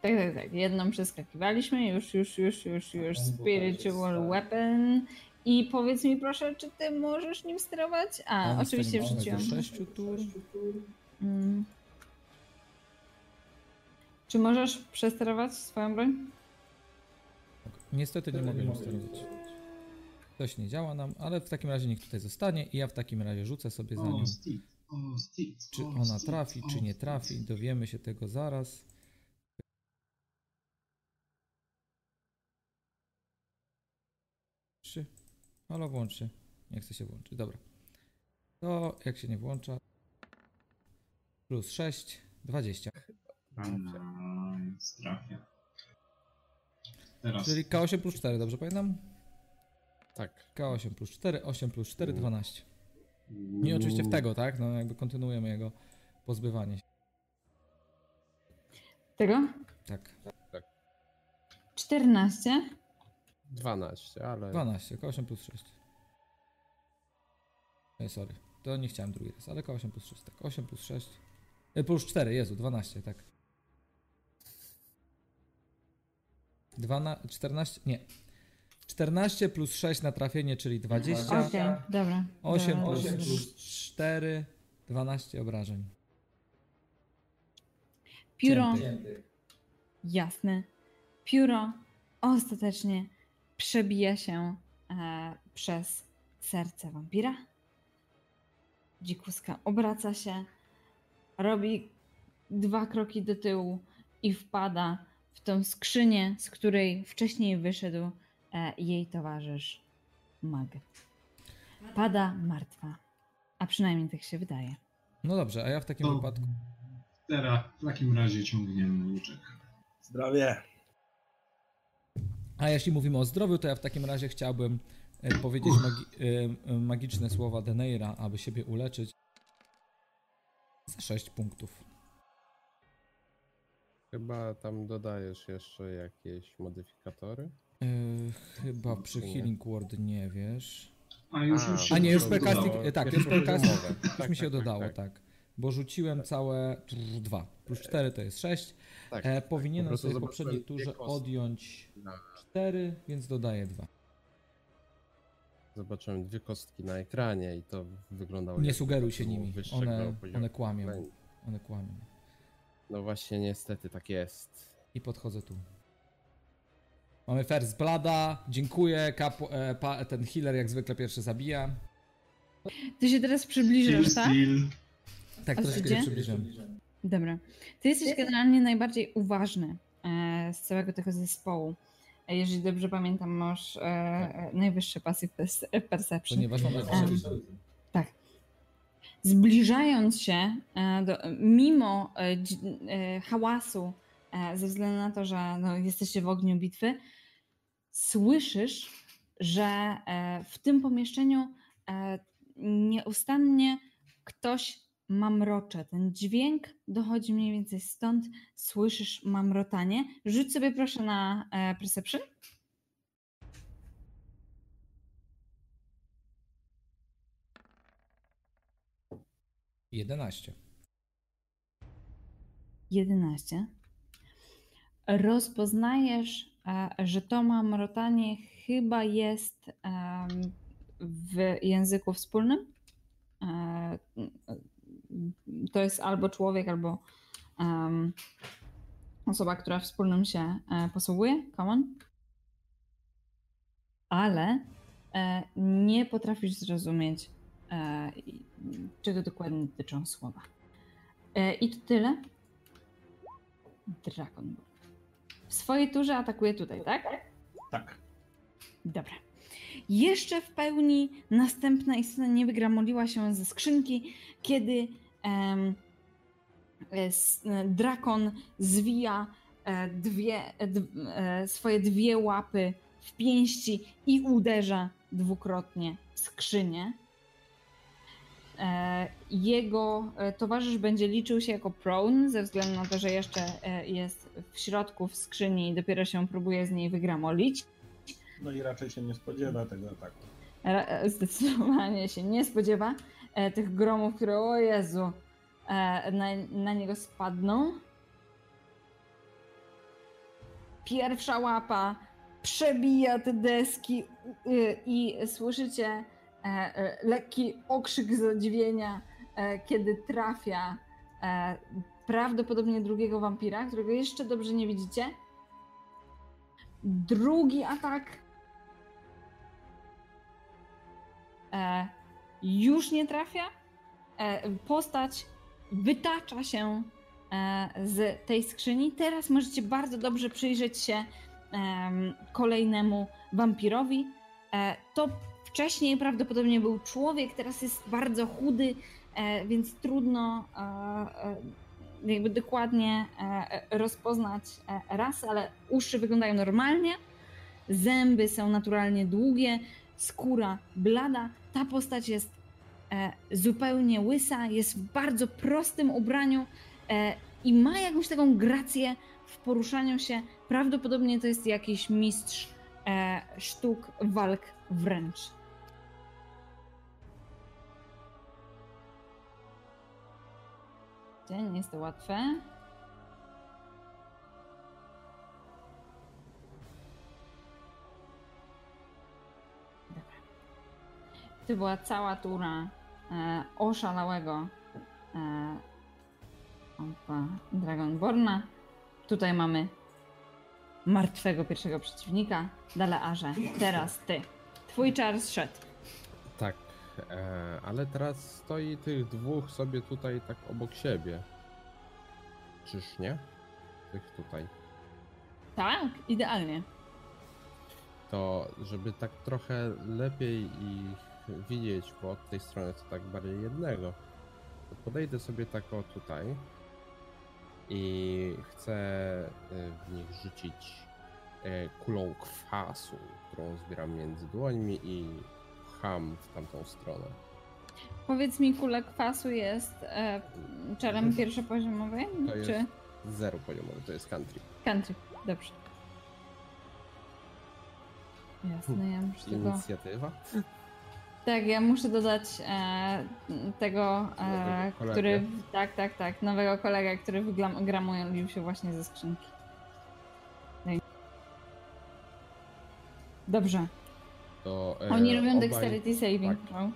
Tak, tak, tak. Jedną przeskakiwaliśmy. Już, już, już, już, już. Spiritual Weapon. I powiedz mi proszę, czy ty możesz nim sterować? A, On oczywiście wrzuciłam. do sześciu tur. Mm. Czy możesz przesterować swoją broń? Niestety nie mogę nim sterować. Coś nie działa nam, ale w takim razie niech tutaj zostanie i ja w takim razie rzucę sobie za nią. Czy ona trafi, czy nie trafi, dowiemy się tego zaraz. Trzy. Halo, włącz się. Nie chce się włączyć, dobra. To jak się nie włącza. Plus 6, 20. Nice, trafia. Teraz. Czyli K8 plus 4, dobrze pamiętam? Tak. K8 plus 4, 8 plus 4, 12. Nie oczywiście w tego, tak? No jakby kontynuujemy jego pozbywanie się. Tego? Tak. 14. 12, ale 12, K8 plus 6. Ej, sorry. To nie chciałem drugi raz, ale K8 plus 6, tak. 8 plus 6. E, plus 4, Jezu, 12, tak. 12, 14, nie. 14 plus 6 na trafienie, czyli 20. Okej, dobra. 8 dobra, plus dobra. 4, 12 obrażeń. Pióro, Cięty. jasne, pióro ostatecznie przebija się e, przez serce wampira. Dzikuska obraca się, robi dwa kroki do tyłu i wpada w tą skrzynię, z której wcześniej wyszedł jej towarzysz Mag. Pada martwa, a przynajmniej tak się wydaje. No dobrze, a ja w takim To wypadku. teraz w takim razie ciągniemy łuczek. Zdrowie. A jeśli mówimy o zdrowiu, to ja w takim razie chciałbym e, powiedzieć magi- e, e, magiczne słowa Deneira, aby siebie uleczyć. Za 6 punktów. Chyba tam dodajesz jeszcze jakieś modyfikatory? E, chyba przy? Healing Word nie wiesz. A już, A, już się A nie, już dodało. e, Tak, Już już spellcasting. poziomowe. Już Tak, mi się tak, tak, dodało, tak. tak. Bo rzuciłem całe 2. Plus 4 to jest 6. Tak, E, tak, po powinienem prostu sobie w poprzedniej turze odjąć 4, więc dodaję 2. Zobaczyłem dwie kostki na ekranie i to wyglądało Nie sugeruj się nimi. One, one kłamią. One kłamią. No właśnie, niestety tak jest. I podchodzę tu. Mamy First Blada, dziękuję, Kapu, e, pa, ten healer jak zwykle pierwszy zabija. Ty się teraz Kill przybliżasz, tak? Tak, A troszkę się przybliżyłem. Dobra. Ty jesteś generalnie najbardziej uważny e, z całego tego zespołu. E, Jeżeli dobrze pamiętam, masz e, e, najwyższy passive pers- perception. Ponieważ mam Em, Tak. Zbliżając się e, do, mimo e, e, hałasu, e, ze względu na to, że no, jesteście w ogniu bitwy, słyszysz, że e, w tym pomieszczeniu e, nieustannie ktoś mamrocze. Ten dźwięk dochodzi mniej więcej stąd. Słyszysz mamrotanie. Rzuć sobie proszę na e, perception. 11. 11. Rozpoznajesz, że to mamrotanie chyba jest w języku wspólnym. E, To jest albo człowiek, albo osoba, która wspólnym się e, posługuje. Common. Ale e, nie potrafisz zrozumieć, e, czego dokładnie dotyczą słowa. E, I to tyle. Dragonborn. W swojej turze atakuje tutaj, tak? Tak. Dobra. Jeszcze w pełni następna istota nie wygramoliła się ze skrzynki, kiedy em, s- drakon zwija e, dwie, e, d, e, swoje dwie łapy w pięści i uderza dwukrotnie w skrzynię. E, Jego e, towarzysz będzie liczył się jako prone, ze względu na to, że jeszcze e, jest w środku w skrzyni i dopiero się próbuje z niej wygramolić. No i raczej się nie spodziewa tego ataku. Ra- e, Zdecydowanie się nie spodziewa e, tych gromów, które o Jezu e, na, na niego spadną. Pierwsza łapa przebija te deski y, i słyszycie lekki okrzyk zadziwienia, kiedy trafia prawdopodobnie drugiego wampira, którego jeszcze dobrze nie widzicie. Drugi atak e, już nie trafia. E, postać wytacza się e, z tej skrzyni. Teraz możecie bardzo dobrze przyjrzeć się em, kolejnemu wampirowi. E, to wcześniej prawdopodobnie był człowiek, teraz jest bardzo chudy, e, więc trudno e, jakby dokładnie e, rozpoznać e, rasę, ale uszy wyglądają normalnie. Zęby są naturalnie długie, skóra blada. Ta postać jest e, zupełnie łysa, jest w bardzo prostym ubraniu e, i ma jakąś taką grację w poruszaniu się. Prawdopodobnie to jest jakiś mistrz e, sztuk walk wręcz. Nie jest to łatwe. Dobra. To była cała tura e, oszalałego, e, Opa, Dragonborna. Tutaj mamy martwego pierwszego przeciwnika. Dalearze, teraz ty. Twój czar zszedł. E, ale teraz stoi tych dwóch sobie tutaj tak obok siebie. Czyż nie? Tych tutaj. Tak, idealnie. To, żeby tak trochę lepiej ich widzieć, bo od tej strony to tak bardziej jednego, to podejdę sobie tak o tutaj i chcę e, w nich rzucić e, kulą kwasu, którą zbieram między dłońmi i w tamtą stronę. Powiedz mi, kula kwasu jest e, czarem pierwszopoziomowej? To jest Czy zero poziomowy, to jest country. country? Dobrze. Jasne, ja muszę tego... Inicjatywa? Tak, ja muszę dodać e, tego, e, który... Tak, tak, tak. Nowego kolegę, który wygramują się właśnie ze skrzynki. Dobrze. To, e, Oni robią obaj- dexterity saving tak. throw.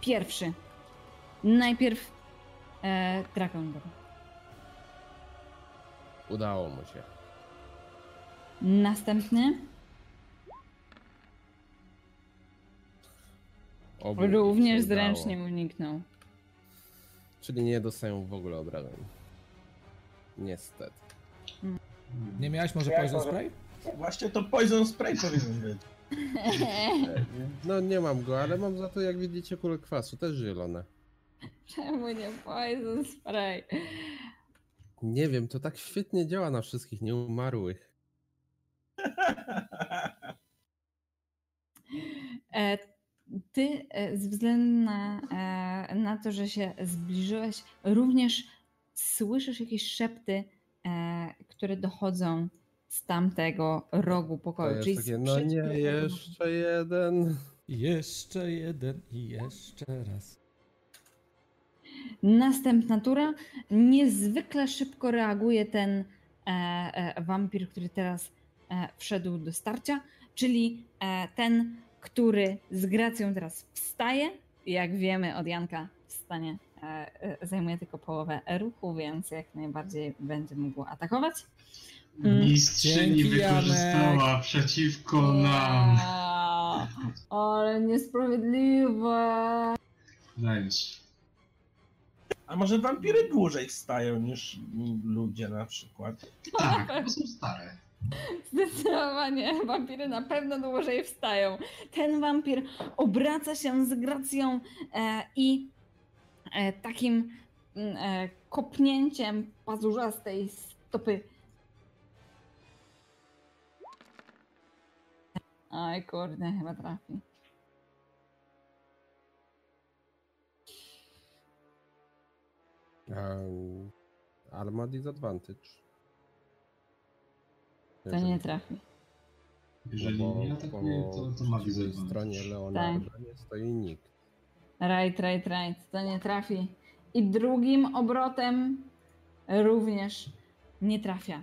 Pierwszy. Najpierw e, Dragon Ball. Udało mu się. Następny Obu również zręcznie uniknął. Czyli nie dostają w ogóle obrażeń. Niestety. Nie miałeś może Ja poison powiem- spray? Właśnie to Poison Spray powinien być. No nie mam go, ale mam za to jak widzicie kulę kwasu, też zielone. Czemu nie poison spray? Nie wiem, to tak świetnie działa na wszystkich nieumarłych. E, ty e, ze względu na, e, na to, że się zbliżyłeś, również słyszysz jakieś szepty, e, które dochodzą z tamtego rogu To pokoju. jest czyli takie, no nie, rogu. jeszcze jeden. Jeszcze jeden i jeszcze raz. Następna tura. Niezwykle szybko reaguje ten e, e, wampir, który teraz e, wszedł do starcia, czyli e, ten, który z gracją teraz wstaje. Jak wiemy od Janka, wstanie zajmuje tylko połowę ruchu, więc jak najbardziej będzie mógł atakować. Mm. Mistrzyni Dzięki, wykorzystała przeciwko nam. Ale niesprawiedliwe. Dajesz. A może wampiry dłużej wstają niż ludzie na przykład? Tak, bo są stare. Zdecydowanie, wampiry na pewno dłużej wstają. Ten wampir obraca się z gracją e, i e, takim mm, e, kopnięciem pazurzastej stopy. Aj kurde, chyba trafi. Um, ale ma disadvantage. To nie trafi. Jeżeli No bo nie atakuje, po to, to ma disadvantage. stronie Leonarda nie stoi nikt. Right, right, right. To nie trafi. I drugim obrotem również nie trafia.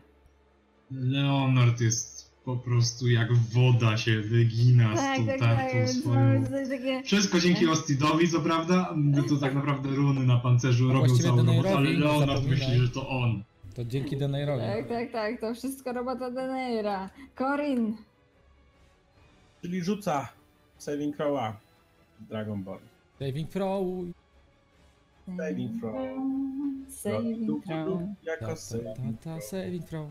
Leonard jest po prostu jak woda się wygina Tak, z tą tak, tak. tartą Więc swoją. takie. Wszystko dzięki Ostidowi, co prawda, bo to tak naprawdę runy na pancerzu A robią całą robotę, ale Leonard zapominaj. myśli, że to on. To dzięki Denairowi. Tak, tak, tak. To wszystko robota Deneira. Corin. Czyli rzuca Saving Throwa Dragon Ball. Saving throw. Saving throw. Saving throw. Jako saving ta, saving throw.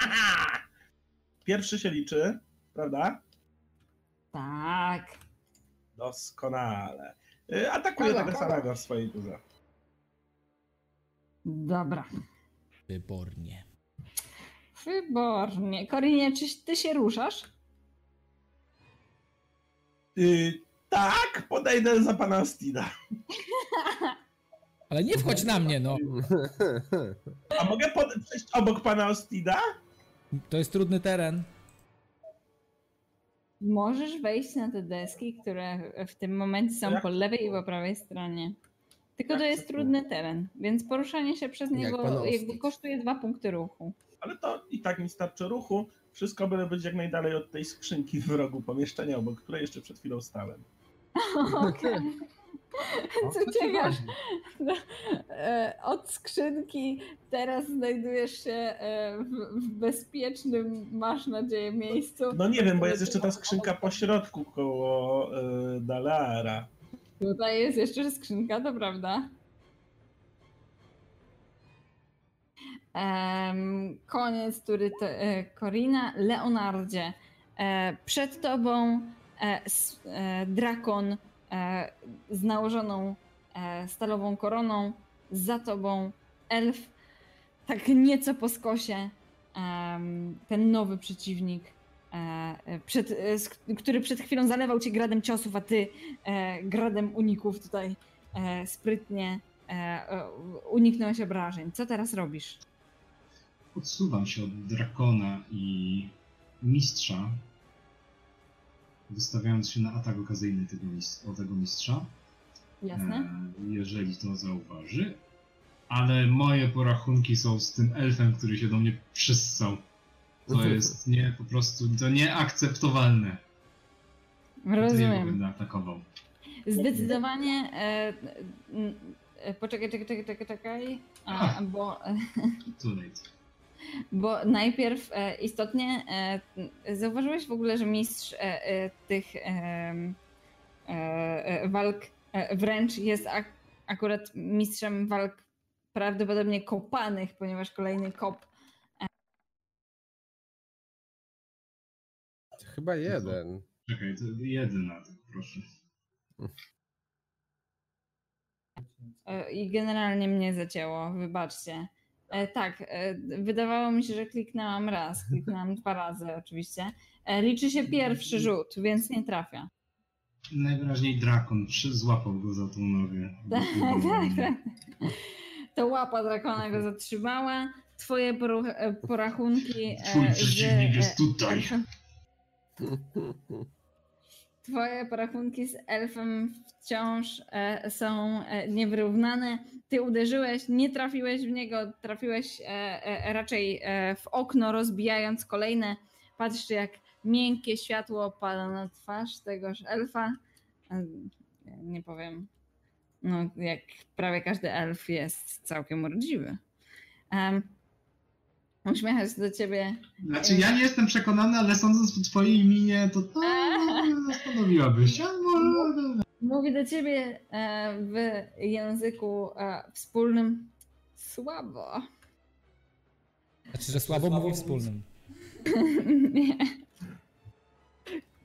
Aha! Pierwszy się liczy, prawda? Tak. Doskonale. Y, Atakuje Kogo, tego samego w swojej turze. Dobra. Wybornie. Wybornie. Korinie, czy ty się ruszasz? Y, tak, podejdę za pana Stida. Ale nie wchodź na mnie, no. A mogę pod- przejść obok pana Ostida? To jest trudny teren. Możesz wejść na te deski, które w tym momencie są Jak po lewej i po prawej stronie. Tylko Jak to jest trudny teren, więc poruszanie się przez Jak niego pan jakby kosztuje dwa punkty ruchu. Ale to i tak mi starczy ruchu. Wszystko byle być jak najdalej od tej skrzynki w rogu pomieszczenia, obok której jeszcze przed chwilą stałem. Okej. O, Co ciekawe, e, od skrzynki teraz znajdujesz się e, w, w bezpiecznym, masz nadzieję, miejscu. No nie wiem, bo jest jeszcze ta skrzynka po środku koło y, Dalara. Tutaj jest jeszcze skrzynka, to prawda. Koniec tury to, e, Corina. Leonardzie, e, przed tobą e, e, drakon e, z nałożoną e, stalową koroną, za tobą elf, tak nieco po skosie, ten nowy przeciwnik, e, e, przed, e, który przed chwilą zalewał cię gradem ciosów, a ty e, gradem uników tutaj e, sprytnie e, e, uniknąłeś obrażeń. Co teraz robisz? Odsuwam się od drakona i mistrza, wystawiając się na atak okazyjny tego, o tego mistrza, Jasne? e, jeżeli to zauważy. Ale moje porachunki są z tym elfem, który się do mnie przyssał. To jest nie po prostu to nieakceptowalne. Rozumiem. będę atakował. Zdecydowanie. E, e, poczekaj, czekaj, czekaj, czekaj, czekaj. A, bo, Too late. Bo najpierw e, istotnie e, zauważyłeś w ogóle, że mistrz e, tych walk wręcz jest ak- akurat mistrzem walk prawdopodobnie kopanych, ponieważ kolejny kop Chyba jeden. Czekaj, to jeden atak, proszę. I generalnie mnie zacięło, wybaczcie. E, tak, e, wydawało mi się, że kliknęłam raz, kliknęłam dwa razy oczywiście. E, liczy się pierwszy rzut, więc nie trafia. Najwyraźniej drakon przy- złapał go za tą nogę. Tak, tak, tak. To łapa drakona go zatrzymała. Twoje poru- e, porachunki. Twój z, przeciwnik jest tutaj. Twoje porachunki z elfem wciąż e, są e, niewyrównane. Ty uderzyłeś, nie trafiłeś w niego, trafiłeś e, raczej w okno, rozbijając kolejne. Patrz, jak miękkie światło pada na twarz tegoż elfa. Nie powiem. No, jak prawie każdy elf jest całkiem urodziwy. Uśmiecha się do ciebie. Znaczy, ja nie jestem przekonany, ale sądząc po twojej minie, to to zastanowiłabyś się. Mówi do ciebie e, w języku e, wspólnym słabo. Znaczy, że słabo mówi wspólnym. Nie.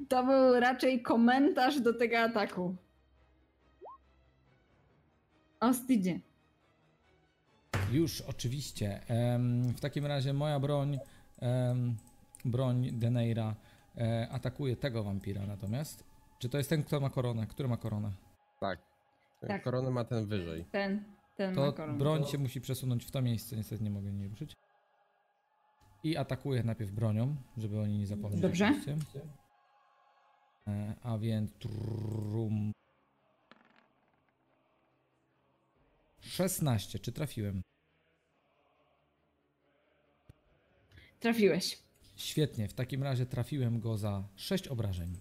To był raczej komentarz do tego ataku. Ostidzie. Już, oczywiście. W takim razie moja broń, broń Deneira e, atakuje tego wampira natomiast. Czy to jest ten, kto ma koronę? Który ma koronę? Tak. Tak. Koronę ma ten wyżej. Ten, ten To ma koronę. broń się musi przesunąć w to miejsce, niestety nie mogę nie ruszyć. I atakuje najpierw bronią, żeby oni nie zapomnieli. Dobrze. oczywiście. E, a więc... Trum... 16, czy trafiłem? Trafiłeś. Świetnie, w takim razie trafiłem go za 6 obrażeń.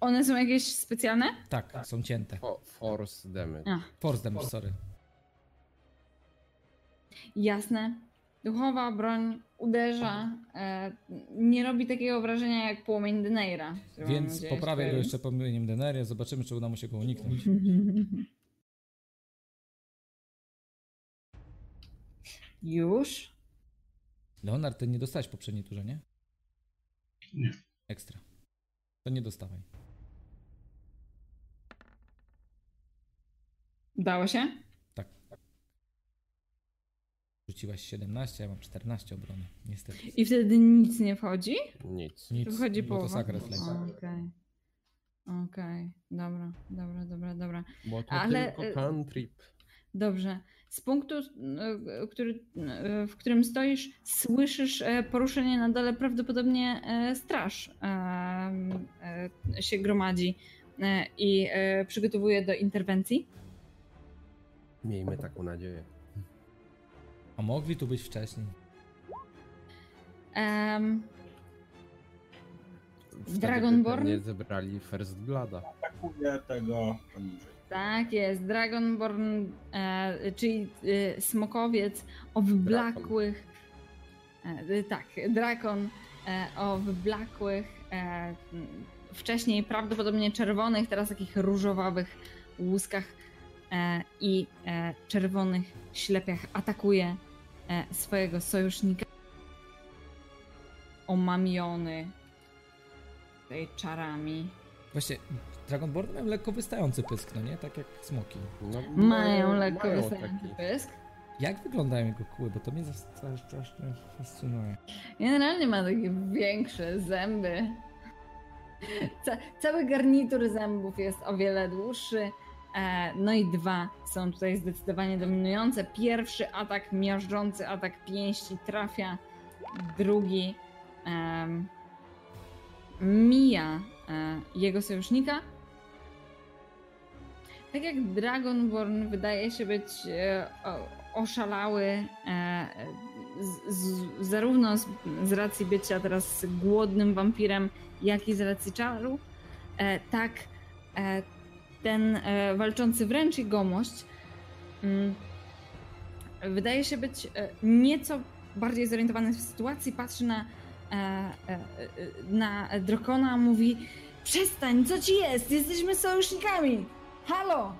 One są jakieś specjalne? Tak, są cięte. Fo- force damage. A, Force damage, sorry. jasne. Duchowa broń uderza. E, nie robi takiego wrażenia jak płomień Deneira. Więc nadzieję, poprawię go jeszcze pomyleniem Deneria, zobaczymy, czy uda mu się go uniknąć. Już? Leonard, ty nie dostałeś poprzedniej turze, nie? Nie. Ekstra. To nie dostawaj. Udało się? Rzuciłaś 17, ja mam 14 obrony. Niestety. I wtedy nic nie wchodzi? Nic. Nic, Wchodzi bo to połowa? zakres leci. Okej. Okej, dobra, dobra, dobra, dobra. Bo to Ale, tylko y- cantrip. Dobrze. Z punktu, e, który, e, w którym stoisz, słyszysz e, poruszenie na dole. Prawdopodobnie e, straż e, się gromadzi i przygotowuje do interwencji. Miejmy taką nadzieję. A mogli tu być wcześniej. Wtedy Dragonborn? Nie zebrali First Blooda. Atakuje tego poniżej. Tak jest, Dragonborn, e, czyli e, smokowiec o wyblakłych. E, tak, drakon e, o wyblakłych, e, wcześniej prawdopodobnie czerwonych, teraz takich różowawych łuskach e, i e, czerwonych ślepiach atakuje swojego sojusznika. Omamiony tutaj czarami. Właśnie, Dragonborn mają lekko wystający pysk, no nie? Tak jak smoki. No, Mają lekko mają wystający taki. pysk. Jak wyglądają jego kły? Bo to mnie strasznie fascynuje. Generalnie ma takie większe zęby. Ca cały garnitur zębów jest o wiele dłuższy. E, no i dwa są tutaj zdecydowanie dominujące. Pierwszy atak, miażdżący atak pięści trafia. Drugi em, mija e, jego sojusznika. Tak jak Dragonborn wydaje się być e, oszalały, z, z, zarówno z, z racji bycia teraz głodnym wampirem, jak i z racji czaru, tak ten e, walczący wręcz jegomość mm, wydaje się być e, nieco bardziej zorientowany w sytuacji, patrzy na, e, na Drokona, mówi przestań, co ci jest? Jesteśmy sojusznikami! Halo!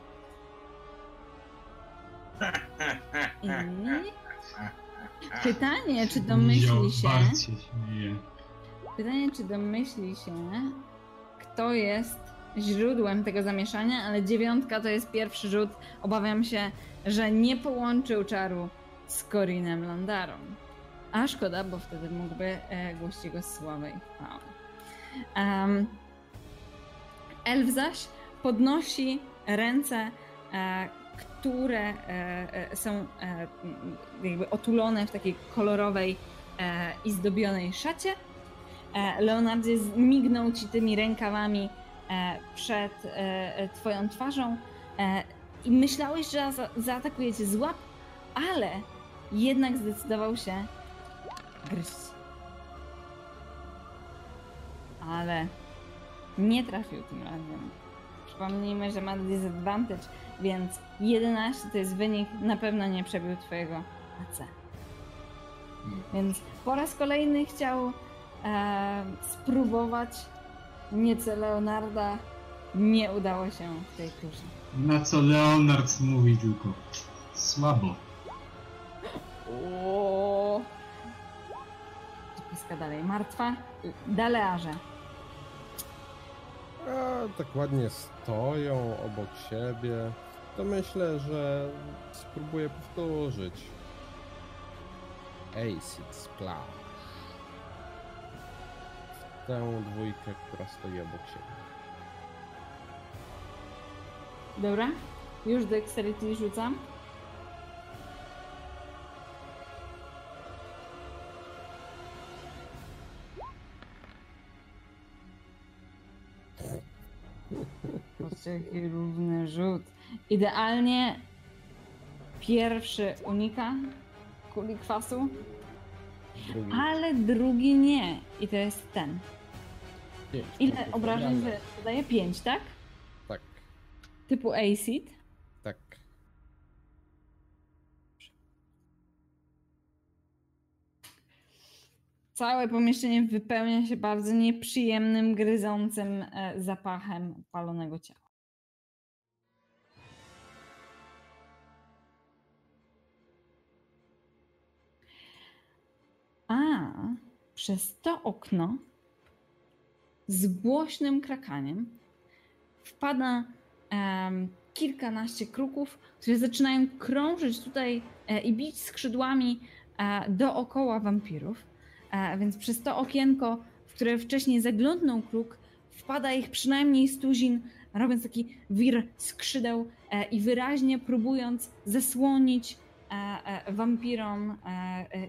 I pytanie, czy domyśli się, pytanie, czy domyśli się, kto jest źródłem tego zamieszania, ale dziewiątka to jest pierwszy rzut. Obawiam się, że nie połączył czaru z Corinem Landarą. A szkoda, bo wtedy mógłby e, głosić jego sławę i chwałę. Um, Elf zaś podnosi ręce, e, które e, e, są e, jakby otulone w takiej kolorowej e, i zdobionej szacie. Leonardzie mignął ci tymi rękawami przed e, e, twoją twarzą e, i myślałeś, że za, zaatakuje cię z łap, ale jednak zdecydował się gryźć. Ale nie trafił tym razem. Przypomnijmy, że ma disadvantage, więc 11 to jest wynik, na pewno nie przebił twojego AC. Więc po raz kolejny chciał e, spróbować nieco Leonarda. Nie udało się w tej turze. Na co Leonard mówi tylko słabo. O. Piska dalej. Martwa. Dalearze. A, tak ładnie stoją obok siebie. To myślę, że spróbuję powtórzyć. Acid Splash. Tę dwójkę, która stoi obok siebie. Dobra. Już Dexterity rzucam. Jaki równy rzut. Idealnie pierwszy unika kuli kwasu, Drugi ale drugi nie. I to jest ten. Ile obrażeń wydaje? Pięć, tak? Tak, Typu acid. tak. Całe pomieszczenie wypełnia się bardzo nieprzyjemnym, gryzącym e, zapachem palonego ciała. A przez to okno z głośnym krakaniem wpada em, kilkanaście kruków, które zaczynają krążyć tutaj e, i bić skrzydłami e, dookoła wampirów. E, więc przez to okienko, w które wcześniej zaglądnął kruk, wpada ich przynajmniej stuzin, robiąc taki wir skrzydeł e, i wyraźnie próbując zasłonić e, e, wampirom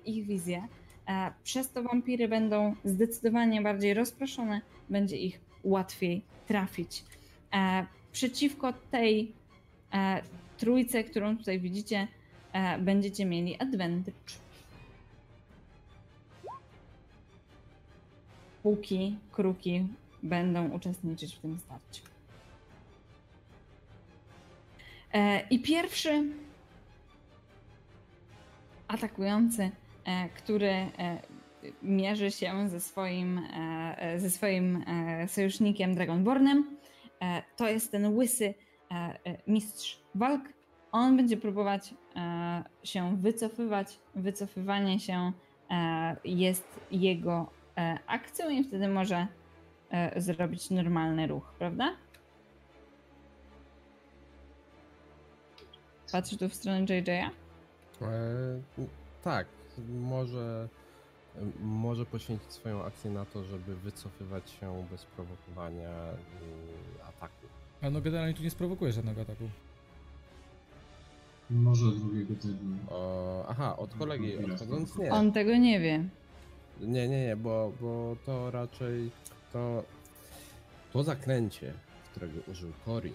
ich wizję. E, Przez to wampiry będą zdecydowanie bardziej rozproszone, będzie ich łatwiej trafić. E, Przeciwko tej e, trójce, którą tutaj widzicie, będziecie mieli advantage. póki kruki będą uczestniczyć w tym starciu. I pierwszy atakujący, który e, mierzy się ze swoim, e, e, ze swoim e, sojusznikiem Dragonbornem, e, to jest ten łysy e, e, mistrz walk. On będzie próbować e, się wycofywać. Wycofywanie się e, jest jego e, akcją i wtedy może e, zrobić normalny ruch, prawda? Patrzy tu w stronę JJ'a. E, tak, może, może poświęcić swoją akcję na to, żeby wycofywać się bez prowokowania y, ataku. A no generalnie tu nie sprowokuje żadnego ataku. Może drugiego. O, aha, od kolegi odchodząc nie. On tego nie wie. Nie, nie, nie, bo, bo to raczej to, to zaklęcie, którego użył Corin,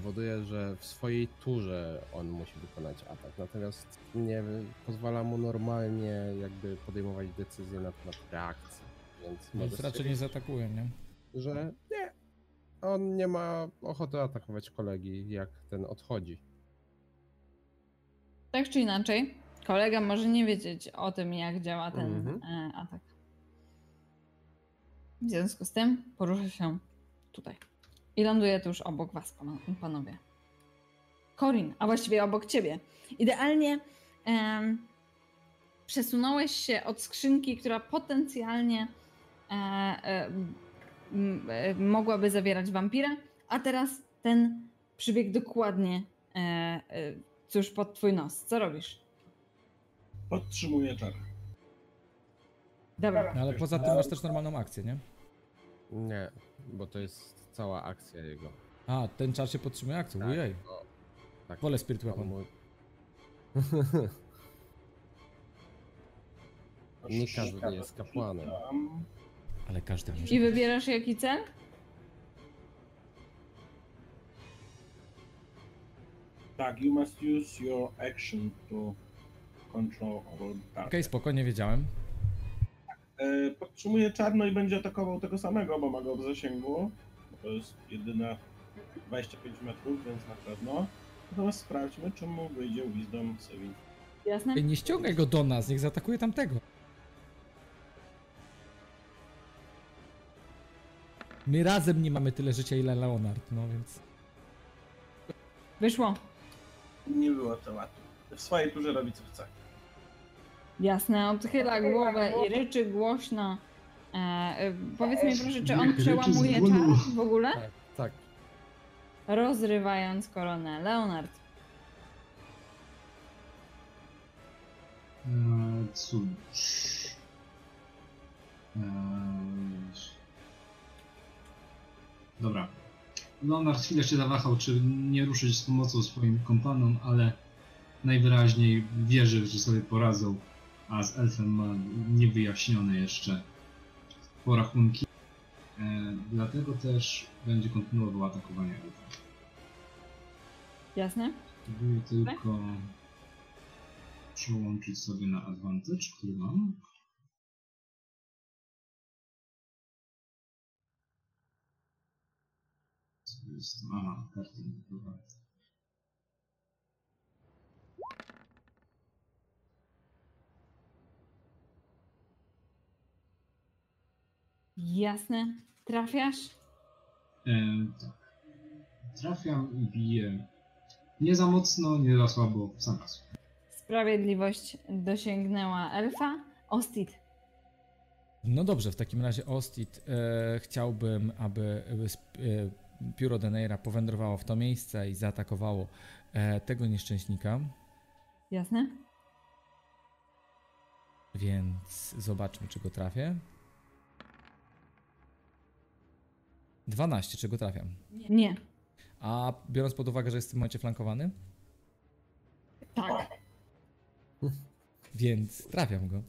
powoduje, że w swojej turze on musi wykonać atak. Natomiast nie pozwala mu normalnie jakby podejmować decyzje na temat reakcji. Więc Więc raczej stwierdzić, nie zaatakuje, nie? że nie, on nie ma ochoty atakować kolegi, jak ten odchodzi. Tak czy inaczej, kolega może nie wiedzieć o tym, jak działa ten Mhm. e, atak. W związku z tym porusza się tutaj. I ląduje tuż obok was, pano- panowie. Corin, a właściwie obok ciebie. Idealnie em, przesunąłeś się od skrzynki, która potencjalnie e, e, m, e, mogłaby zawierać wampira, a teraz ten przybiegł dokładnie cóż pod twój nos. Co robisz? Podtrzymuję czar. Dobra. No, ale poza tym masz też normalną akcję, nie? Nie, bo to jest cała akcja jego. A, ten czar się podtrzymuje akcją, Tak, ojej. no, tak. Wolę Spirit On Weapon. mu- Nie każdy jest kapłanem. Ale każdy może. I wybierasz jaki cel? Tak, you must use your action to control our target. Okej, spokojnie wiedziałem. E, podtrzymuje czarno i będzie atakował tego samego, bo ma go w zasięgu. To jest jedyne 25 metrów, więc na pewno. Natomiast sprawdźmy, czy mu wyjdzie Wisdom Saving. Jasne? Ej, nie ściągaj go do nas, niech zaatakuje tamtego. My razem nie mamy tyle życia, ile Leonard, no więc... Wyszło. Nie było łatwe. W swojej turze robi co chce. Jasne, odchyla głowę i ryczy głośno. E, e, powiedz mi proszę, czy on przełamuje czar w ogóle? Tak, tak. Rozrywając koronę. Leonard. Eee, cóż. Eee, Dobra. Leonard chwilę się zawahał, czy nie ruszyć z pomocą swoim kompanom, ale najwyraźniej wierzy, że sobie poradzą, a z elfem ma niewyjaśnione jeszcze porachunki. Eee, dlatego też będzie kontynuował atakowanie elfa. Jasne? Próbuję tylko przełączyć sobie na advantage, który mam. Aha, karty nie Jasne. Trafiasz? E, tak. Trafiam i biję. Nie za mocno, nie za słabo, w sam raz. Sprawiedliwość dosięgnęła elfa. Ostit. No dobrze, w takim razie Ostit, e, chciałbym, aby e, sp- e, pióro Deneira powędrowało w to miejsce i zaatakowało e, tego nieszczęśnika, Jasne? więc zobaczmy, czy go trafię. 12, czy go trafiam. Nie. A biorąc pod uwagę, że jest w tym momencie flankowany, Tak. więc trafiam go.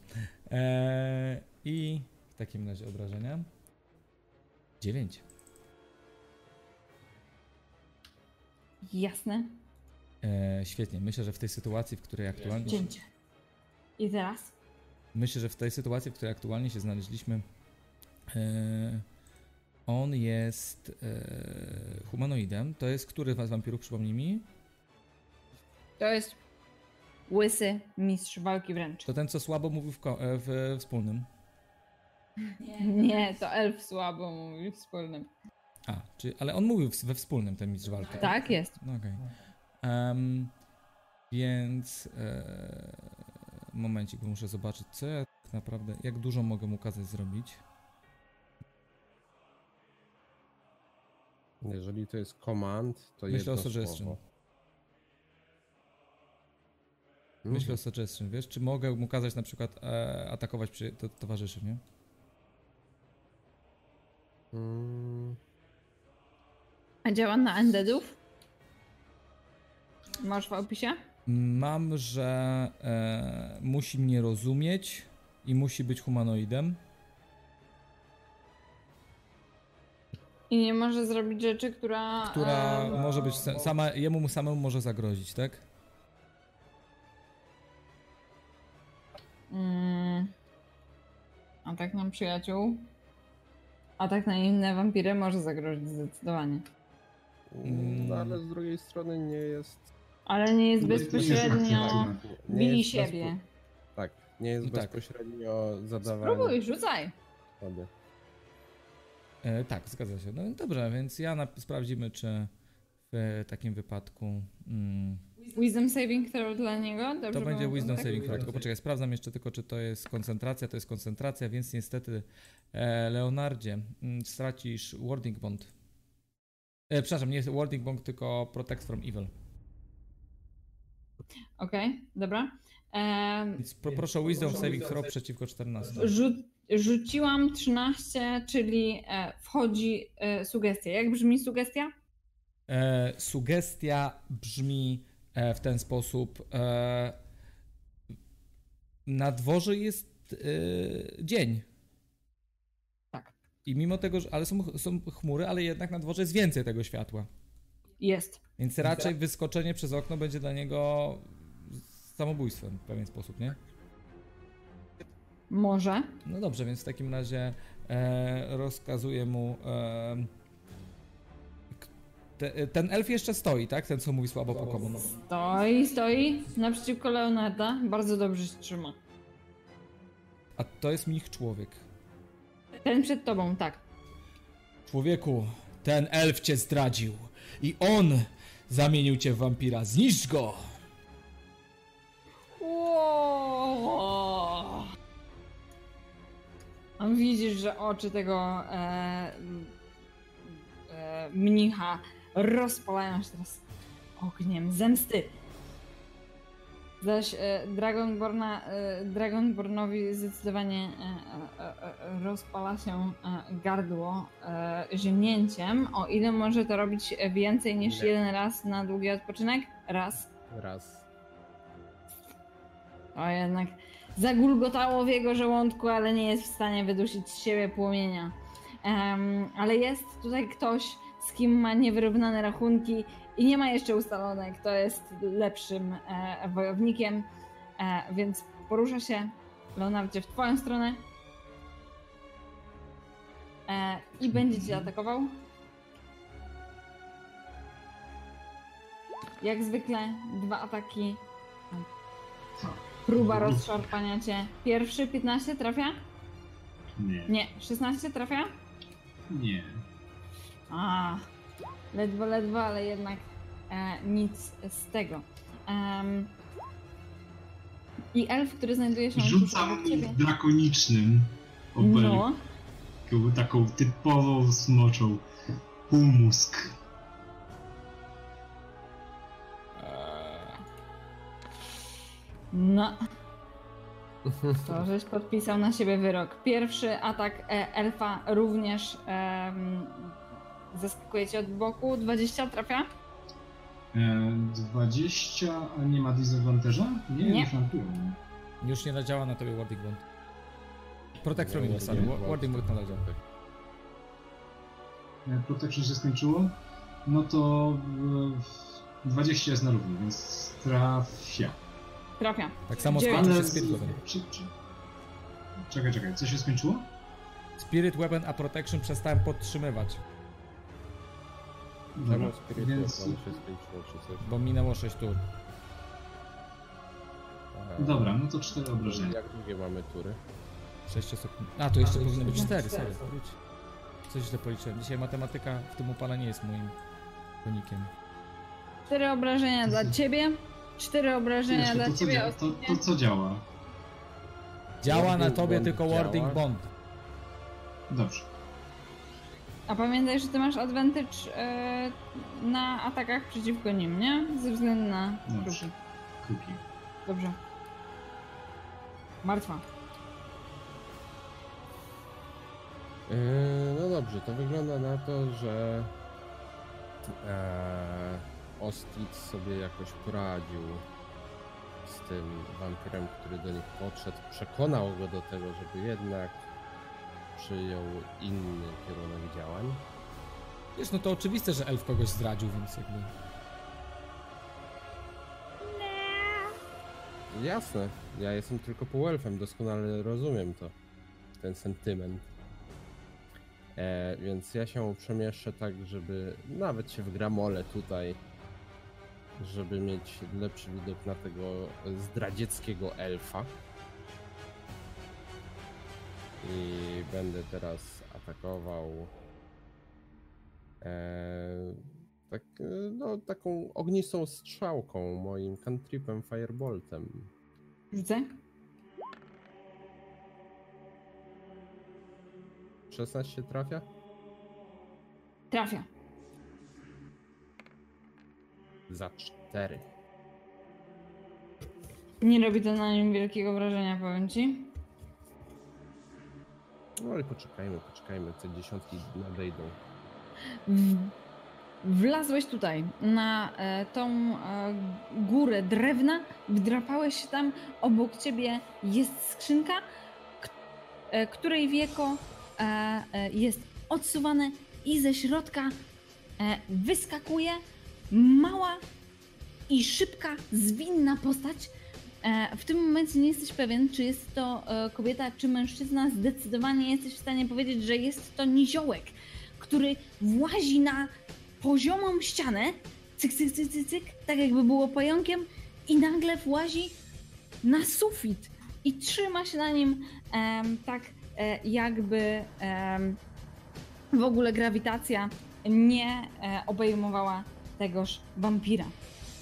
E, I w takim razie obrażenia. 9. Jasne. E, świetnie. Myślę, że w tej sytuacji, w której aktualnie. Cięcie. I teraz? Myślę, że w tej sytuacji, w której aktualnie się znaleźliśmy, E, on jest e, humanoidem. To jest który z wampirów, przypomnij mi? To jest łysy mistrz walki wręcz. To ten, co słabo mówił w, e, w wspólnym. Nie, to elf słabo mówi wspólnym. A, czy, ale on mówił w, we wspólnym ten mistrz walki. Tak jest. No okej. Em, więc e, momencik, bo muszę zobaczyć, co ja tak naprawdę, jak dużo mogę mu kazać zrobić. Jeżeli to jest command, to Myślę o jedno suggestion. słowo. Myślę o suggestion, wiesz, czy mogę mu kazać na przykład e, atakować przy, to, towarzyszy, nie? Mm, A działa na undeadów? Masz w opisie? Mam, że e, musi mnie rozumieć i musi być humanoidem. I nie może zrobić rzeczy, która... która może być sa- sama, jemu mu samemu może zagrozić, tak? Mm, atak na przyjaciół. Atak na inne wampiry może zagrozić zdecydowanie. No ale z drugiej strony nie jest. Ale nie jest bezpośrednio... Bili jest siebie. bezpo- Tak, nie jest Tak. bezpośrednio zadawanie Spróbuj, rzucaj. szkody. E, tak, zgadza się. No dobrze, więc ja nap- sprawdzimy, czy w takim wypadku mm, Wisdom saving throw dla niego? Dobrze to będzie Wisdom tak? Saving Throw. Tylko poczekaj, sprawdzam jeszcze tylko, czy to jest koncentracja. To jest koncentracja, więc niestety e, Leonardzie mm, stracisz Warding Bond. E, przepraszam, nie jest Warding Bond, tylko Protect from Evil. Okej, dobra. Em, Więc pro, proszę Wisdom Saving Throw przeciwko 14. rzu- rzuciłam 13, czyli e, wchodzi e, sugestia. Jak brzmi sugestia? E, sugestia brzmi e, w ten sposób. E, na dworze jest e, dzień. Tak. I mimo tego, że, ale są, są chmury, ale jednak na dworze jest więcej tego światła. Jest. Więc raczej wyskoczenie przez okno będzie dla niego samobójstwem w pewien sposób, nie? Może. No dobrze, więc w takim razie e, rozkazuję mu. E, te, ten elf jeszcze stoi, tak? Ten, co mówi słabo po komu. Stoi, stoi naprzeciwko Leonarda. Bardzo dobrze się trzyma. A to jest mnich człowiek. Ten przed tobą, tak. Człowieku, ten elf cię zdradził. I on zamienił cię w wampira. Zniszcz go! Widzisz, że oczy tego e, e, mnicha rozpalają się teraz ogniem zemsty. Zaś e, Dragonborna, e, Dragonbornowi zdecydowanie e, e, e, rozpala się e, gardło ziemnięciem, o ile może to robić więcej niż Nie. jeden raz na długi odpoczynek? Raz. Raz. To jednak zagulgotało w jego żołądku, ale nie jest w stanie wydusić z siebie płomienia. Em, ale jest tutaj ktoś, z kim ma niewyrównane rachunki i nie ma jeszcze ustalone, kto jest lepszym e, wojownikiem, e, więc porusza się Leonardzie w twoją stronę e, i będzie cię atakował. Jak zwykle dwa ataki Tak. Próba rozszarpania cię. Pierwszy 15 trafia? Nie. Nie. 16 trafia? Nie. A, ledwo, ledwo, ale jednak e, nic z tego. Em, I elf, który znajduje się Rzucam obok ciebie. drakonicznym obelgiem. No, Taką typową smoczą półmózg. No. To żeś podpisał na siebie wyrok. Pierwszy atak e, elfa również em, zaskakuje cię od boku. 20 trafia? E, 20, a nie ma disadvantage'a? Nie, Nie. nie. szantuję. Już nie działa na tobie Warding Bond. Protect from Evil, sorry. Warding Bond nadal działa. E, Protection się skończyło. No to e, 20 jest na równi, więc trafia. Trafia. Tak samo Dziewięć. skończył Ale... się Spirit czy... Czekaj, czekaj, co się skończyło? Spirit Weapon a Protection przestałem podtrzymywać, Dobra, Czemu Spirit więc... Weapon się skończyło czy coś? bo minęło 6 tur. Dobra, no to cztery obrażenia. Jak długie mamy tury? 6 sekund. A, to jeszcze powinno być 4, sorry. Coś źle policzyłem. Dzisiaj matematyka w tym upale nie jest moim konikiem. Cztery obrażenia dla ciebie, cztery obrażenia Wiesz, dla to, co ciebie. dzia- to, to co działa? Działa na tobie tylko działa? Warding Bond. Dobrze. A pamiętaj, że ty masz advantage e, na atakach przeciwko nim, nie? Ze względu na Dobrze. kruki. Dobrze. Martwa. Yy, no dobrze, to wygląda na to, że e, Ostit sobie jakoś poradził z tym wampirem, który do nich podszedł. Przekonał go do tego, żeby jednak przyjął inny kierunek działań. Wiesz, no to oczywiste, że elf kogoś zdradził, więc jakby... Jasne, ja jestem tylko półelfem, doskonale rozumiem to, ten sentyment. E, więc ja się przemieszczę tak, żeby nawet się w gramole tutaj, żeby mieć lepszy widok na tego zdradzieckiego elfa. I będę teraz atakował e, tak, no, taką ognistą strzałką, moim cantripem Fireboltem. Rzucę. 16 trafia? Trafia. Za 4. Nie robi to na nim wielkiego wrażenia, powiem ci. No ale poczekajmy, poczekajmy, te dziesiątki nadejdą. Wlazłeś tutaj na e, tą e, górę drewna, wdrapałeś się tam, obok ciebie jest skrzynka, e, której wieko jest odsuwane i ze środka wyskakuje mała i szybka, zwinna postać. E, w tym momencie nie jesteś pewien, czy jest to e, kobieta, czy mężczyzna. Zdecydowanie jesteś w stanie powiedzieć, że jest to niziołek, który włazi na poziomą ścianę, cyk, cyk, cyk, cyk, cyk, tak jakby było pająkiem i nagle włazi na sufit i trzyma się na nim tak e, jakby w ogóle grawitacja nie obejmowała tegoż wampira.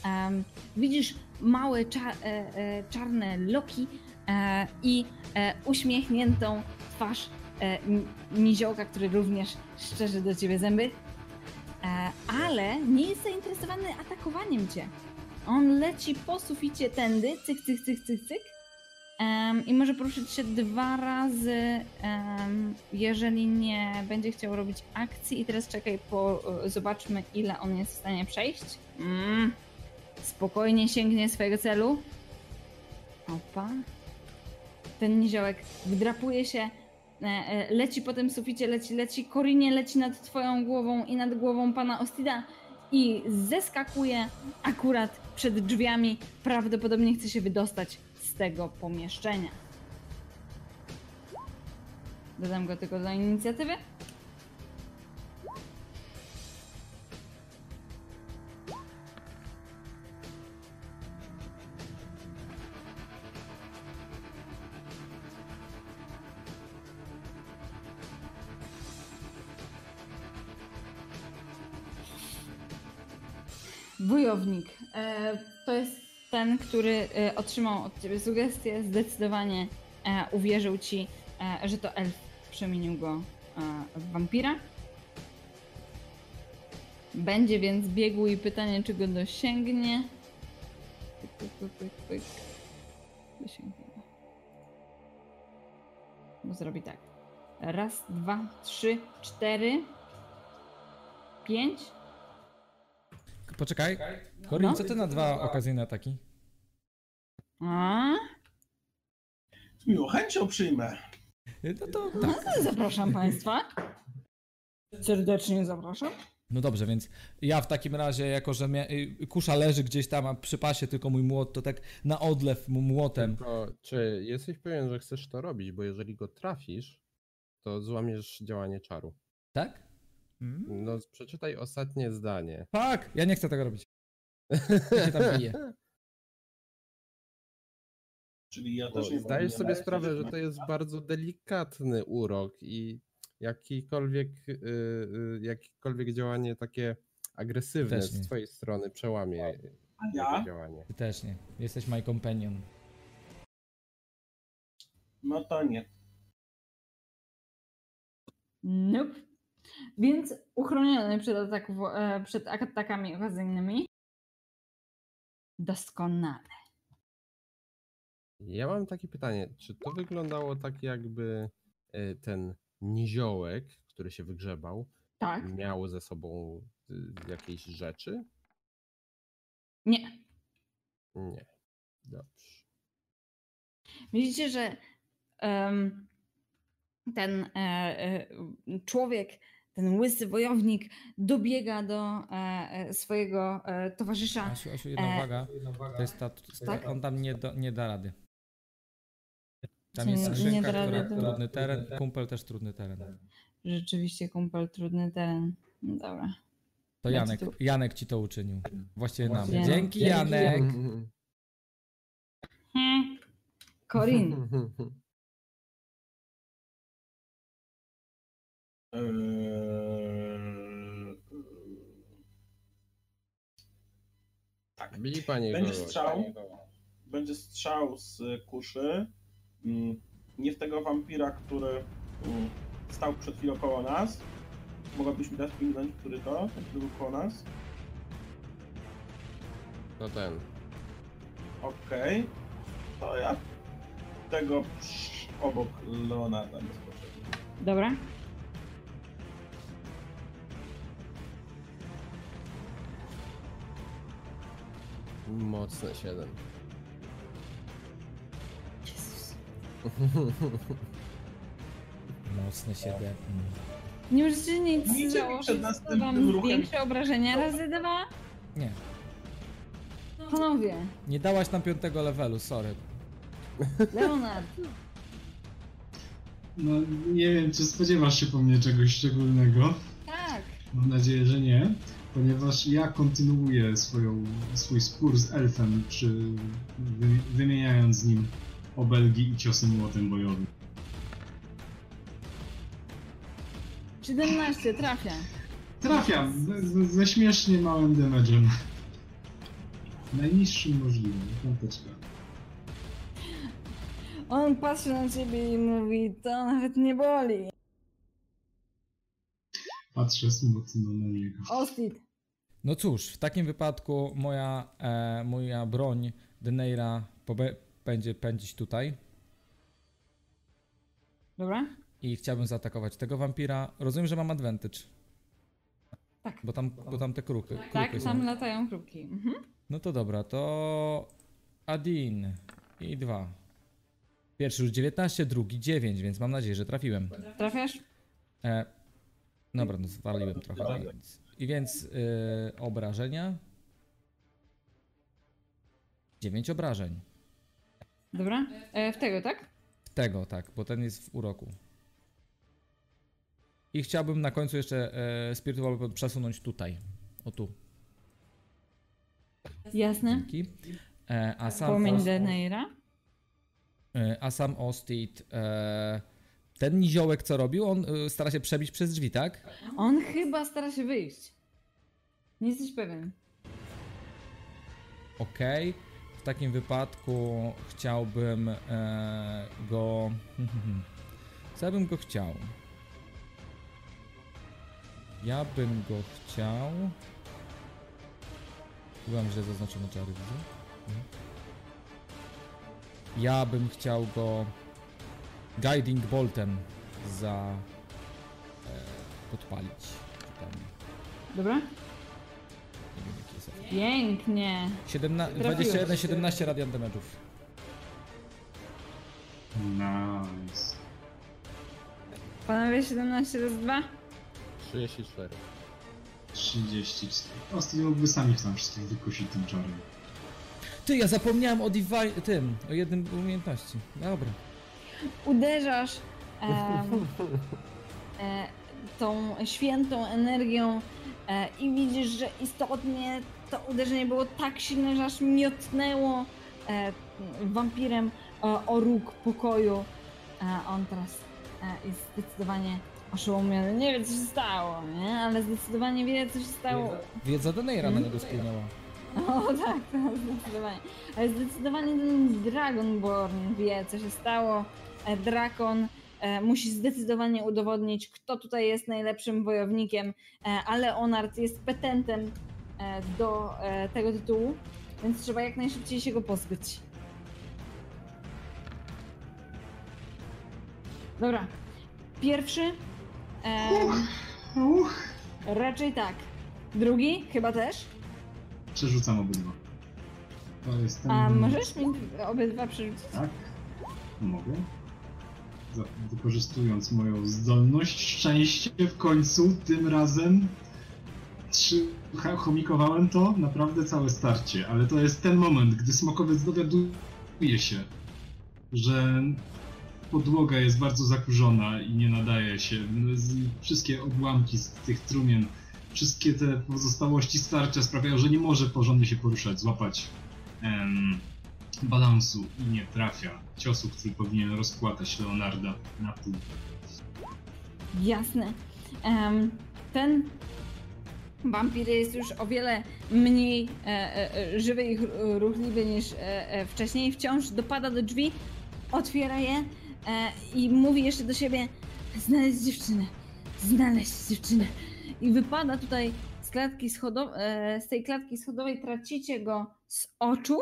Em, widzisz małe cza- e, e, czarne loki e, i e, uśmiechniętą twarz e, ni- niziołka, który również szczerzy do ciebie zęby. E, ale nie jest zainteresowany atakowaniem cię. On leci po suficie tędy, cyk, cyk, cyk, cyk, cyk. Em, I może poruszyć się dwa razy, em, jeżeli nie będzie chciał robić akcji. I teraz czekaj, po, e, zobaczmy ile on jest w stanie przejść. Mm. Spokojnie sięgnie swojego celu. Opa. Ten niziołek wdrapuje się, e, e, leci po tym suficie, leci, leci, Korinie leci nad twoją głową i nad głową pana Ostida i zeskakuje akurat przed drzwiami. Prawdopodobnie chce się wydostać tego pomieszczenia. Dodam go tylko do inicjatywy. Wojownik. E, to jest ten, który e, otrzymał od ciebie sugestię. Zdecydowanie e, uwierzył ci, e, że to elf przemienił go w wampira. Będzie więc biegł i pytanie, czy go dosięgnie. Dosięgnie. Bo zrobi tak. Raz, dwa, trzy, cztery, pięć. Poczekaj. Corin, No. co ty na dwa okazyjne ataki? A? Z miłą chęcią przyjmę. No to tak. Zapraszam Państwa. Serdecznie zapraszam. No dobrze, więc ja w takim razie, jako że mia- y, kusza leży gdzieś tam, a przy pasie tylko mój młot, to tak na odlew mu młotem. Tylko, czy jesteś pewien, że chcesz to robić? Bo jeżeli go trafisz, to złamiesz działanie czaru. Tak? Mm? No, przeczytaj ostatnie zdanie. Tak! Ja nie chcę tego robić. Ja się tam biję. Czyli ja też nie zdajesz sobie sprawę, że to jest bardzo delikatny urok i jakikolwiek, y, y, jakiekolwiek działanie takie agresywne z twojej strony przełamie A ja? działanie. Ty też nie. Jesteś my companion. No to nie. Nope. Więc uchroniony przed, e, przed atakami okazyjnymi. Doskonale. Ja mam takie pytanie, czy to wyglądało tak jakby y, ten niziołek, który się wygrzebał, Tak? miał ze sobą y, jakieś rzeczy? Nie. Nie. Dobrze. Widzicie, że em, ten e, e, człowiek, ten łysy wojownik dobiega do e, e, swojego e, towarzysza. Asiu, Asiu, jedna E, uwaga. To jest ta, tak? on tam nie, do, nie da rady. Tam jest skrzynka, która to- trudny teren, kumpel też trudny teren. Rzeczywiście kumpel, trudny teren. No dobra. To Janek, Janek ci to uczynił. Właściwie nam. Janek. Dzięki Dzięki, Janek. Hmm. Corin. Tak. Bili panie Będzie strzał. Będzie strzał z kuszy. Mm, Nie w tego wampira, który mm, stał przed chwilą koło nas. Mogłabyś mi dać pingnąć, który to, który był koło nas? To ten. Okej. To ja tego obok Leonarda bezpośrednio. Dobra. Mocne 7. Jezus. Mocne siebie. Mm. Nie możecie nic Widzicie, założyć, przed co następnym wam ruchem- większe obrażenia razy dwa? Nie. Panowie, Nie dałaś nam piątego levelu, sorry. Leonard, No nie wiem, czy spodziewasz się po mnie czegoś szczególnego. tak. Mam nadzieję, że nie, ponieważ ja kontynuuję swoją, swój spór z elfem, przy, wy, wymieniając z nim obelgi i ciosy młotem bojowym. 17 trafia. Trafiam ze, ze, ze śmiesznie małym damage'em. Najniższym możliwym, piąteczka. On patrzy na ciebie i mówi, to nawet nie boli. Patrzę smutno na niego. Ostit. No cóż, w takim wypadku moja, e, moja broń Deneira pobe- będzie pędzić tutaj Dobra? i chciałbym zaatakować tego wampira. Rozumiem, że mam advantage. Tak. Bo tam, bo tam te kruchy, Tak, tam są. latają kruki. Mhm. No to dobra, to Adin i dwa. Pierwszy już 19, drugi 9, więc mam nadzieję, że trafiłem. Trafiasz? E, dobra, no zwaliłem trochę. Więc. I więc y, obrażenia. 9 obrażeń. Dobra. E, w tego, tak? Tego, tak, bo ten jest w uroku. I chciałbym na końcu jeszcze e, Spiritual Weapon przesunąć tutaj. O tu. Jasne. Dzięki. E, a sam Ost- Deneira. e, a sam Ostit. E, ten niziołek co robił, on e, stara się przebić przez drzwi, tak? On chyba stara się wyjść. Nie jesteś pewien. Okej. W takim wypadku chciałbym e, go. Co ja bym go chciał? Ja bym go chciał. Byłem źle zaznaczony czary, widzę. Mhm. Ja bym chciał go Guiding Boltem za e, podpalić. Tam, Dobra? nie wiem jaki jest efekt. Pięknie. 17, Trafiłeś. 21, 17 radiant damage'ów. Nice. Panowie 17 razy 2? 34. 34. Ostatnio mógłby sami tam wszystkich wykosić tym czarem. Ty, ja zapomniałem o divine, tym, o jednym umiejętności. Dobra. Uderzasz e, tą świętą energią e, i widzisz, że istotnie to uderzenie było tak silne, że aż miotnęło e, wampirem o, o róg pokoju. A on teraz e, jest zdecydowanie oszołomiony. Nie wie, co się stało, nie? Ale zdecydowanie wie, co się stało. Wiedza Deneira na niego spłynęła. O tak, to zdecydowanie. Ale zdecydowanie ten Dragonborn wie, co się stało. E, Drakon e, musi zdecydowanie udowodnić, kto tutaj jest najlepszym wojownikiem, e, a Leonard jest petentem do tego tytułu, więc trzeba jak najszybciej się go pozbyć. Dobra. Pierwszy. Uch, raczej tak. Drugi? Chyba też. przerzucam obydwa. To jest ten... A możesz mi obydwa przerzucić? Tak, mogę. Wykorzystując moją zdolność, szczęście w końcu, tym razem trzy, chomikowałem to naprawdę całe starcie, ale to jest ten moment, gdy smokowiec dowiaduje się, że podłoga jest bardzo zakurzona i nie nadaje się. Wszystkie odłamki z tych trumien, wszystkie te pozostałości starcia sprawiają, że nie może porządnie się poruszać, złapać em, balansu i nie trafia ciosu, który powinien rozpłatać Leonarda na pół. Jasne. Em, ten wampir jest już o wiele mniej e, e, e, żywy i ch- ruchliwy niż e, e, wcześniej. Wciąż dopada do drzwi, otwiera je e, i mówi jeszcze do siebie znaleźć dziewczynę, znaleźć dziewczynę. I wypada tutaj z klatki z tej klatki schodowej, tracicie go z oczu,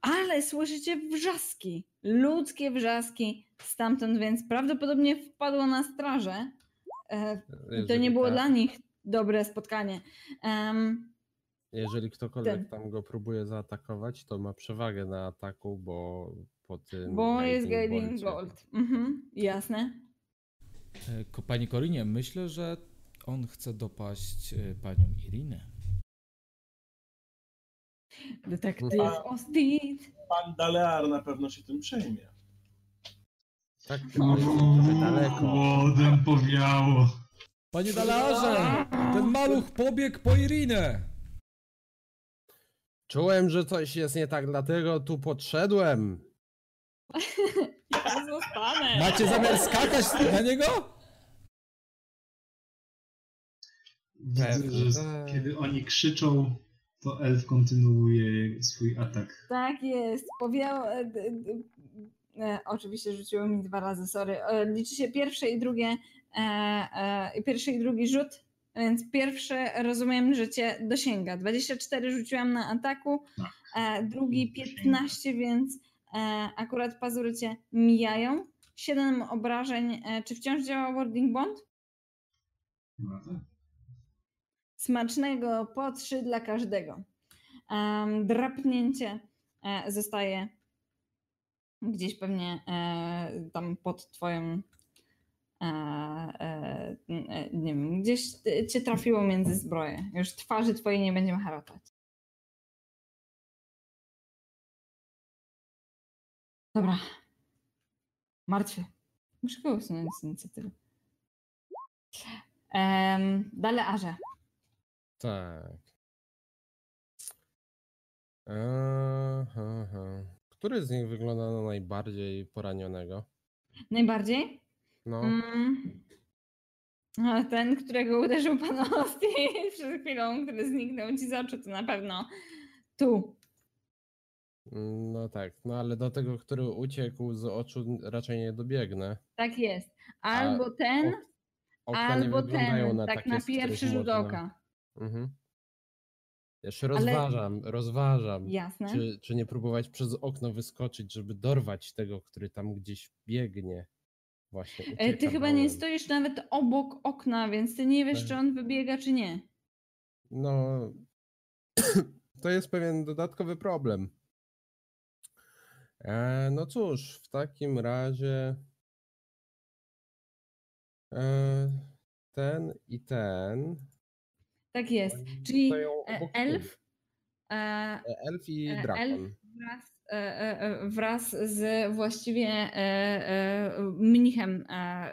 ale słyszycie wrzaski, ludzkie wrzaski stamtąd, więc prawdopodobnie wpadło na strażę. E, i to nie było tak- dla nich dobre spotkanie. Em, Jeżeli ktokolwiek Ten. tam go próbuje zaatakować, to ma przewagę na ataku, bo po tym. bo jest Guiding Bolt. Mhm, jasne. E, Pani Korinie, myślę, że on chce dopaść e, panią Irinę. Detektyw A- Ostit. Pan Dalear na pewno się tym przejmie. Tak, O, ale trochę daleko. Głodem powiało. Panie Dalarze! Ten maluch pobiegł po Irinę! Czułem, że coś jest nie tak, dlatego tu podszedłem. Ja zostanę. Macie zamiar skakać na niego? Widzę, Pewnie, że tak. kiedy oni krzyczą, to elf kontynuuje swój atak. Tak jest. Powiało. E, e, oczywiście rzuciło mi dwa razy, sorry. E, liczy się pierwsze i drugie. Pierwszy i drugi rzut. Więc pierwszy rozumiem, że cię dosięga. 24 rzuciłam na ataku, Tak. drugi Dosięga. 15, więc akurat pazury cię mijają. 7 obrażeń. Czy wciąż działa Warding Bond? No tak. Smacznego po trzy dla każdego. Drapnięcie e, zostaje gdzieś pewnie e, tam pod twoją e, nie wiem, gdzieś cię trafiło między zbroje. Już twarzy twojej nie będziemy harotać. Dobra. Martwy. Muszę go usunąć z inicjatywy. Um, dalej Arze. Tak. Aha, aha. Który z nich wygląda na najbardziej poranionego? Najbardziej? No, Mm. A ten, którego uderzył pan Osti przed chwilą, który zniknął ci z oczu, to na pewno tu. no tak. No ale do tego, który uciekł z oczu, raczej nie dobiegnę. Tak jest. Albo ten, Okna nie albo ten, tak na pierwszy rzut oka. Mhm. Jeszcze Ale- rozważam, rozważam. Jasne. Czy, czy nie próbować przez okno wyskoczyć, żeby dorwać tego, który tam gdzieś biegnie? Właśnie. E, Ty ucieka chyba nie dołem. stoisz nawet obok okna, więc ty nie wiesz, Tak. czy on wybiega, czy nie. No, to jest pewien dodatkowy problem. E, no cóż, w takim razie e, ten i ten. Tak jest. Czyli e, elf, e, E, Elf i drakon. elf wraz wraz z właściwie mnichem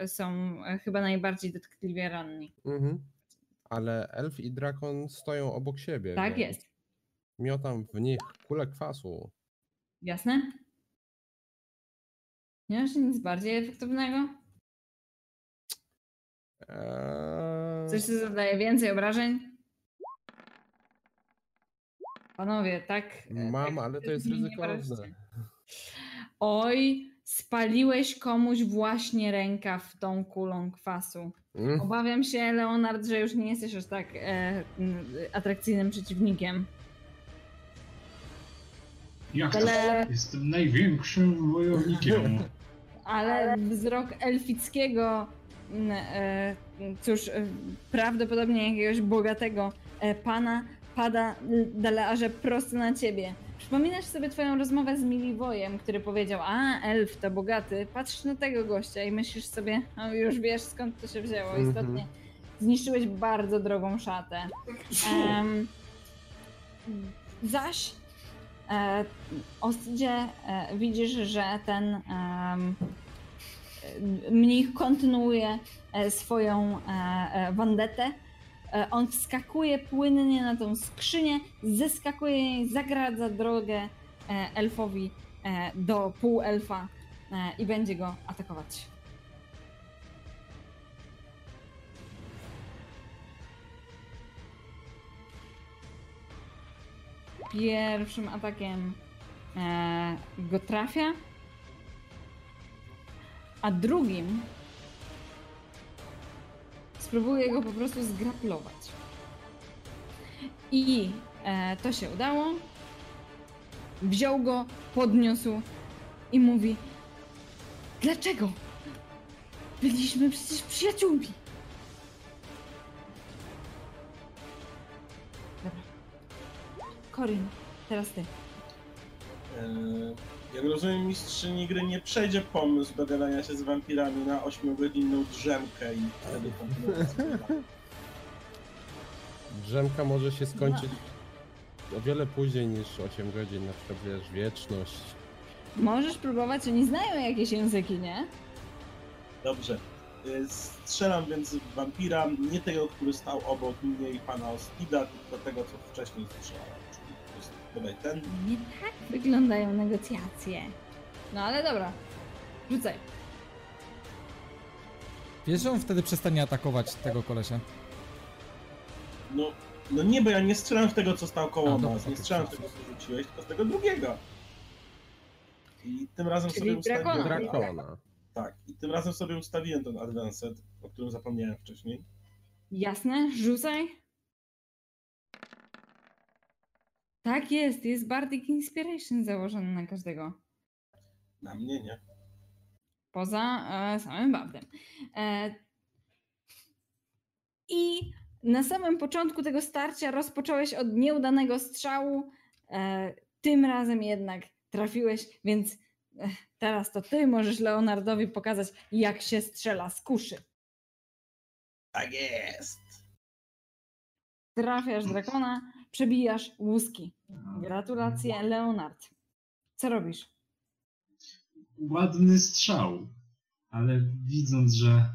są chyba najbardziej dotkliwie ranni. Mhm. Ale elf i drakon stoją obok siebie. Tak jest. Miotam w nich kulę kwasu. Jasne? Nie masz nic bardziej efektywnego? Eee, Coś, co zadaje więcej obrażeń? Panowie, tak? e, mam, tak ale to jest ryzykowne. Oj, spaliłeś komuś właśnie rękaw tą kulą kwasu. Mm, Obawiam się, Leonard, że już nie jesteś aż tak e, atrakcyjnym przeciwnikiem. Jak to? Ale, Jestem największym wojownikiem. ale wzrok elfickiego, e, cóż, e, prawdopodobnie jakiegoś bogatego e, pana pada Dalearze prosto na ciebie. Przypominasz sobie twoją rozmowę z Miliwojem, który powiedział, a elf to bogaty, patrzysz na tego gościa i myślisz sobie, no już wiesz skąd to się wzięło. Mhm. Istotnie zniszczyłeś bardzo drogą szatę. Em, zaś e, Ostidzie e, widzisz, że ten e, mnich kontynuuje e, swoją e, e, wandetę. E, on wskakuje płynnie na tą skrzynię, zeskakuje i zagradza drogę e, elfowi e, do półelfa i będzie go atakować. Pierwszym atakiem go trafia, a drugim spróbuję go po prostu zgraplować. I e, to się udało. Wziął go, podniósł i mówi: Dlaczego? Byliśmy przecież przyjaciółmi. Dobra. Corin, teraz ty. Eee, Jak rozumiem, mistrzyni gry nie przejdzie pomysł do gadania się z wampirami na 8-godzinną drzemkę i wtedy kontynuacja. Drzemka może się skończyć o wiele później niż 8 godzin, na przykład wiesz, wieczność. Możesz próbować, oni znają jakieś języki, nie? Dobrze. Eee, Strzelam więc w wampira, nie tego, który stał obok mnie i pana Ospida, tylko tego, co wcześniej strzelałem. Bodaj ten. Nie tak wyglądają negocjacje. No ale dobra. Rzucaj. Wiesz, że on wtedy przestanie atakować tego kolesia? No, no nie, bo ja nie strzelam w tego, co stał koło A, dobra, nas. Nie strzelam w tego, co rzuciłeś, tylko z tego drugiego. I tym razem Czyli sobie ustawiłem. drakona. Drakona. Tak, i tym razem sobie ustawiłem ten advanced, o którym zapomniałem wcześniej. Jasne, rzucaj. Tak jest, jest Bardic Inspiration założony na każdego. Na mnie nie. Poza e, samym Bardem. E, I na samym początku tego starcia rozpocząłeś od nieudanego strzału. E, tym razem jednak trafiłeś, więc e, teraz to ty możesz Leonardowi pokazać, jak się strzela z kuszy. Tak jest! Trafiasz drakona, przebijasz łuski. Gratulacje, Leonard. Co robisz? Ładny strzał, ale widząc, że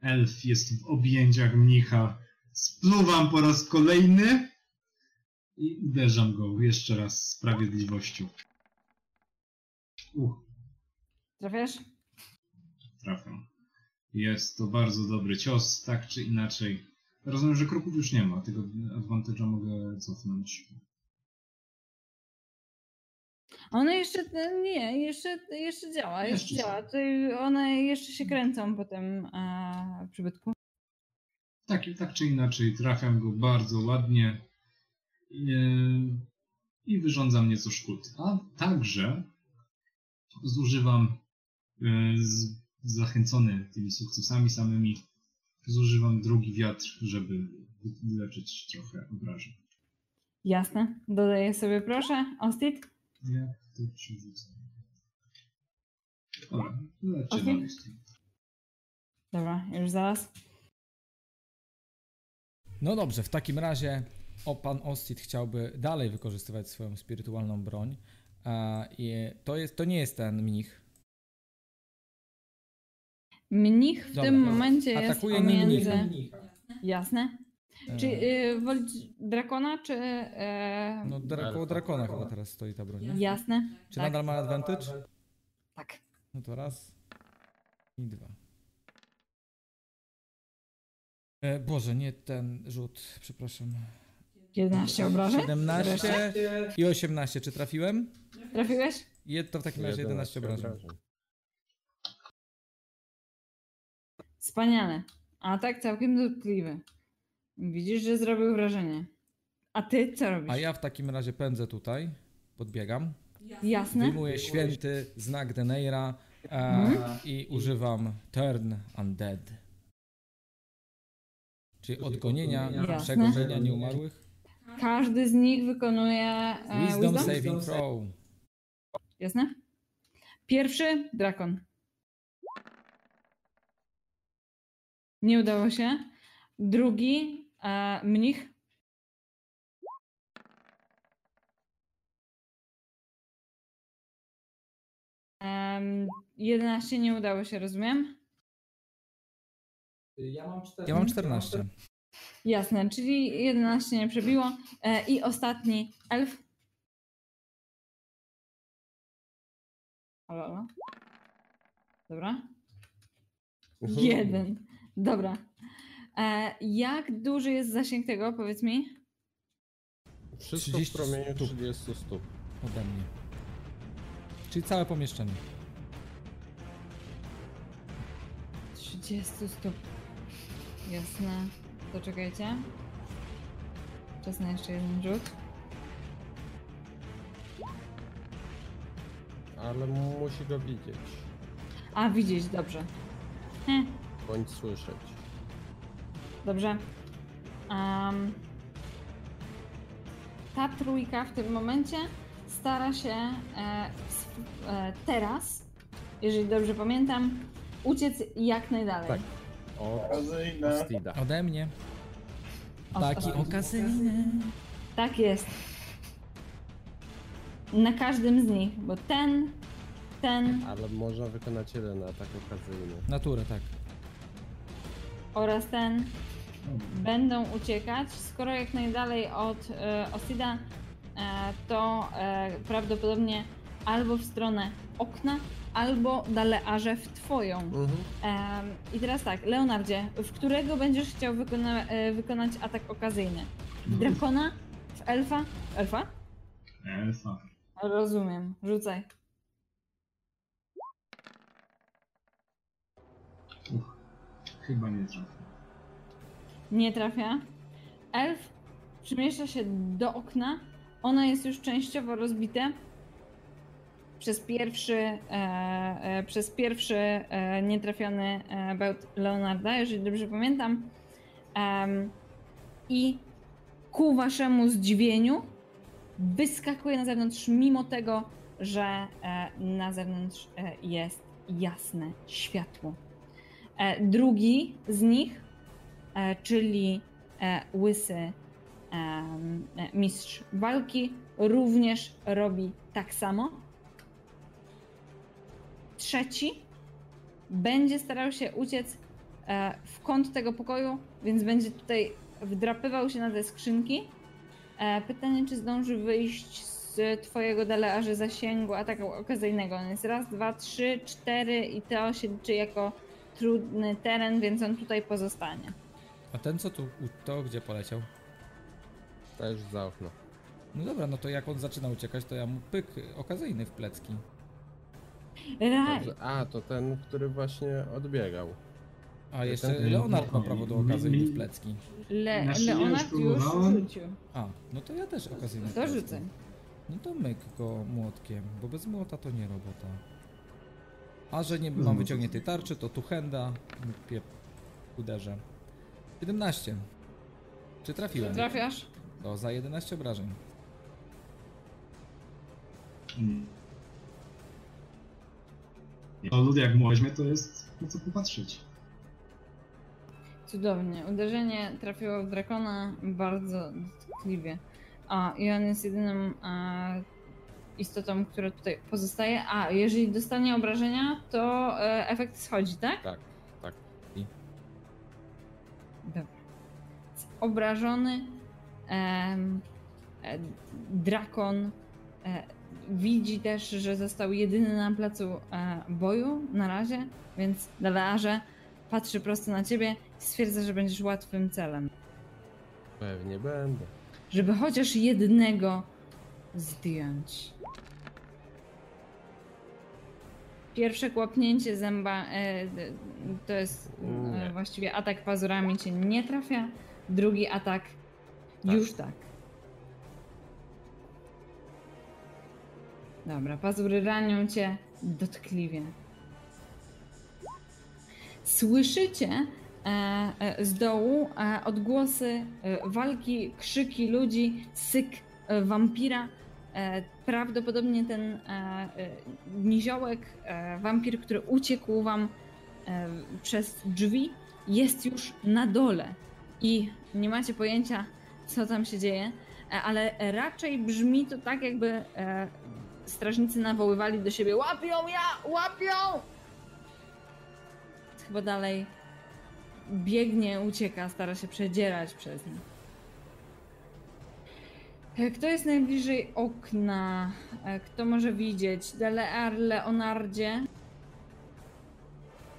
elf jest w objęciach mnicha, spluwam po raz kolejny i uderzam go jeszcze raz sprawiedliwością. Uch, Trafiasz? trafiam. Jest to bardzo dobry cios, tak czy inaczej. Rozumiem, że kroków już nie ma, tego advantage'a mogę cofnąć. One jeszcze, nie, jeszcze, jeszcze działa, jeszcze, Jeszcze działa. one jeszcze się kręcą po tym e, przybytku. Tak, tak czy inaczej, trafiam go bardzo ładnie i, i wyrządzam nieco szkód. A także zużywam, e, z, zachęcony tymi sukcesami samymi, zużywam drugi wiatr, żeby wyleczyć trochę obrażeń. Jasne, dodaję sobie proszę. Ostit? Nie, to ci rzucę. Dobra. Dobra, już zaraz. No dobrze, w takim razie o, pan Ostit chciałby dalej wykorzystywać swoją spirytualną broń, E, i to, jest, to nie jest ten mnich. Mnich w Dobra, tym dobra. momencie jest Atakuje pomiędzy... mnich. Jasne. Czy E, y, wolisz drakona, czy... E... no, dra- koło drakona chyba teraz stoi ta broń. nie? Jasne. Czy tak. nadal ma advantage? Tak. No to raz i dwa. E, Boże, nie ten rzut, przepraszam. 11 obrażeń? 17 i 18. Czy trafiłem? Trafiłeś? Je, to w takim razie 11 obrażeń. Wspaniale. A tak całkiem dotkliwy. Widzisz, że zrobił wrażenie. A ty co robisz? A ja w takim razie pędzę tutaj, podbiegam, Jasne. wyjmuję święty znak Deneira e, Mhm. i używam Turn Undead. Czyli odgonienia, Jasne. przegorzenia nieumarłych. Każdy z nich wykonuje e, Wisdom wisdom? saving throw. Jasne? Pierwszy drakon. Nie udało się. Drugi e, mnich. Em, 11 nie udało się, rozumiem? Ja mam 14. Jasne, czyli 11 nie przebiło. E, I ostatni elf. Halo, halo. Dobra. Jeden. Dobra. E, jak duży jest zasięg tego, powiedz mi? Wszystko 30 w promieniu stóp. 30 stóp. ode mnie. Czyli całe pomieszczenie. 30 stóp. Jasne. To czekajcie. Czas na jeszcze jeden rzut. Ale musi go widzieć, A, widzieć, dobrze. Hm, bądź słyszeć. dobrze. Am, ta trójka w tym momencie stara się e, e, teraz, jeżeli dobrze pamiętam, uciec jak najdalej. Tak. Od. Ode mnie. Taki okazyjny. Tak jest. Na każdym z nich, bo ten, ten Ale można wykonać jeden atak okazyjny. Naturę, tak. Oraz ten będą uciekać. Skoro jak najdalej od e, Osida, e, to e, prawdopodobnie albo w stronę okna, albo dalearze w twoją. Mhm. Em, I teraz tak, Leonardzie, w którego będziesz chciał wykona e, wykonać atak okazyjny? W drakona? W elfa? Elfa? Elfa. Rozumiem, rzucaj. Chyba nie trafię. Nie trafia. Elf przemieszcza się do okna. Ono jest już częściowo rozbite. Przez pierwszy, e, e, przez pierwszy e, nietrafiony e, bełt Leonarda, jeżeli dobrze pamiętam. I ku waszemu zdziwieniu wyskakuje na zewnątrz, mimo tego, że e, na zewnątrz e, jest jasne światło. E, drugi z nich e, czyli e, łysy mistrz walki, również robi tak samo. Trzeci będzie starał się uciec w kąt tego pokoju, więc będzie tutaj wdrapywał się na te skrzynki. Pytanie, czy zdąży wyjść z twojego dalearzy zasięgu ataku okazyjnego. On jest raz, dwa, trzy, cztery i to się liczy jako trudny teren, więc on tutaj pozostanie. A ten co tu, to gdzie poleciał? Też za okno. No dobra, no to jak on zaczyna uciekać, to ja mu pyk okazyjny w plecki. Ra- Dobrze. A, to ten, który właśnie odbiegał. A jeszcze ten- Leonard ma prawo do okazyjnych w plecki. Le- Leonard już rzucił. A, no to ja też okazyjny w To plecki. rzucę. No to myk go młotkiem, bo bez młota to nie robota. A że nie No, mam no wyciągniętej tarczy, to tu henda pie... uderzę. 17. Czy trafiłem? Trafiasz? To za 11 obrażeń. Mm. To lud jak mu weźmie, to jest na co popatrzeć. Cudownie. Uderzenie trafiło w drakona bardzo dotkliwie. A, i on jest jedynym e, istotą, która tutaj pozostaje. A, jeżeli dostanie obrażenia, to e, efekt schodzi, tak? Tak, tak. I Dobra. Obrażony em, e, drakon e, widzi też, że został jedyny na placu e, boju na razie, więc Dalearze patrzy prosto na ciebie i stwierdza, że będziesz łatwym celem. pewnie będę. Żeby chociaż jednego zdjąć. Pierwsze kłapnięcie zęba e, to jest e, Nie. właściwie atak pazurami cię nie trafia. Drugi atak już tak. Dobra, pazury ranią cię dotkliwie. Słyszycie e, z dołu odgłosy walki, krzyki ludzi, syk wampira. E, prawdopodobnie ten e, e, niziołek, wampir, który uciekł wam przez drzwi, jest już na dole i nie macie pojęcia, co tam się dzieje, ale raczej brzmi to tak, jakby strażnicy nawoływali do siebie: Łapią ja! Łapią! Chyba dalej biegnie, ucieka, stara się przedzierać przez nich. Kto jest najbliżej okna? E, Kto może widzieć? Delear, Leonardzie.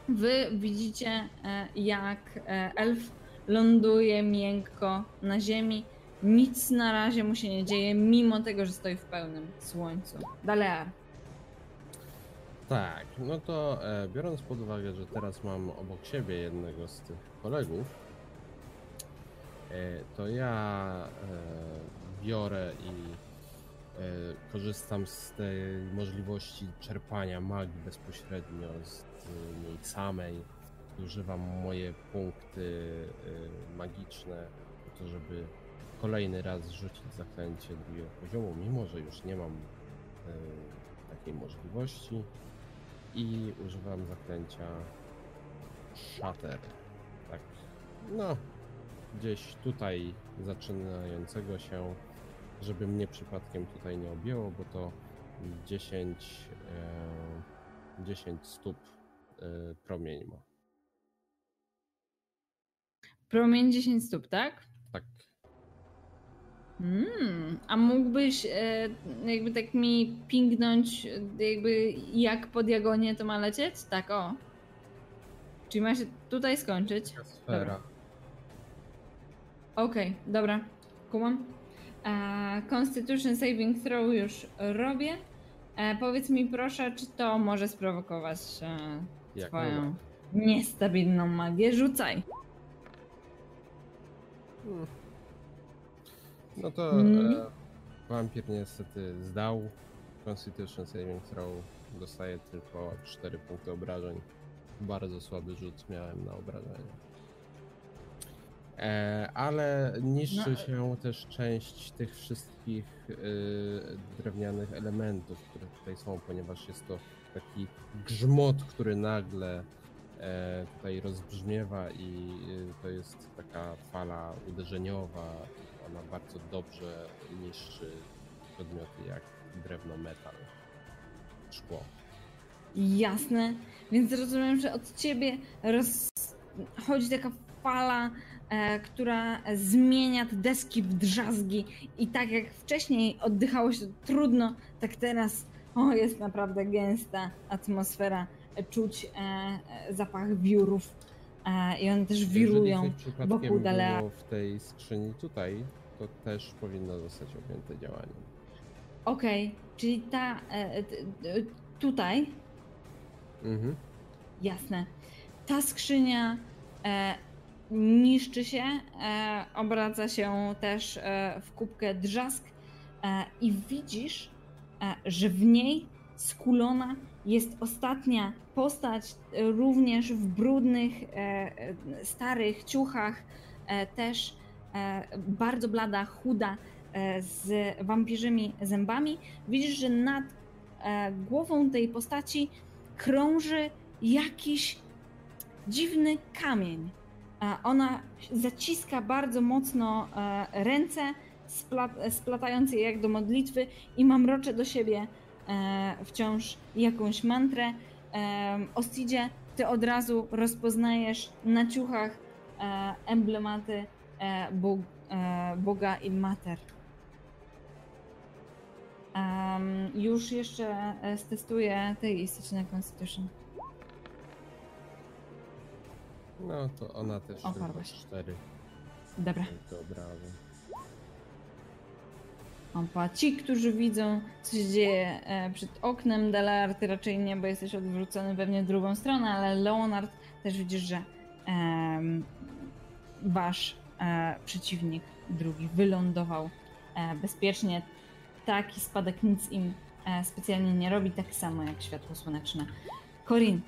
Wy widzicie, e, jak e, elf ląduje miękko na ziemi. Nic na razie mu się nie dzieje, mimo tego, że stoi w pełnym słońcu. Dalear. Tak, no to biorąc pod uwagę, że teraz mam obok siebie jednego z tych kolegów, to ja biorę i e, korzystam z tej możliwości czerpania magii bezpośrednio z e, niej samej. Używam moje punkty e, magiczne po to, żeby kolejny raz rzucić zaklęcie drugiego poziomu, mimo że już nie mam takiej możliwości i używam zaklęcia Shatter. Tak, no, gdzieś tutaj zaczynającego się, żeby mnie przypadkiem tutaj nie objęło, bo to 10, e, 10 stóp e, promień ma. Promień 10 stóp, tak? Tak, Mm, a mógłbyś e, jakby tak mi pingnąć, e, jakby jak po diagonie to ma lecieć? Tak, o. Czyli ma się tutaj skończyć. sfera. Okej, dobra, kumam. E, Constitution Saving Throw już robię. E, powiedz mi proszę, czy to może sprowokować e, Jak twoją niestabilną magię? Rzucaj. Hmm. No to e, wampir niestety zdał. Constitution Saving Throw dostaje tylko 4 punkty obrażeń. Bardzo słaby rzut miałem na obrażenia. E, ale niszczy No. się też część tych wszystkich y, drewnianych elementów, które tutaj są, ponieważ jest to taki grzmot, który nagle e, tutaj rozbrzmiewa i y, to jest taka fala uderzeniowa. Ona bardzo dobrze niszczy przedmioty jak drewno, metal, szkło. Jasne, więc rozumiem, że od ciebie rozchodzi taka fala, która zmienia te deski w drzazgi i tak jak wcześniej oddychało się trudno, tak teraz o, jest naprawdę gęsta atmosfera, e, czuć e, e, zapach wiórów e, i one też wirują. Wokół Dalea. w tej skrzyni tutaj, to też powinno zostać objęte działaniem. Okej, czyli ta e, tutaj Mhm. Jasne. Ta skrzynia e, niszczy się, e, obraca się też e, w kubkę drzask e, i widzisz, że w niej skulona jest ostatnia postać, również w brudnych, starych ciuchach, też bardzo blada, chuda, z wampirzymi zębami. Widzisz, że nad głową tej postaci krąży jakiś dziwny kamień. Ona zaciska bardzo mocno e, ręce, splat, splatając je jak do modlitwy i mamrocze do siebie e, wciąż jakąś mantrę. E, Ostidzie, ty od razu rozpoznajesz na ciuchach emblematy bog, Boga i Mater. Już jeszcze stestuję tej istocie na Constitution. No to ona też. Oparła się. Cztery. Dobra. Brawo. Opa, ci, którzy widzą, co się dzieje e, przed oknem Delar, ty raczej nie, bo jesteś odwrócony pewnie w drugą stronę, ale Leonard też widzisz, że em, wasz e, przeciwnik drugi wylądował e, bezpiecznie. Taki spadek nic im e, specjalnie nie robi, tak samo jak światło słoneczne. Corin,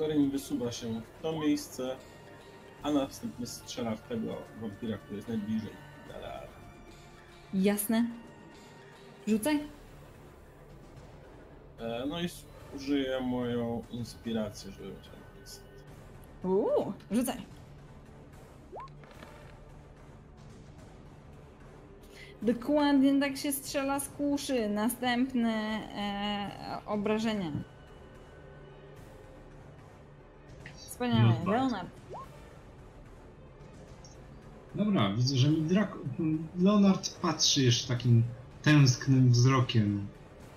Korin wysuwa się w to miejsce, a następnie strzela w tego wampira, który jest najbliżej. Jasne? Rzucaj. E, No i użyję moją inspirację, żeby mieć niestety. Uuu, rzucaj. Dokładnie tak się strzela z kuszy. Następne e, obrażenia. Wspaniale. No bardzo. Leonard. Dobra, widzę, że mi Drak... Leonard patrzy jeszcze takim tęsknym wzrokiem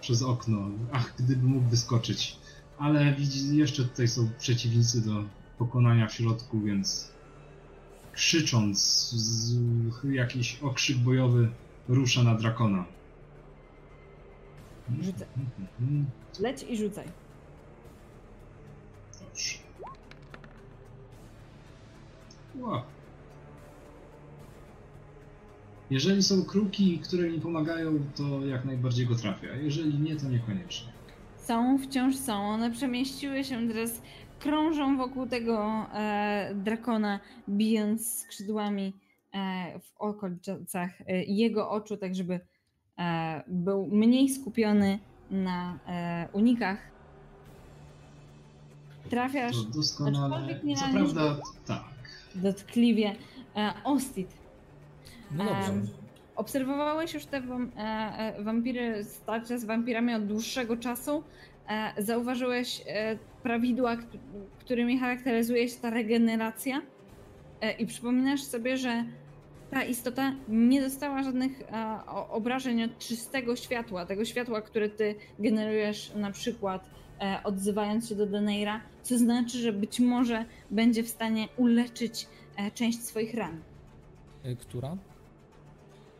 przez okno. Ach, gdyby mógł wyskoczyć. Ale widzi, jeszcze tutaj są przeciwnicy do pokonania w środku, więc krzycząc, z, jakiś okrzyk bojowy rusza na Drakona. Rzucę. Leć i rzucaj. Jeżeli są kruki, które mi pomagają, to jak najbardziej go trafię, a jeżeli nie, to niekoniecznie. Są, wciąż są. One przemieściły się teraz, krążą wokół tego e, drakona, bijąc skrzydłami e, w okolicach e, jego oczu, tak żeby e, był mniej skupiony na e, unikach. Trafiasz To doskonale. nie Co prawda, tak. Dotkliwie. E, Ostit, No dobrze. Em, Obserwowałeś już te wam, e, e, wampiry, starcia z wampirami od dłuższego czasu. E, zauważyłeś e, prawidła, kt- którymi charakteryzuje się ta regeneracja. E, I przypominasz sobie, że ta istota nie dostała żadnych e, obrażeń od czystego światła, tego światła, które ty generujesz na przykład e, odzywając się do Deneira, co znaczy, że być może będzie w stanie uleczyć e, część swoich ran. Y, Która?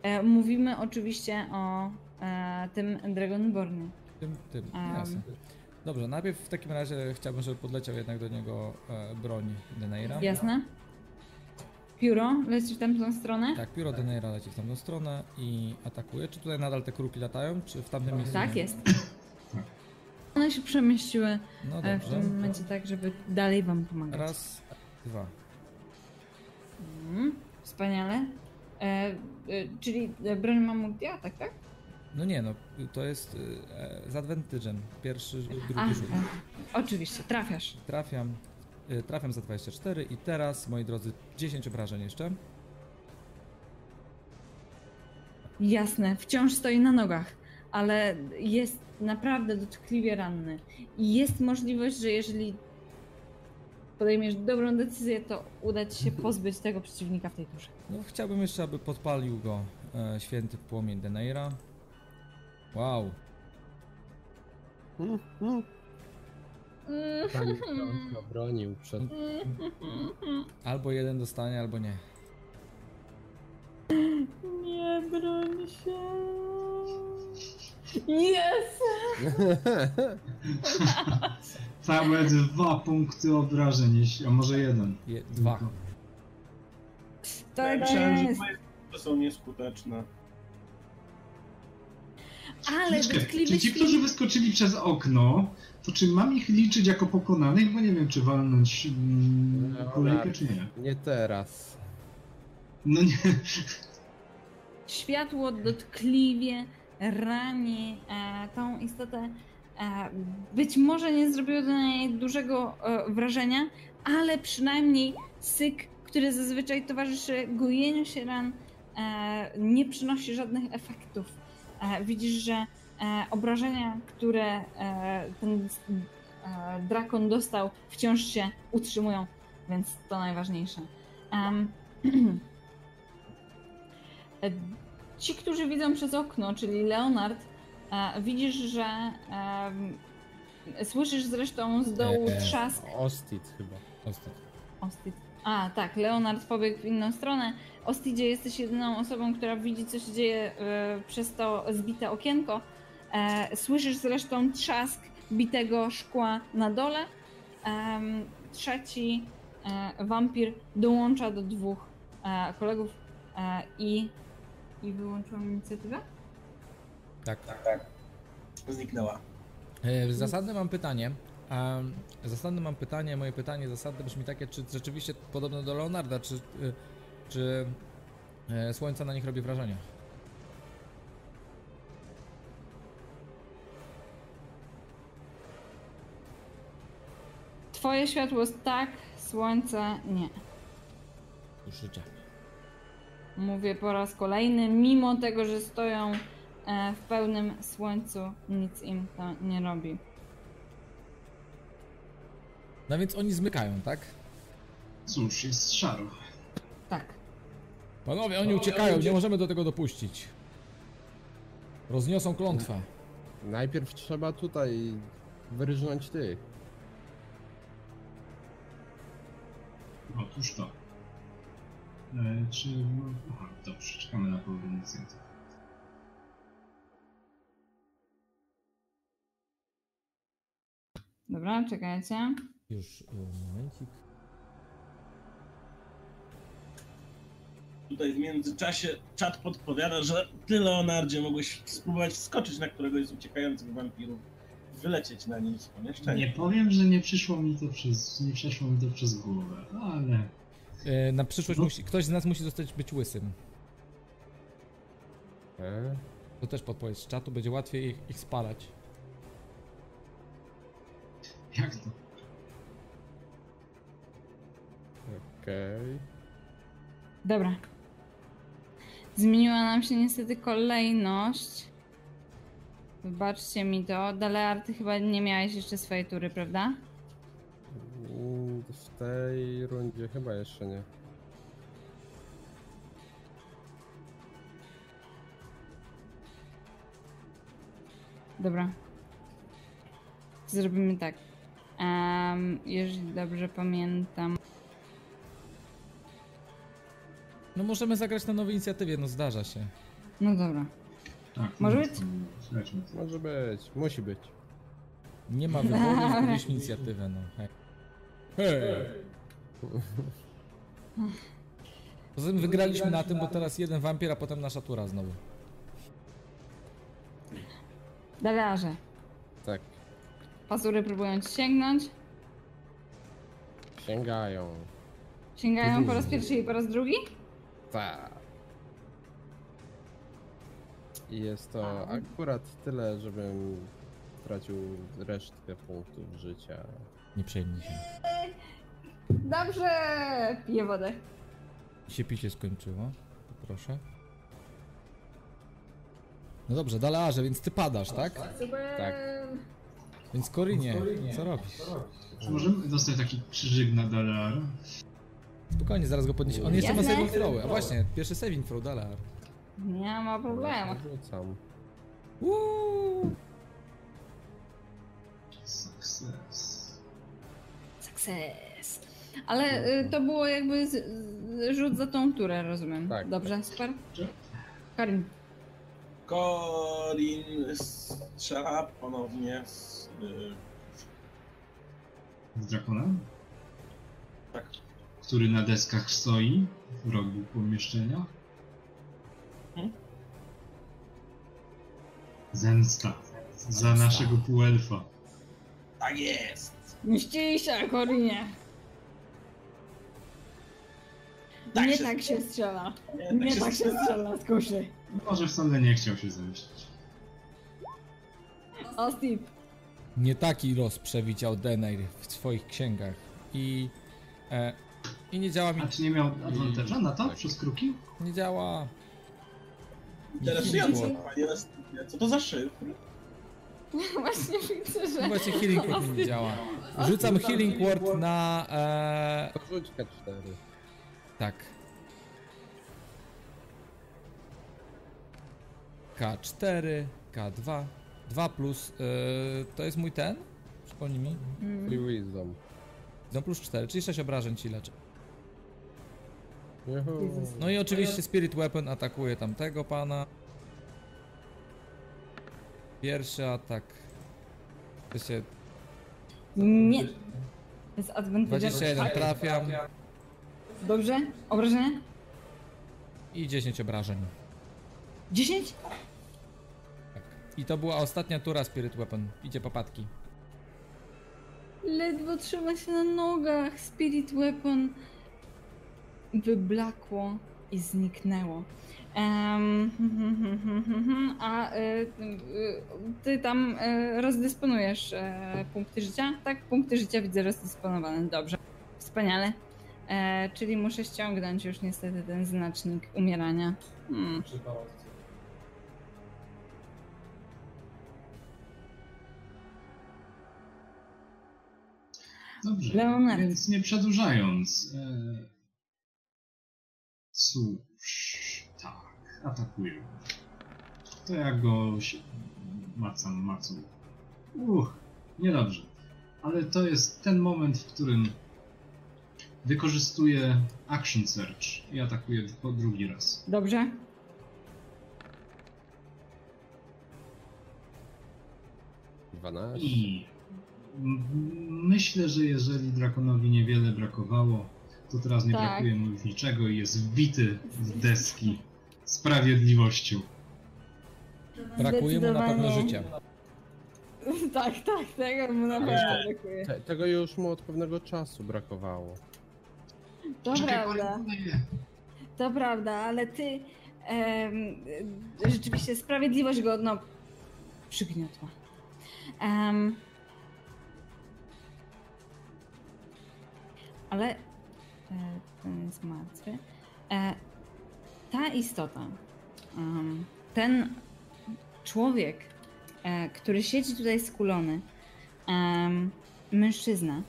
E, Mówimy oczywiście o e, tym Dragonbornie. Tym, tym. Jasne. Dobrze, najpierw w takim razie chciałbym, żeby podleciał jednak do niego e, broń Deneira. Jasne? Pióro, leci w tamtą stronę? Tak, pióro Deneira leci w tamtą stronę i atakuje. Czy tutaj nadal te kruki latają, czy w tamtym miejscu? Tak jest. One się przemieściły No e, w dobrze. tym momencie tak, żeby dalej wam pomagać. Raz, dwa. Mm, wspaniale. E, e, czyli e, broń ma multi-atak, tak? No nie, no to jest e, z advantage'em. Pierwszy, drugi A, rzut. e, oczywiście, trafiasz. Trafiam. y, Trafiam za 24 i teraz, moi drodzy, 10 obrażeń jeszcze. Jasne, wciąż stoi na nogach, ale jest naprawdę dotkliwie ranny. I jest możliwość, że jeżeli podejmiesz dobrą decyzję, to uda ci się pozbyć tego przeciwnika w tej turze. No chciałbym jeszcze, aby podpalił go e, święty płomień Deneira. Wow. Mm, mm. Pani Franka bronił przed... Albo jeden dostanie, albo nie. Nie broń się. Jest! Całe dwa punkty obrażeń, jeśli- a może jeden. Je, dwa. Tylko. Tak Myślałem, że jest. moje to są nieskuteczne. Ale dotkliwy czy ci, którzy wyskoczyli przez okno, to czy mam ich liczyć jako pokonanych? Bo nie wiem, czy walnąć mm, No, kolejkę, czy nie. Nie teraz. No nie. Światło dotkliwie rani e, tą istotę. E, być może nie zrobiło to na niej dużego e, wrażenia, ale przynajmniej syk, który zazwyczaj towarzyszy gojeniu się ran, nie przynosi żadnych efektów. Widzisz, że obrażenia, które ten drakon dostał, wciąż się utrzymują, więc to najważniejsze. E, ci, którzy widzą przez okno, czyli Leonard, e, widzisz, że słyszysz zresztą z dołu Eee, trzask Ostit chyba. Ostat. Ostid. A, tak, Leonard pobiegł w inną stronę. Ostidzie jesteś jedyną osobą, która widzi, co się dzieje e, przez to zbite okienko. E, słyszysz zresztą trzask bitego szkła na dole. Trzeci e, wampir dołącza do dwóch e, kolegów e, i... I wyłączyłam inicjatywę? Tak. Zniknęła. E, Zasadne mam pytanie. Zasadne mam pytanie, moje pytanie zasadne brzmi takie, czy rzeczywiście podobne do Leonarda, czy, y, czy e, słońce na nich robi wrażenie? Twoje światło jest tak, słońce nie. Już życia. Mówię po raz kolejny, mimo tego, że stoją e, w pełnym słońcu, nic im to nie robi. No więc oni zmykają, tak? Cóż, jest szaro. Tak. Panowie, oni uciekają, nie możemy do tego dopuścić. Rozniosą klątwę. Najpierw trzeba tutaj wyrżnąć tych. Otóż to. E, czy... no, Aha, dobrze, czekamy na połowę inicjatywy. Dobra, czekajcie. Już y, momencik. Tutaj w międzyczasie czat podpowiada, że ty, Leonardzie, mogłeś spróbować wskoczyć na któregoś z uciekających wampirów. Wylecieć na nim z pomieszczenia. Nie powiem, że nie przyszło mi to przez... nie przeszło mi to przez głowę, ale... Y, Na przyszłość No. musi, ktoś z nas musi zostać być łysym. E? To też podpowiedź z czatu, będzie łatwiej ich, ich spalać. Jak to? Okej. Dobra. Zmieniła nam się niestety kolejność. Wybaczcie mi to. Dalear, ty chyba nie miałeś jeszcze swojej tury, prawda? W tej rundzie chyba jeszcze nie. Dobra. Zrobimy tak. Em, jeżeli dobrze pamiętam. No możemy zagrać na nowej inicjatywie, no zdarza się. No dobra. Tak, Może no, być? Słuchajmy. Może być, musi być. Nie ma wyboru, zgubiliśmy inicjatywę, no. Hej. Hej. Poza tym wygraliśmy na tym, bo teraz jeden wampir, a potem nasza tura znowu. Dalearze. Tak, Pazury próbują ci sięgnąć. sięgają. Sięgają po raz pierwszy i po raz drugi? Tak. I jest to akurat tyle, żebym stracił resztkę punktów życia. Nie przejmij się. Dobrze! Piję wodę. Się picie skończyło. Proszę. No dobrze, Dalearze, więc ty padasz, tak? Super! Tak. Więc Korinie, co robisz? Czy możemy dostać taki krzyżyk na Dalar? Spokojnie, zaraz go podniesie. On jeszcze ma saving throw. A właśnie, pierwszy saving throw, Dalear. Nie ma problemu. Rzucam. Uuu. Success. Sukces! Ale y, to było jakby z, z, rzut za tą turę, rozumiem. Tak. Dobrze, super. Karin. Corin strzela ponownie z... y, Z drakonem? tak. Który na deskach stoi w rogu pomieszczenia? Hmm? Zemsta. Za naszego półelfa. Tak jest! Mścili się, Korinie. Tak nie się- tak się strzela. Nie, Nie się tak się strzela z kuszy. Może wcale nie chciał się zemścić. O, Steve. Nie taki los przewidział Denair w swoich księgach. I... E, I nie działa mi... A czy nie miał advantage'a na to? Przez kruki? Nie działa. Interesujące, panie. Co to za szyfr? Właśnie widzę, No że... właśnie healing word mi nie działa. Rzucam healing word na... E, Rzuć K4. tak. K4, K2, 2 plus, e, to jest mój ten? Przypomnij mi. Mm. Free Wisdom. No plus 4, czyli 6 obrażeń ci. Jezus. No i oczywiście Spirit Weapon atakuje tamtego pana. Pierwszy atak. To się Nie. Jest advantage. 21 trafiam Dobrze? Obrażenia? i 10 obrażeń. 10? Tak. I to była ostatnia tura Spirit Weapon. Idzie popadki. Ledwo trzyma się na nogach. Spirit Weapon wyblakło i zniknęło. A y, y, ty tam y, rozdysponujesz e, punkty życia? Tak, punkty życia widzę rozdysponowane. Dobrze. Wspaniale. E, czyli muszę ściągnąć już niestety ten znacznik umierania. Hmm. Dobrze, Leonard. więc nie przedłużając. E... Cóż, tak, atakuję. To ja go się... macam, macu. Uch, niedobrze. Ale to jest ten moment, w którym wykorzystuję Action Search i atakuję po drugi raz. Dobrze? I myślę, że jeżeli drakonowi niewiele brakowało, to teraz nie Tak. brakuje mu już niczego i jest wbity w deski sprawiedliwością. Brakuje mu na pewno życia. tak, tak, tego mu na pewno brakuje. Te, tego już mu od pewnego czasu brakowało. To Czekaj, prawda. To prawda, ale ty em, rzeczywiście sprawiedliwość go no, przygniotła. Em, ale e, ten jest martwy. E, ta istota, ten człowiek, e, który siedzi tutaj skulony, mężczyzna,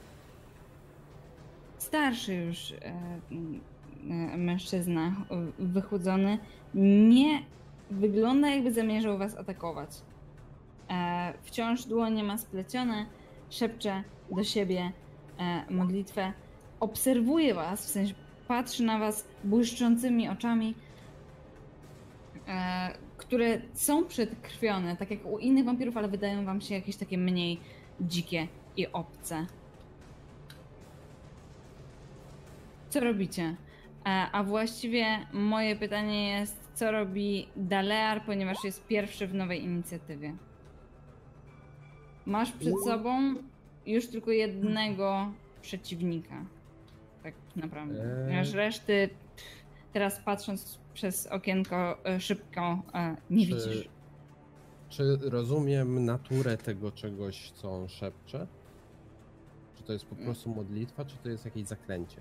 starszy już e, mężczyzna, wychudzony, nie wygląda jakby zamierzał was atakować. E, wciąż dłonie ma splecione, szepcze do siebie modlitwę, obserwuje was, w sensie patrzy na was błyszczącymi oczami, które są przedkrwione, tak jak u innych wampirów, ale wydają wam się jakieś takie mniej dzikie i obce. Co robicie? E, A właściwie moje pytanie jest, co robi Dalear, ponieważ jest pierwszy w nowej inicjatywie. Masz przed sobą już tylko jednego przeciwnika. Tak naprawdę. Eee. Ponieważ reszty, teraz patrząc przez okienko e, szybko, nie Czy- widzisz. Czy rozumiem naturę tego czegoś, co on szepcze? Czy to jest po prostu modlitwa, czy to jest jakieś zaklęcie?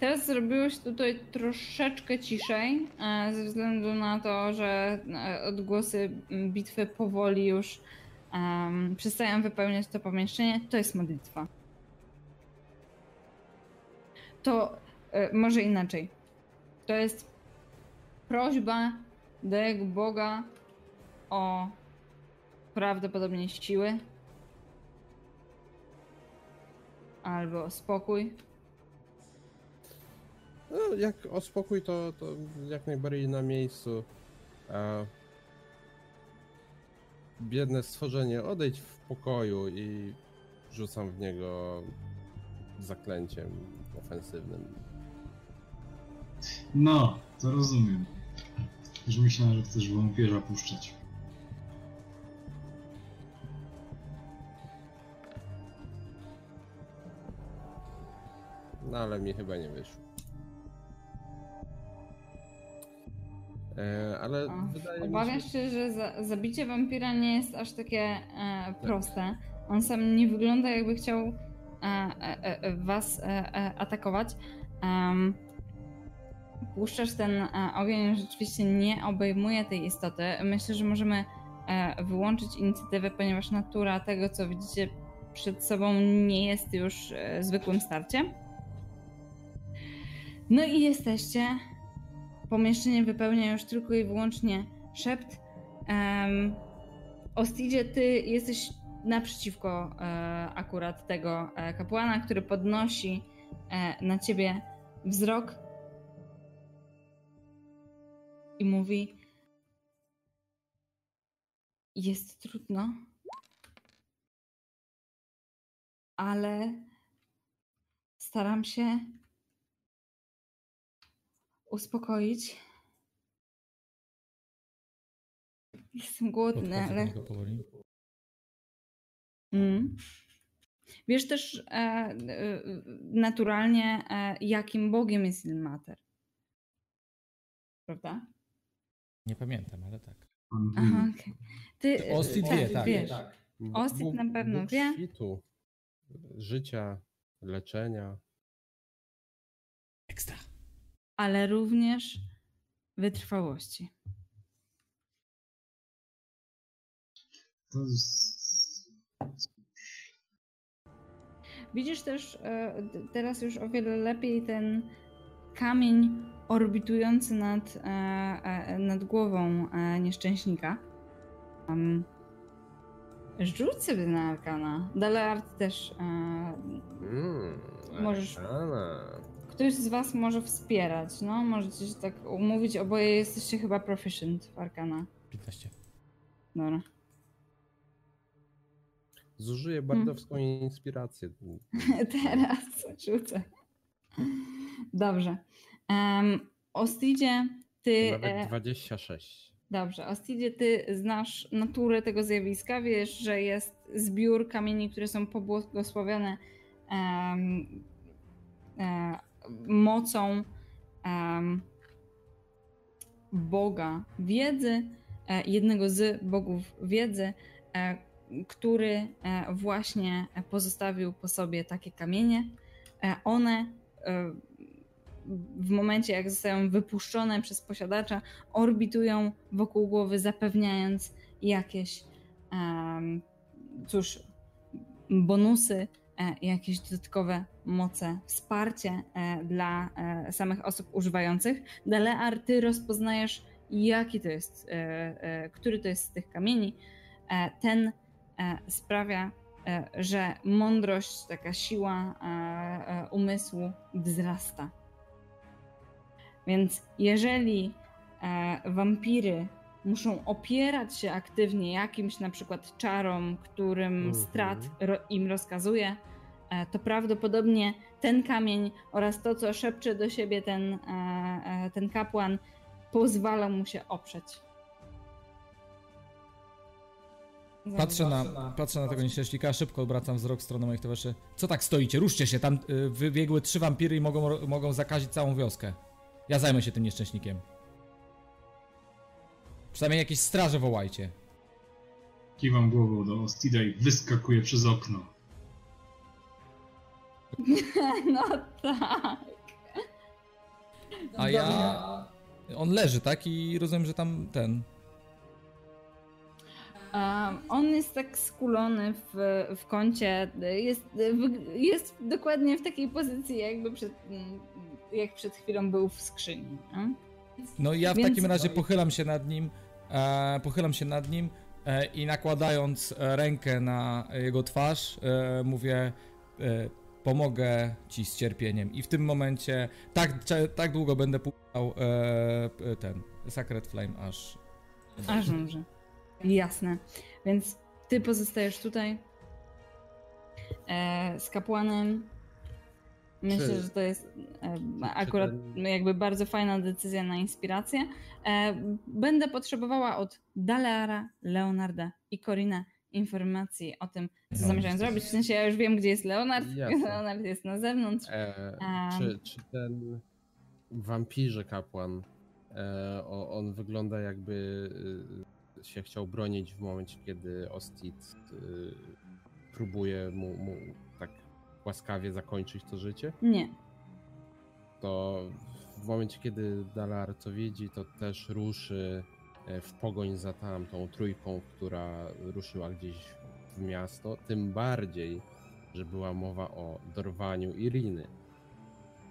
Teraz zrobiłeś tutaj troszeczkę ciszej, e, ze względu na to, że e, odgłosy bitwy powoli już em, przestają wypełniać to pomieszczenie. To jest modlitwa. To e, może inaczej. To jest prośba do jego Boga o prawdopodobnie siły albo spokój. No, jak o spokój, to, to jak najbardziej na miejscu. Biedne stworzenie, odejdź w pokoju i rzucam w niego zaklęciem ofensywnym. No, to rozumiem. Już myślałem, że chcesz wampierza puszczać. No ale mi chyba nie wyszło. E, ale wydaje mi się, się, że za, zabicie wampira nie jest aż takie e, proste. On sam nie wygląda jakby chciał e, e, e, was e, e, atakować. Em, puszczasz ten e, ogień, rzeczywiście nie obejmuje tej istoty. Myślę, że możemy e, wyłączyć inicjatywę, ponieważ natura tego, co widzicie przed sobą, nie jest już e, zwykłym starciem. No i jesteście. Pomieszczenie wypełnia już tylko i wyłącznie szept. Um, Ostidzie, ty jesteś naprzeciwko e, akurat tego kapłana, który podnosi na ciebie wzrok i mówi: Jest trudno, ale staram się uspokoić. Jestem głodny, ale. Mm. Wiesz też e, e, naturalnie, e, jakim bogiem jest Ilmater. Prawda? Nie pamiętam, ale tak. Aha, okej. Ty, Ostit tak, wie, tak. wiesz. Bóg- Ostit na pewno Bóg wie. Świtu, życia, leczenia. Ekstra. ale również wytrwałości. To. Widzisz też d- teraz już o wiele lepiej ten kamień orbitujący nad, e, e, nad głową e, nieszczęśnika. Um, rzuć sobie na arkana. Daleart też. Mm, Możesz- Arkana. ktoś z was może wspierać, no? Możecie się tak umówić. Oboje jesteście chyba proficient w arkana. 15. Dobra. Zużyję bardowską inspirację. Teraz rzucę. Dobrze. Um, Ostidzie, ty. E, Nawet 26. Dobrze, Ostidzie, ty znasz naturę tego zjawiska, wiesz, że jest zbiór kamieni, które są pobłogosławione em, e, mocą Boga wiedzy, e, jednego z bogów wiedzy, e, który e, właśnie pozostawił po sobie takie kamienie. E, one e, w momencie, jak zostają wypuszczone przez posiadacza, orbitują wokół głowy, zapewniając jakieś, cóż, bonusy, e, jakieś dodatkowe moce, wsparcie e, dla e, samych osób używających. Dalear, ty rozpoznajesz, jaki to jest, który to jest z tych kamieni. Ten sprawia, że mądrość, taka siła e, e, umysłu wzrasta. Więc jeżeli e, wampiry muszą opierać się aktywnie jakimś na przykład czarom, którym Mhm. strat im rozkazuje, e, to prawdopodobnie ten kamień oraz to, co szepcze do siebie ten, e, e, ten kapłan, pozwala mu się oprzeć. Patrzę na, patrzę na tego nieszczęśnika, szybko obracam wzrok w stronę moich towarzyszy. Co tak stoicie? Ruszcie się, tam y, wybiegły trzy wampiry i mogą, mogą zakazić całą wioskę. Ja zajmę się tym nieszczęśnikiem. Przynajmniej jakieś straże wołajcie. Kiwam głową do Ostida i wyskakuję przez okno. No tak. A ja... On leży, tak? I rozumiem, że tam ten... On jest tak skulony w, w kącie, jest, jest dokładnie w takiej pozycji, jakby przed, jak przed chwilą był w skrzyni. No i ja w Więc- takim razie pochylam się nad nim, e, pochylam się nad nim e, i nakładając e, rękę na jego twarz, e, mówię, e, pomogę ci z cierpieniem. I w tym momencie tak, tak długo będę puszczał e, ten Sacred Flame, aż... Aż umrze. Jasne. Więc ty pozostajesz tutaj e, z kapłanem. Myślę, Czy- że to jest e, akurat ten- jakby bardzo fajna decyzja na inspirację. E, będę potrzebowała od Daleara, Leonarda i Corina informacji o tym, co No, zamierzają zrobić. W sensie ja już wiem, gdzie jest Leonard. Jasne. Leonard jest na zewnątrz. E, Em. czy, czy ten wampirze kapłan, e, on wygląda jakby y, się chciał bronić w momencie, kiedy Ostit y, próbuje mu, mu tak łaskawie zakończyć to życie? Nie. To w momencie, kiedy Dalar to widzi, to też ruszy e, w pogoń za tamtą trójką, która ruszyła gdzieś w miasto. Tym bardziej, że była mowa o dorwaniu Iriny.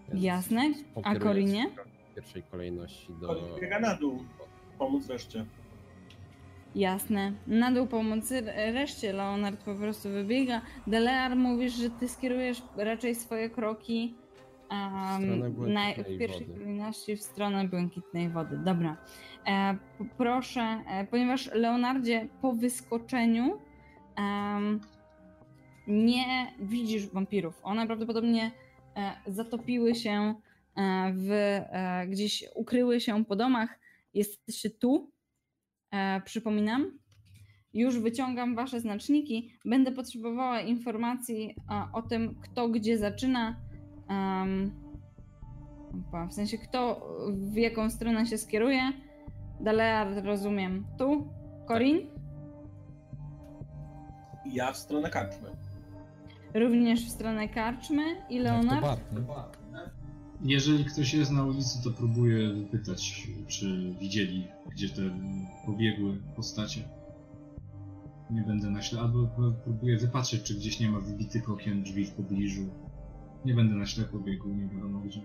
Więc Jasne. A Korinie? W pierwszej kolejności do. Korin biega na dół. Pomóc reszcie. Jasne. Na dół pomocy reszcie Leonard po prostu wybiega. Delear mówisz, że ty skierujesz raczej swoje kroki stronę na, w pierwszej wody. kolejności w stronę błękitnej wody. Dobra. E, proszę, e, ponieważ Leonardzie po wyskoczeniu em, nie widzisz wampirów. One prawdopodobnie e, zatopiły się e, w, e, gdzieś ukryły się po domach. Jesteście tu, E, przypominam, już wyciągam Wasze znaczniki. Będę potrzebowała informacji e, o tym, kto gdzie zaczyna. opa, w sensie, kto w jaką stronę się skieruje. Dalear, rozumiem, tu. Corin? Ja w stronę karczmy. Również w stronę karczmy. I Jak to Leonard? Bart, nie? Jeżeli ktoś jest na ulicy, to próbuję wypytać, czy widzieli, gdzie te pobiegłe postacie. Nie będę na ślep, albo próbuję wypatrzeć, czy gdzieś nie ma wybitych okien, drzwi w pobliżu. Nie będę na ślepo biegł, nie wiadomo gdzie.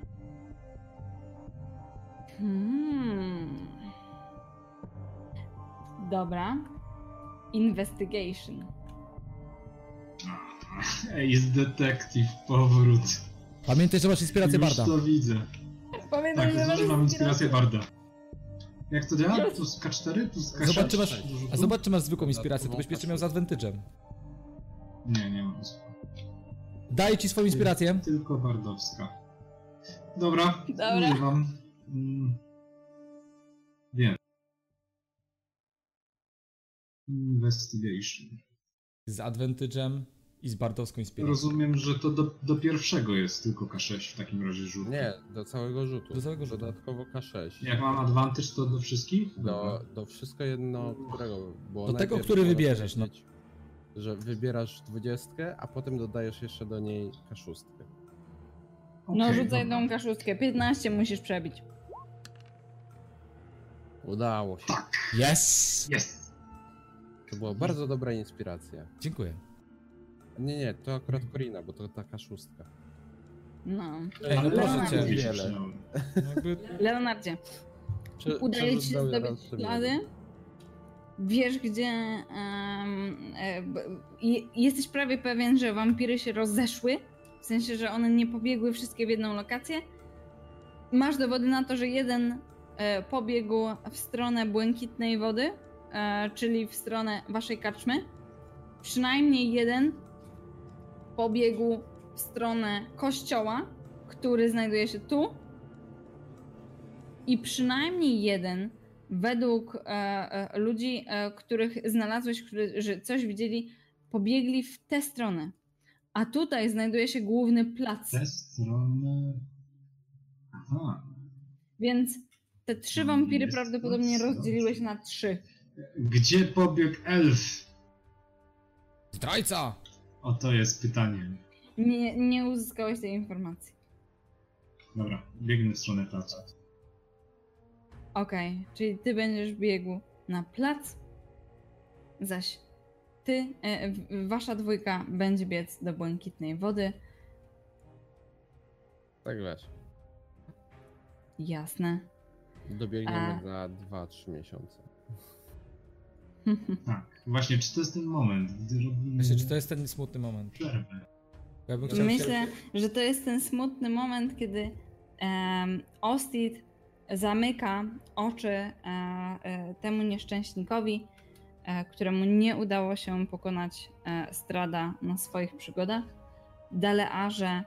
Hmm. Dobra. Investigation. Ace Detective, powrót. Pamiętaj, że masz inspirację Już Barda. to widzę. Pamiętam, Tak, to mam inspirację. Barda. Jak to działa? Plus K4? Plus K6? Zobacz, czy masz, rzutu? a zobacz, czy masz zwykłą inspirację, to byś jeszcze miał z advantage'em. Nie, nie mam. Daję ci swoją inspirację. Tylko bardowska. Dobra, Dobra. mówię wam. Mm. Wiem. Investigation. Z advantage'em i z bardowską inspiracją. Rozumiem, że to do, do pierwszego jest tylko K6 w takim razie rzut. Nie, do całego rzutu. Do całego rzutu. Dodatkowo K6. Jak mam advantage, to do wszystkich? Do, do wszystko jedno, którego. Bo Do tego, który wybierzesz, no. Że wybierasz dwudziestkę, a potem dodajesz jeszcze do niej K6. No Okej, rzucaj dobra. tą kaszustkę. 15 musisz przebić. Udało się. Yes! Jest! To była bardzo dobra inspiracja. Dziękuję. Nie, nie, to akurat Korina, bo to taka szóstka. No. Ej, no proszę Leonardzie. cię. wiele. Jakby... Leonardzie, Prze- udaje ci się zdobyć ślady? Wiesz, gdzie. em, e, jesteś prawie pewien, że wampiry się rozeszły? W sensie, że one nie pobiegły wszystkie w jedną lokację? Masz dowody na to, że jeden e, pobiegł w stronę błękitnej wody, e, czyli w stronę waszej karczmy. Przynajmniej jeden pobiegł w stronę kościoła, który znajduje się tu. I przynajmniej jeden, według e, e, ludzi, e, których znalazłeś, którzy coś widzieli, pobiegli w tę stronę. A tutaj znajduje się główny plac. Tę stronę... Aha. Więc te trzy wampiry prawdopodobnie się na trzy. Gdzie pobiegł elf? Zdrajca! O, to jest pytanie. Nie, nie uzyskałeś tej informacji. Dobra, biegnę w stronę placu. Okej, czyli ty będziesz biegł na plac, zaś ty, e, w- wasza dwójka będzie biec do błękitnej wody. Tak wiesz. Jasne. Dobiegniemy A. za 2-3 miesiące. Tak, właśnie, czy to jest ten moment, gdy robimy Myślę, czy to jest ten smutny moment. przerwę? Ja bym chciał Myślę, że to jest ten smutny moment, kiedy um, Ostit zamyka oczy e, e, temu nieszczęśnikowi, e, któremu nie udało się pokonać e, Strada na swoich przygodach. Dalearze,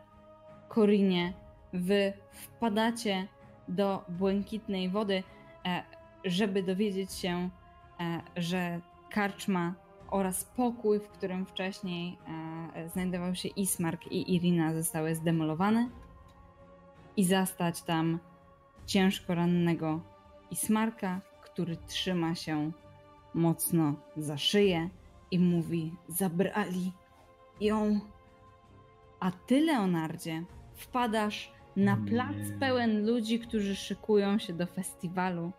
Korinie, wy wpadacie do błękitnej wody, e, żeby dowiedzieć się, że karczma oraz pokój, w którym wcześniej e, znajdował się Ismark i Irina, zostały zdemolowane i zastać tam ciężko rannego Ismarka, który trzyma się mocno za szyję i mówi: Zabrali ją. A ty, Leonardzie, wpadasz na plac pełen ludzi, którzy szykują się do festiwalu.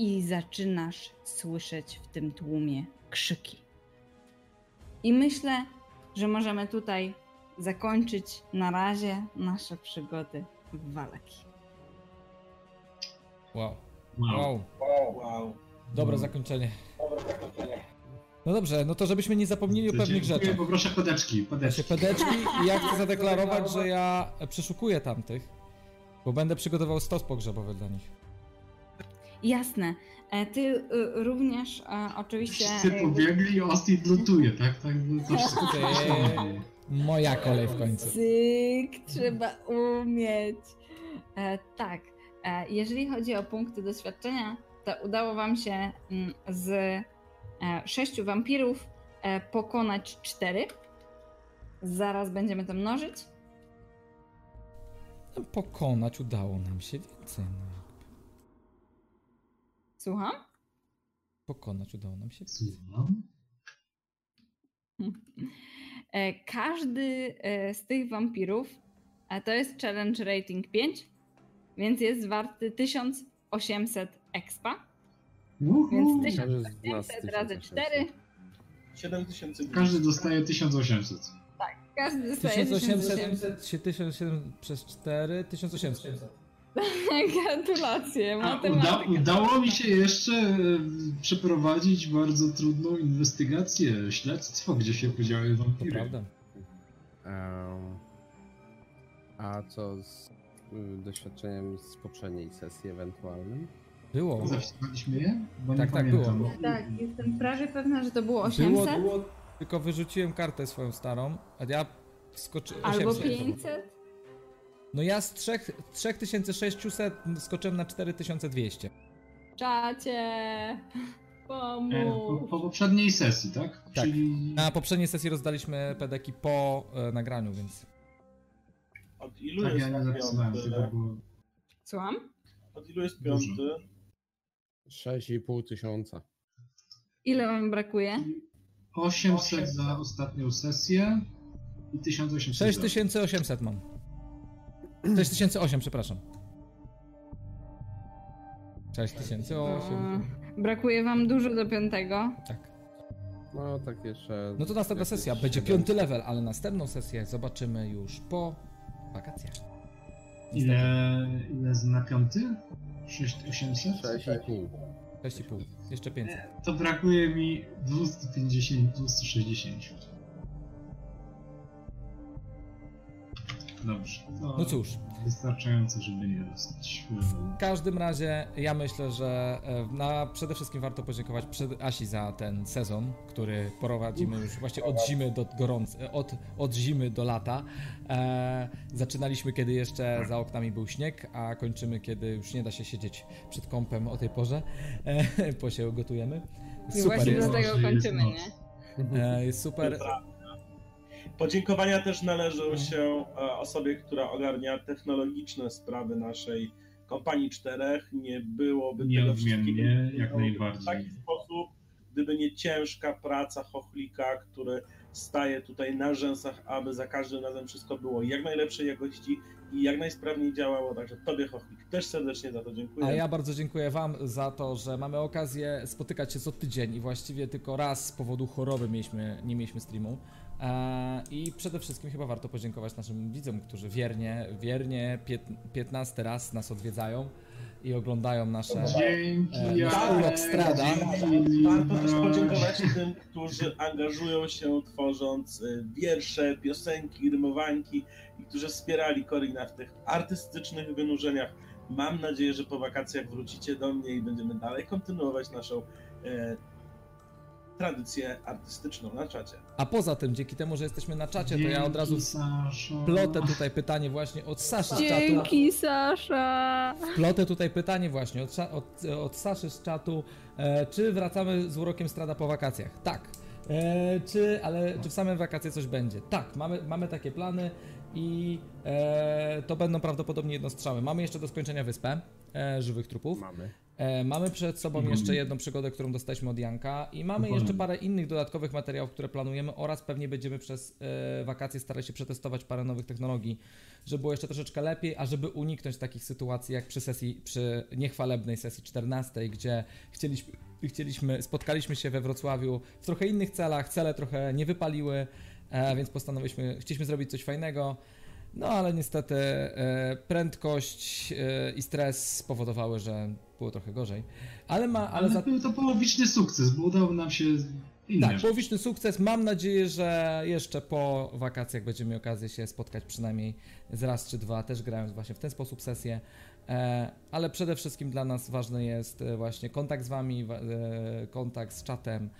I zaczynasz słyszeć w tym tłumie krzyki. I myślę, że możemy tutaj zakończyć na razie nasze przygody w Walaki. Wow. Wow. wow. Wow. Dobre No. zakończenie. No dobrze, no to żebyśmy nie zapomnieli o pewnych rzeczach. Poproszę podeczki, podeczki. Pedeczki i ja chcę zadeklarować, że ja przeszukuję tamtych, bo będę przygotował stos pogrzebowy dla nich. Jasne. E, Ty y, również e, oczywiście. Wszyscy jakby- pobiegli, Ostit lutuje, tak? tak to wszystko Ty. się Moja kolej w końcu. Cyk, trzeba umieć. E, tak, e, jeżeli chodzi o punkty doświadczenia, to udało Wam się mm, z e, sześciu wampirów e, pokonać cztery. Zaraz będziemy to mnożyć. No, Pokonać udało nam się więcej. No. Słucham? Pokonać udało nam się. Słucham. E, Każdy e, z tych wampirów e, to jest challenge rating 5, więc jest warty 1800 expa. Uhu. Więc Każdy z nas 1800 razy 1800. 4. 7000 Każdy dostaje 1800. Każdy dostaje 1800. 1800, się 1700 przez 4, 1800. Gratulacje, matematyka. uda, udało mi się jeszcze e, przeprowadzić bardzo trudną inwestygację, śledztwo, gdzie się podziały To wampiry. prawda. Em, a co z y, doświadczeniem z poprzedniej sesji ewentualnym? Było. Zapisaliśmy je? Bo Tak, nie tak, pamiętam. było. Tak, jestem prawie pewna, że to było Było, 800 było, tylko wyrzuciłem kartę swoją starą, a ja skoczyłem. albo 500. No ja z 3, 3600 skoczyłem na 4200. Czacie, E, Po, pomóż. po poprzedniej sesji, tak? Tak. Czyli Na poprzedniej sesji rozdaliśmy pedeki po e, nagraniu, więc. Od ilu tak, jest ja nie zapisywałem piąty? tego, bo Słucham? Od ilu jest piąty? 6,5 tysiąca. Ile wam brakuje? 800 za ostatnią sesję i 1800 za- 6800 mam. 6008, przepraszam. 6008. Mm, Brakuje wam dużo do piątego. Tak. No tak jeszcze. No to następna sesja. Będzie siedem. piąty level, ale następną sesję zobaczymy już po wakacjach. Ile, ile z- na piąty? 6800? 6,5. 6,5. Jeszcze 500. To brakuje mi 250, 260. Dobrze. To No cóż. Wystarczająco, żeby nie dostać. W każdym razie ja myślę, że e, na, przede wszystkim warto podziękować przed Asi za ten sezon, który prowadzimy już właśnie od zimy do gorąc, e, od, od zimy do lata. E, zaczynaliśmy kiedy jeszcze za oknami był śnieg, a kończymy kiedy już nie da się siedzieć przed kąpem o tej porze, e, bo się gotujemy. I Super właśnie jest, dlatego kończymy, nie? e, jest super. Podziękowania też należą się e, osobie, która ogarnia technologiczne sprawy naszej kompanii czterech. Nie byłoby tego wszystkiego jak w najbardziej. taki sposób, gdyby nie ciężka praca chochlika, który staje tutaj na rzęsach, aby za każdym razem wszystko było jak najlepszej jakości i jak najsprawniej działało. Także Tobie, chochlik, też serdecznie za to dziękuję. A ja bardzo dziękuję Wam za to, że mamy okazję spotykać się co tydzień i właściwie tylko raz z powodu choroby mieliśmy, nie mieliśmy streamu. Eee, I przede wszystkim chyba warto podziękować naszym widzom, którzy wiernie, wiernie pięt- 15 raz nas odwiedzają i oglądają nasze. Dzięki, E, urok strada. dzięki, Warto też podziękować tym, którzy angażują się tworząc y, wiersze, piosenki, rymowanki i którzy wspierali Korina w tych artystycznych wynurzeniach. Mam nadzieję, że po wakacjach wrócicie do mnie i będziemy dalej kontynuować naszą e, tradycję artystyczną na czacie. A poza tym, dzięki temu, że jesteśmy na czacie, to ja od razu Dzięki, Saszo. plotę tutaj pytanie właśnie od Saszy z czatu. Dzięki, Sasza! Plotę tutaj pytanie właśnie od, od, od Saszy z czatu. E, czy wracamy z urokiem Strada po wakacjach? Tak. E, czy, ale czy w same wakacje coś będzie? Tak, mamy, mamy takie plany i e, to będą prawdopodobnie jednostrzały. Mamy jeszcze do skończenia wyspę e, żywych trupów. Mamy. E, Mamy przed sobą Mhm. jeszcze jedną przygodę, którą dostaliśmy od Janka i mamy jeszcze parę innych dodatkowych materiałów, które planujemy oraz pewnie będziemy przez e, wakacje starać się przetestować parę nowych technologii, żeby było jeszcze troszeczkę lepiej, a żeby uniknąć takich sytuacji jak przy sesji, przy niechwalebnej sesji 14, gdzie chcieliśmy, chcieliśmy spotkaliśmy się we Wrocławiu w trochę innych celach, cele trochę nie wypaliły, e, więc postanowiliśmy, chcieliśmy zrobić coś fajnego. No ale niestety e, prędkość e, i stres spowodowały, że było trochę gorzej. Ale ma, ale Ale za, był to połowiczny sukces, bo udało nam się inne tak, połowiczny sukces. Mam nadzieję, że jeszcze po wakacjach będziemy mieli okazję się spotkać przynajmniej z raz czy dwa, też grając właśnie w ten sposób sesję. E, ale przede wszystkim dla nas ważny jest właśnie kontakt z wami, wa- kontakt z czatem,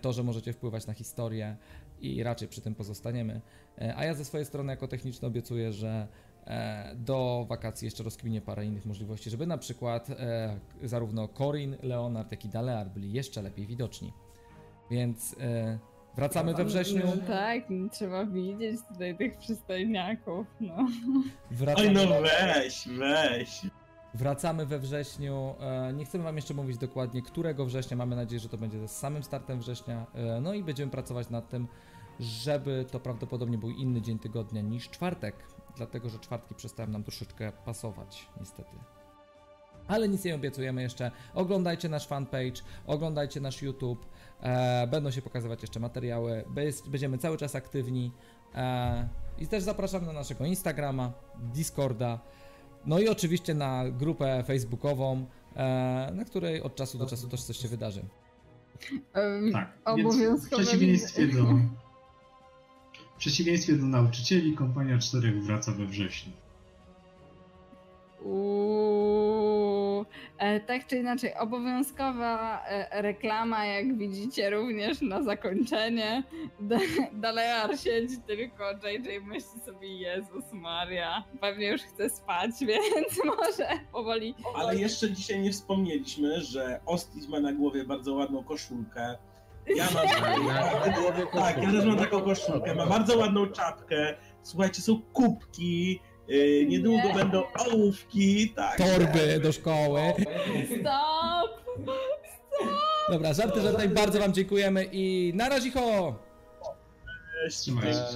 to, że możecie wpływać na historię i raczej przy tym pozostaniemy. E, a ja ze swojej strony jako techniczny obiecuję, że e, do wakacji jeszcze rozkminię parę innych możliwości, żeby na przykład e, zarówno Corin, Leonard, jak i Dalear byli jeszcze lepiej widoczni. Więc wracamy we wrześniu. No tak, trzeba widzieć tutaj tych przystojniaków, no. Oj Wracamy, no weź, weź. wracamy we wrześniu. Nie chcemy Wam jeszcze mówić dokładnie, którego września. Mamy nadzieję, że to będzie z samym startem września. No i będziemy pracować nad tym, żeby to prawdopodobnie był inny dzień tygodnia niż czwartek. Dlatego, że czwartki przestają nam troszeczkę pasować, niestety. Ale nic nie obiecujemy jeszcze. Oglądajcie nasz fanpage, oglądajcie nasz YouTube. E, będą się pokazywać jeszcze materiały. Bez- Będziemy cały czas aktywni. E, I też zapraszamy na naszego Instagrama, Discorda. No i oczywiście na grupę facebookową, e, na której od czasu do czasu też coś się wydarzy. Em, Tak, Obowiązkowe przeciwieństwie do, w przeciwieństwie do nauczycieli, kompania czterech wraca we wrześniu. Uuu, e, tak czy inaczej, obowiązkowa e, reklama, jak widzicie, również na zakończenie. Da- Dalear siedzi tylko, JJ myśli sobie, Jezus Maria, pewnie już chce spać, więc może powoli. Ale jeszcze dzisiaj nie wspomnieliśmy, że Ostis ma na głowie bardzo ładną koszulkę. Ja mam Na głowie Tak, ja też mam taką koszulkę. Ma bardzo ładną czapkę. Słuchajcie, są kubki. Yy, niedługo Nie. będą ołówki. Tak. Torby do szkoły. Stop! Dobra, żarty żartami, bardzo Wam dziękujemy i na razie! ho! Cześć, cześć.